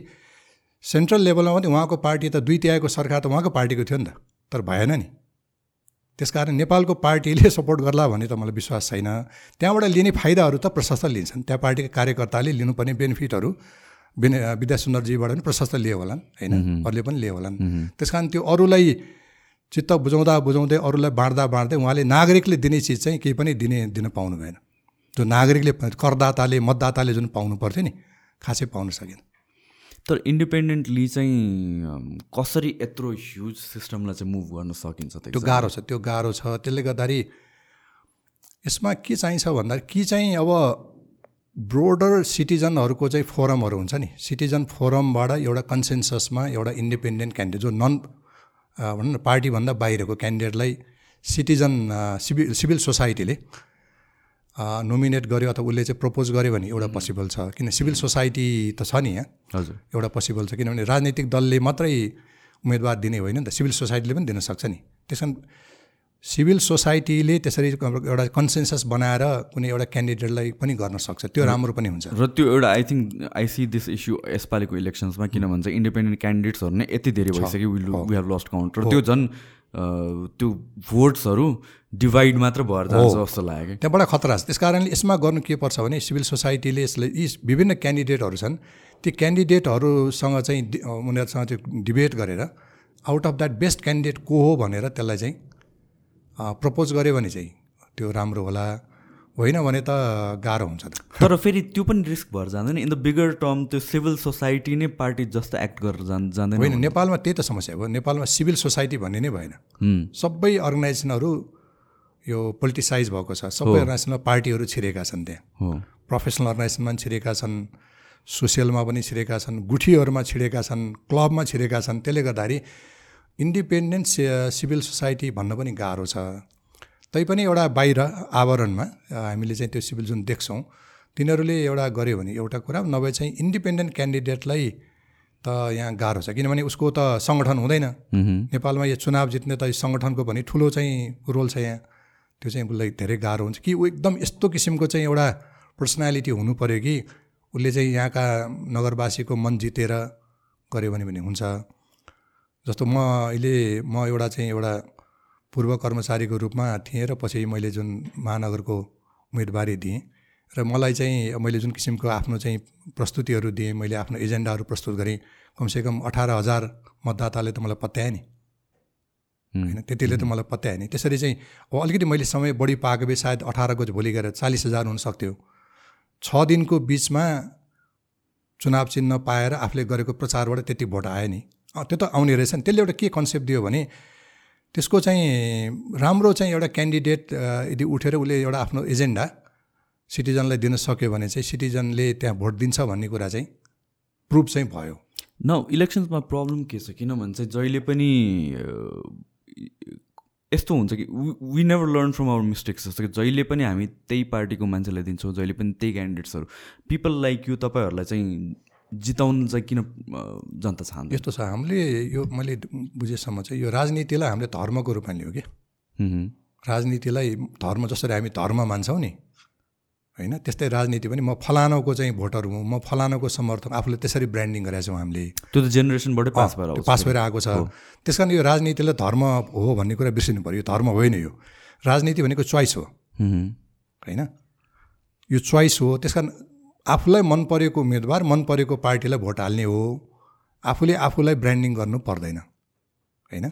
सेन्ट्रल लेभलमा पनि उहाँको पार्टी त दुई तिहाईको सरकार त उहाँको पार्टीको थियो नि त। तर भएन नि। त्यसकारण नेपालको पार्टीले सपोर्ट गर्ला भन्ने त मलाई विश्वास छैन। त्यहाँबाट लिने फाइदाहरू त प्रशस्त लिन्छन्। त्यहाँ पार्टीका कार्यकर्ताले लिनुपर्ने बेनिफिटहरू बेने विद्यासुन्दरजीबाट पनि प्रशस्त लिए होलान् होइन? अरूले पनि लिए होलान्। त्यस कारण त्यो अरूलाई चित्त बुझाउँदा बुझाउँदै अरूलाई बाँड्दा बाँड्दै उहाँले नागरिकले दिने चिज चाहिँ केही पनि दिने दिन पाउनु भएन। जो नागरिकले करदाताले मतदाताले जुन पाउनु पर्थ्यो नि खासै पाउन सकेन। तर इन्डिपेन्डेन्टली चाहिँ कसरी यत्रो ह्युज सिस्टमलाई चाहिँ मुभ गर्न सकिन्छ त्यो गाह्रो छ त्यो गाह्रो छ। त्यसले गर्दाखेरि यसमा के चाहिन्छ भन्दाखेरि कि चाहिँ अब ब्रोडर सिटिजनहरूको चाहिँ फोरमहरू हुन्छ नि। सिटिजन फोरमबाट एउटा कन्सेन्ससमा एउटा इन्डिपेन्डेन्ट क्यान्डिडेट जो नन भनौँ न पार्टीभन्दा बाहिरको क्यान्डिडेटलाई citizen civil civil society nominate गर्यो अथवा उसले चाहिँ प्रपोज गर्यो भने एउटा पोसिबल छ। किन सिभिल सोसाइटी त छ नि यहाँ हजुर। एउटा पोसिबल छ। किनभने राजनैतिक दलले मात्रै उम्मेदवार दिने होइन नि त। सिभिल सोसाइटीले पनि दिन सक्छ नि। त्यस कारण सिभिल सोसाइटीले त्यसरी एउटा कन्सेन्सस बनाएर कुनै एउटा क्यान्डिडेटलाई पनि गर्न सक्छ। त्यो राम्रो पनि हुन्छ। र त्यो एउटा I think I see this issue यसपालिको इलेक्सन्समा किन भन्छ इन्डिपेन्डेन्ट क्यान्डिडेट्सहरू नै यति धेरै भइसक्यो वी हेभ लस्ट काउन्ट र त्यो झन् त्यो भोट्सहरू डिभाइड मात्र भएर जान्छ जस्तो लाग्यो त्यहाँ बडा खतरा छ। त्यस कारणले यसमा गर्नु के पर्छ भने सिभिल सोसाइटीले यसलाई यी विभिन्न क्यान्डिडेटहरू छन् ती क्यान्डिडेटहरूसँग चाहिँ उनीहरूसँग चाहिँ डिबेट गरेर out of that best candidate को हो भनेर त्यसलाई चाहिँ प्रपोज गऱ्यो भने चाहिँ त्यो राम्रो होला। होइन भने त गाह्रो हुन्छ तर फेरि त्यो पनि रिस्क भएर जाँदैन। इन द बिगर टर्म त्यो सिभिल सोसाइटी नै पार्टी जस्तो एक्ट गरेर जान् जाँदैन होइन नेपालमा त्यही त समस्या हो। नेपालमा सिभिल सोसाइटी भन्ने नै भएन। सबै अर्गनाइजेसनहरू यो पोलिटिसाइज भएको छ। सबै अर्गनाइजेसनमा पार्टीहरू छिरेका छन् त्यहाँ। प्रोफेसनल अर्गनाइजेसनमा पनि छिरेका छन् सोसियलमा पनि छिरेका छन् गुठीहरूमा छिरेका छन् क्लबमा छिरेका छन्। त्यसले गर्दाखेरि इन्डिपेन्डेन्ट सिभिल सोसाइटी भन्न पनि गाह्रो छ। तैपनि एउटा बाहिर आवरणमा हामीले चाहिँ त्यो सिभिल जुन देख्छौँ तिनीहरूले एउटा गर्यो भने एउटा कुरा नभए चाहिँ इन्डिपेन्डेन्ट क्यान्डिडेटलाई त यहाँ गाह्रो छ। किनभने उसको त सङ्गठन हुँदैन। नेपालमा यो चुनाव जित्ने त सङ्गठनको पनि ठुलो चाहिँ रोल छ यहाँ। त्यो चाहिँ उसलाई धेरै गाह्रो हुन्छ कि ऊ एकदम यस्तो किसिमको चाहिँ एउटा पर्सनालिटी हुनु पऱ्यो कि उसले चाहिँ यहाँका नगरवासीको मन जितेर गऱ्यो भने पनि हुन्छ। जस्तो म अहिले म एउटा चाहिँ एउटा पूर्व कर्मचारीको रूपमा थिएँ र पछि मैले जुन महानगरको उम्मेदवारी दिएँ र मलाई चाहिँ मैले जुन किसिमको आफ्नो चाहिँ प्रस्तुतिहरू दिएँ मैले आफ्नो एजेन्डाहरू प्रस्तुत गरेँ कमसेकम अठार हजार मतदाताले त मलाई पत्याए नि होइन? त्यतिले त मलाई पत्याए नि। त्यसरी चाहिँ अब अलिकति मैले समय बढी पाएको भए सायद अठारको भोलि गएर चालिस हजार हुनसक्थ्यो छ दिनको बिचमा चुनाव चिन्ह पाएर आफूले गरेको प्रचारबाट त्यति भोट आयो नि। त्यो त आउने रहेछ नि। त्यसले एउटा के कन्सेप्ट दियो भने त्यसको चाहिँ राम्रो चाहिँ एउटा क्यान्डिडेट यदि उठेर उसले एउटा आफ्नो एजेन्डा सिटिजनलाई दिन सक्यो भने चाहिँ सिटिजनले त्यहाँ भोट दिन्छ भन्ने कुरा चाहिँ प्रुभ चाहिँ भयो। न इलेक्सन्समा प्रब्लम के छ? किन भन्छ जहिले पनि यस्तो हुन्छ कि we never learn from our mistakes जस्तो कि जहिले पनि हामी त्यही पार्टीको मान्छेलाई दिन्छौँ जहिले पनि त्यही क्यान्डिडेट्सहरू पिपल लाइक यु तपाईँहरूलाई चाहिँ जिताउनु चाहिँ किन जनता चाहन्छ? यस्तो छ हामीले यो मैले बुझेसम्म चाहिँ यो राजनीतिलाई हामीले धर्मको रूपमा लियो कि। राजनीतिलाई धर्म जसरी हामी धर्म मान्छौँ नि होइन? त्यस्तै राजनीति पनि म फलानाको चाहिँ भोटर हुँ म फलानाको समर्थक आफूले त्यसरी ब्रान्डिङ गरेका छौँ हामीले। त्यो त जेनेरेसनबाटै पास भएर पास भएर आएको छ। त्यस कारण यो राजनीतिलाई धर्म हो भन्ने कुरा बिर्सिनु पऱ्यो यो धर्म होइन यो। राजनीति भनेको चोइस हो। होइन? यो चोइस हो। त्यस कारण आफूलाई मन परेको उम्मेदवार मन परेको पार्टीलाई भोट हाल्ने हो। आफूले आफूलाई ब्रान्डिङ गर्नु पर्दैन। होइन?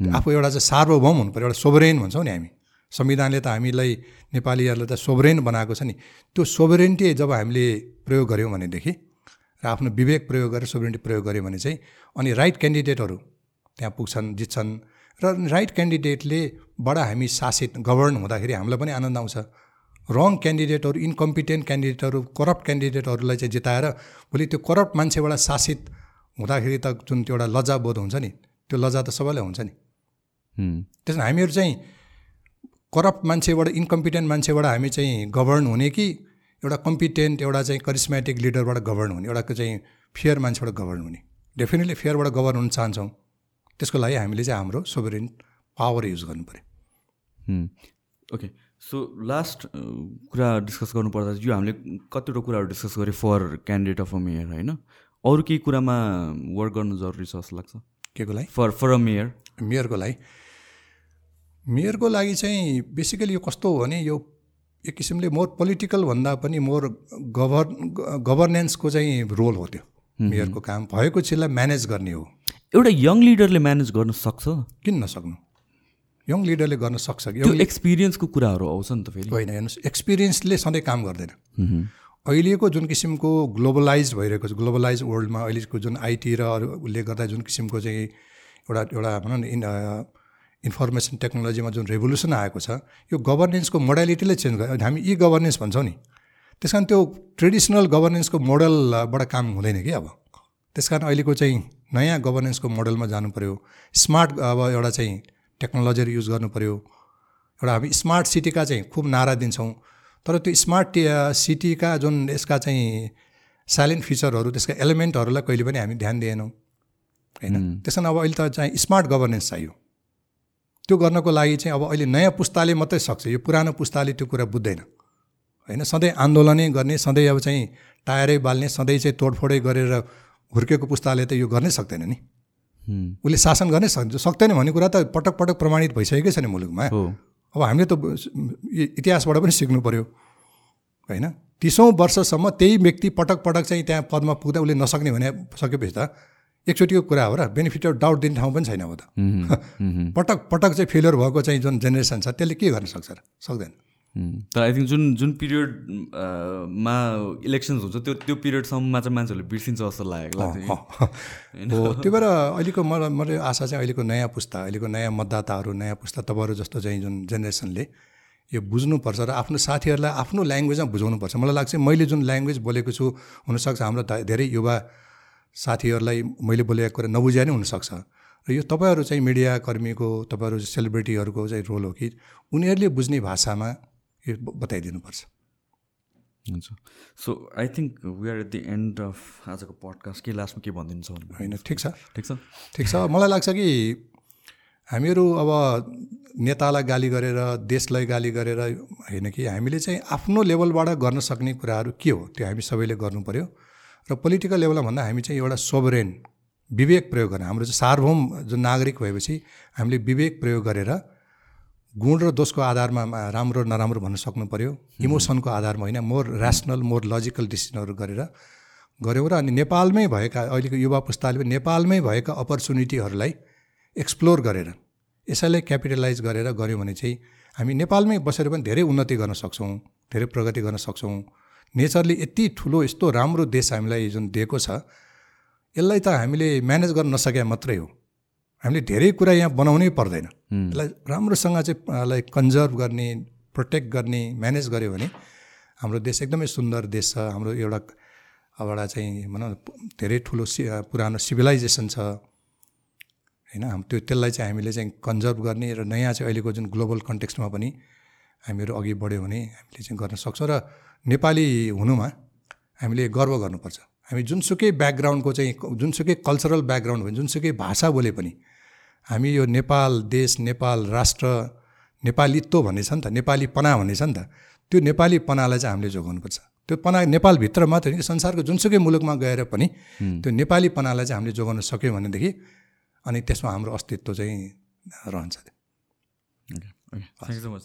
आफू एउटा चाहिँ सार्वभौम हुनु पऱ्यो एउटा सोभरेन भन्छौँ नि हामी। संविधानले त हामीलाई नेपालीहरूलाई त सोभरेन बनाएको छ नि। त्यो सोभरेन्टी जब हामीले प्रयोग गऱ्यौँ भनेदेखि र आफ्नो विवेक प्रयोग गरेर सोभरेन्टी प्रयोग गऱ्यौँ भने चाहिँ अनि राइट क्यान्डिडेटहरू त्यहाँ पुग्छन् जित्छन् र राइट क्यान्डिडेटले बडा हामी शासित गभर्न हुँदाखेरि हामीलाई पनि आनन्द आउँछ। रङ क्यान्डिडेटहरू इन्कम्पिटेन्ट क्यान्डिडेटहरू करप्ट क्यान्डिडेटहरूलाई चाहिँ जिताएर भोलि त्यो करप्ट मान्छेबाट शासित हुँदाखेरि त जुन त्यो एउटा लज्जाबोध हुन्छ नि त्यो लज्जा त सबैलाई हुन्छ नि। त्यस हामीहरू चाहिँ करप्ट मान्छेबाट इन्कम्पिटेन्ट मान्छेबाट हामी चाहिँ गभर्न हुने कि एउटा कम्पिटेन्ट एउटा चाहिँ करिस्मेटिक लिडरबाट गभर्न हुने एउटा चाहिँ फेयर मान्छेबाट गभर्न हुने। डेफिनेटली फेयरबाट गभर्न हुन चाहन्छौँ। त्यसको लागि हामीले चाहिँ हाम्रो सोभरेन पावर युज गर्नु पऱ्यो ओके सो लास्ट कुरा डिस्कस गर्नुपर्दा यो हामीले कतिवटा कुराहरू डिस्कस गरेँ for candidate of a mayor होइन? अरू केही कुरामा वर्क गर्नु जरुरी छ जस्तो लाग्छ? के को लागि फर फर अ मेयर मेयरको लागि? मेयरको लागि चाहिँ बेसिकली यो कस्तो हो भने यो एक किसिमले मोर पोलिटिकल भन्दा पनि मोर गभर् गभर्नेन्सको चाहिँ रोल हो त्यो। मेयरको काम भएको चिजलाई म्यानेज गर्ने हो। एउटा यङ लिडरले म्यानेज गर्न सक्छ? किन नसक्नु? यङ लिडरले गर्न सक्छ कि? एक्सपिरियन्सको कुराहरू आउँछ नि त फेरि। होइन हेर्नुहोस् एक्सपिरियन्सले सधैँ काम गर्दैन। अहिलेको जुन किसिमको ग्लोबलाइज भइरहेको छ ग्लोबलाइज वर्ल्डमा अहिलेको जुन आइटी र अरूले गर्दा जुन किसिमको चाहिँ एउटा एउटा भनौँ न इन्फर्मेसन टेक्नोलोजीमा जुन रेभोल्युसन आएको छ यो गभर्नेन्सको मोडालिटीले चेन्ज गर्यो। हामी इ गभर्नेन्स भन्छौँ नि। त्यस कारण त्यो ट्रेडिसनल गभर्नेन्सको मोडलबाट काम हुँदैन कि अब। त्यस कारण अहिलेको चाहिँ नयाँ गभर्नेन्सको मोडलमा जानु पऱ्यो स्मार्ट अब एउटा चाहिँ टेक्नोलोजीहरू युज गर्नु पऱ्यो एउटा हामी स्मार्ट सिटीका चाहिँ खुब नारा दिन्छौँ। तर त्यो स्मार्ट सिटीका जुन यसका चाहिँ साइलेन्ट फिचरहरू त्यसका एलिमेन्टहरूलाई कहिले पनि हामी ध्यान दिएनौँ। होइन? त्यस कारण अब अहिले त चाहिँ स्मार्ट गभर्नेन्स चाहियो। त्यो गर्नको लागि चाहिँ अब अहिले नयाँ पुस्ताले मात्रै सक्छ। यो पुरानो पुस्ताले त्यो कुरा बुझ्दैन। होइन? सधैँ आन्दोलनै गर्ने सधैँ अब चाहिँ टायरै बाल्ने सधैँ चाहिँ तोडफोडै गरेर हुर्केको पुस्ताले त यो गर्नै सक्दैन नि। उसले शासन गर्नै सक्छ सक्दैन भन्ने कुरा त पटक पटक प्रमाणित भइसकेकै छ नि मुलुकमा। अब हामीले त इतिहासबाट पनि सिक्नु पऱ्यो होइन? तिसौँ वर्षसम्म त्यही व्यक्ति पटक पटक चाहिँ त्यहाँ पदमा पुग्दा उसले नसक्ने भने सकेपछि त एकचोटिको कुरा हो र बेनिफिट अफ डाउट दिने ठाउँ पनि छैन अब त। *laughs* पटक पटक चाहिँ फेलियर भएको चाहिँ जुन जेनेरेसन छ त्यसले के गर्न सक्छ र? सक्दैन। तर आई थिङ्क जुन जुन पिरियडमा इलेक्सन्स हुन्छ त्यो त्यो पिरियडसम्ममा चाहिँ मान्छेहरूले बिर्सिन्छ जस्तो लागेको हो त्यो भएर अहिलेको म मेरो आशा चाहिँ अहिलेको नयाँ पुस्ता अहिलेको नयाँ मतदाताहरू नयाँ पुस्ता तपाईँहरू जस्तो चाहिँ जुन जेनेरेसनले यो बुझ्नुपर्छ र आफ्नो साथीहरूलाई आफ्नो ल्याङ्ग्वेजमा बुझाउनुपर्छ। मलाई लाग्छ मैले जुन ल्याङ्ग्वेज बोलेको छु हुनसक्छ हाम्रो धेरै युवा साथीहरूलाई मैले बोलेको कुरा नबुझ्या नै हुनसक्छ। र यो तपाईँहरू चाहिँ मिडिया कर्मीको तपाईँहरू सेलिब्रिटीहरूको चाहिँ रोल हो कि उनीहरूले बुझ्ने भाषामा यो बताइदिनुपर्छ। हुन्छ। So I think we are at the end of आजको पडकास्ट के लास्टमा के भनिदिन्छ होइन ठिक छ। ठिक छ? ठिक छ। मलाई लाग्छ कि हामीहरू अब नेतालाई गाली गरेर देशलाई गाली गरेर होइन कि हामीले चाहिँ आफ्नो लेभलबाट गर्न सक्ने कुराहरू के हो? त्यो हामी सबैले गर्नु पऱ्यो र पोलिटिकल लेभलमा भन्दा हामी चाहिँ एउटा सोभरेन विवेक प्रयोग गर्ने। हाम्रो चाहिँ सार्वभौम जुन नागरिक भएपछि हामीले विवेक प्रयोग गरेर गुण र दोषको आधारमा राम्रो नराम्रो भन्न सक्नु पऱ्यो इमोसनको आधारमा होइन मोर ऱ्यासनल मोर लजिकल डिसिजनहरू गरेर गऱ्यौँ र अनि नेपालमै भएका अहिलेको युवा पुस्ताले पनि नेपालमै भएका अपर्च्युनिटीहरूलाई एक्सप्लोर गरेर यसैलाई क्यापिटलाइज गरेर गऱ्यौँ भने चाहिँ हामी नेपालमै बसेर पनि धेरै उन्नति गर्न सक्छौँ धेरै प्रगति गर्न सक्छौँ। नेचरले यति ठुलो यस्तो राम्रो देश हामीलाई जुन दिएको छ यसलाई त हामीले म्यानेज गर्न नसके मात्रै हो। हामीले धेरै कुरा यहाँ बनाउनै पर्दैन। यसलाई राम्रोसँग चाहिँ यसलाई कन्जर्भ गर्ने प्रोटेक्ट गर्ने म्यानेज गऱ्यो भने हाम्रो देश एकदमै सुन्दर देश छ। हाम्रो एउटा एउटा चाहिँ भनौँ धेरै ठुलो सि पुरानो सिभिलाइजेसन छ। होइन त्यो त्यसलाई चाहिँ हामीले चाहिँ कन्जर्भ गर्ने र नयाँ चाहिँ अहिलेको जुन ग्लोबल कन्टेक्स्टमा पनि हामीहरू अघि बढ्यो भने हामीले चाहिँ गर्न सक्छौँ र नेपाली हुनुमा हामीले गर्व गर्नुपर्छ। हामी जुनसुकै ब्याकग्राउन्डको चाहिँ जुनसुकै कल्चरल ब्याकग्राउन्ड भयो जुनसुकै भाषा बोले पनि हामी यो नेपाल देश नेपाल राष्ट्र नेपालीत्व भन्ने छ नि त नेपाली पना भन्ने छ नि त त्यो नेपाली पनालाई चाहिँ हामीले जोगाउनुपर्छ। त्यो पना नेपालभित्र मात्र होइन संसारको जुनसुकै मुलुकमा गएर पनि त्यो नेपाली पनालाई चाहिँ हामीले जोगाउन सक्यौँ भनेदेखि अनि त्यसमा हाम्रो अस्तित्व चाहिँ रहन्छ। Thank you so much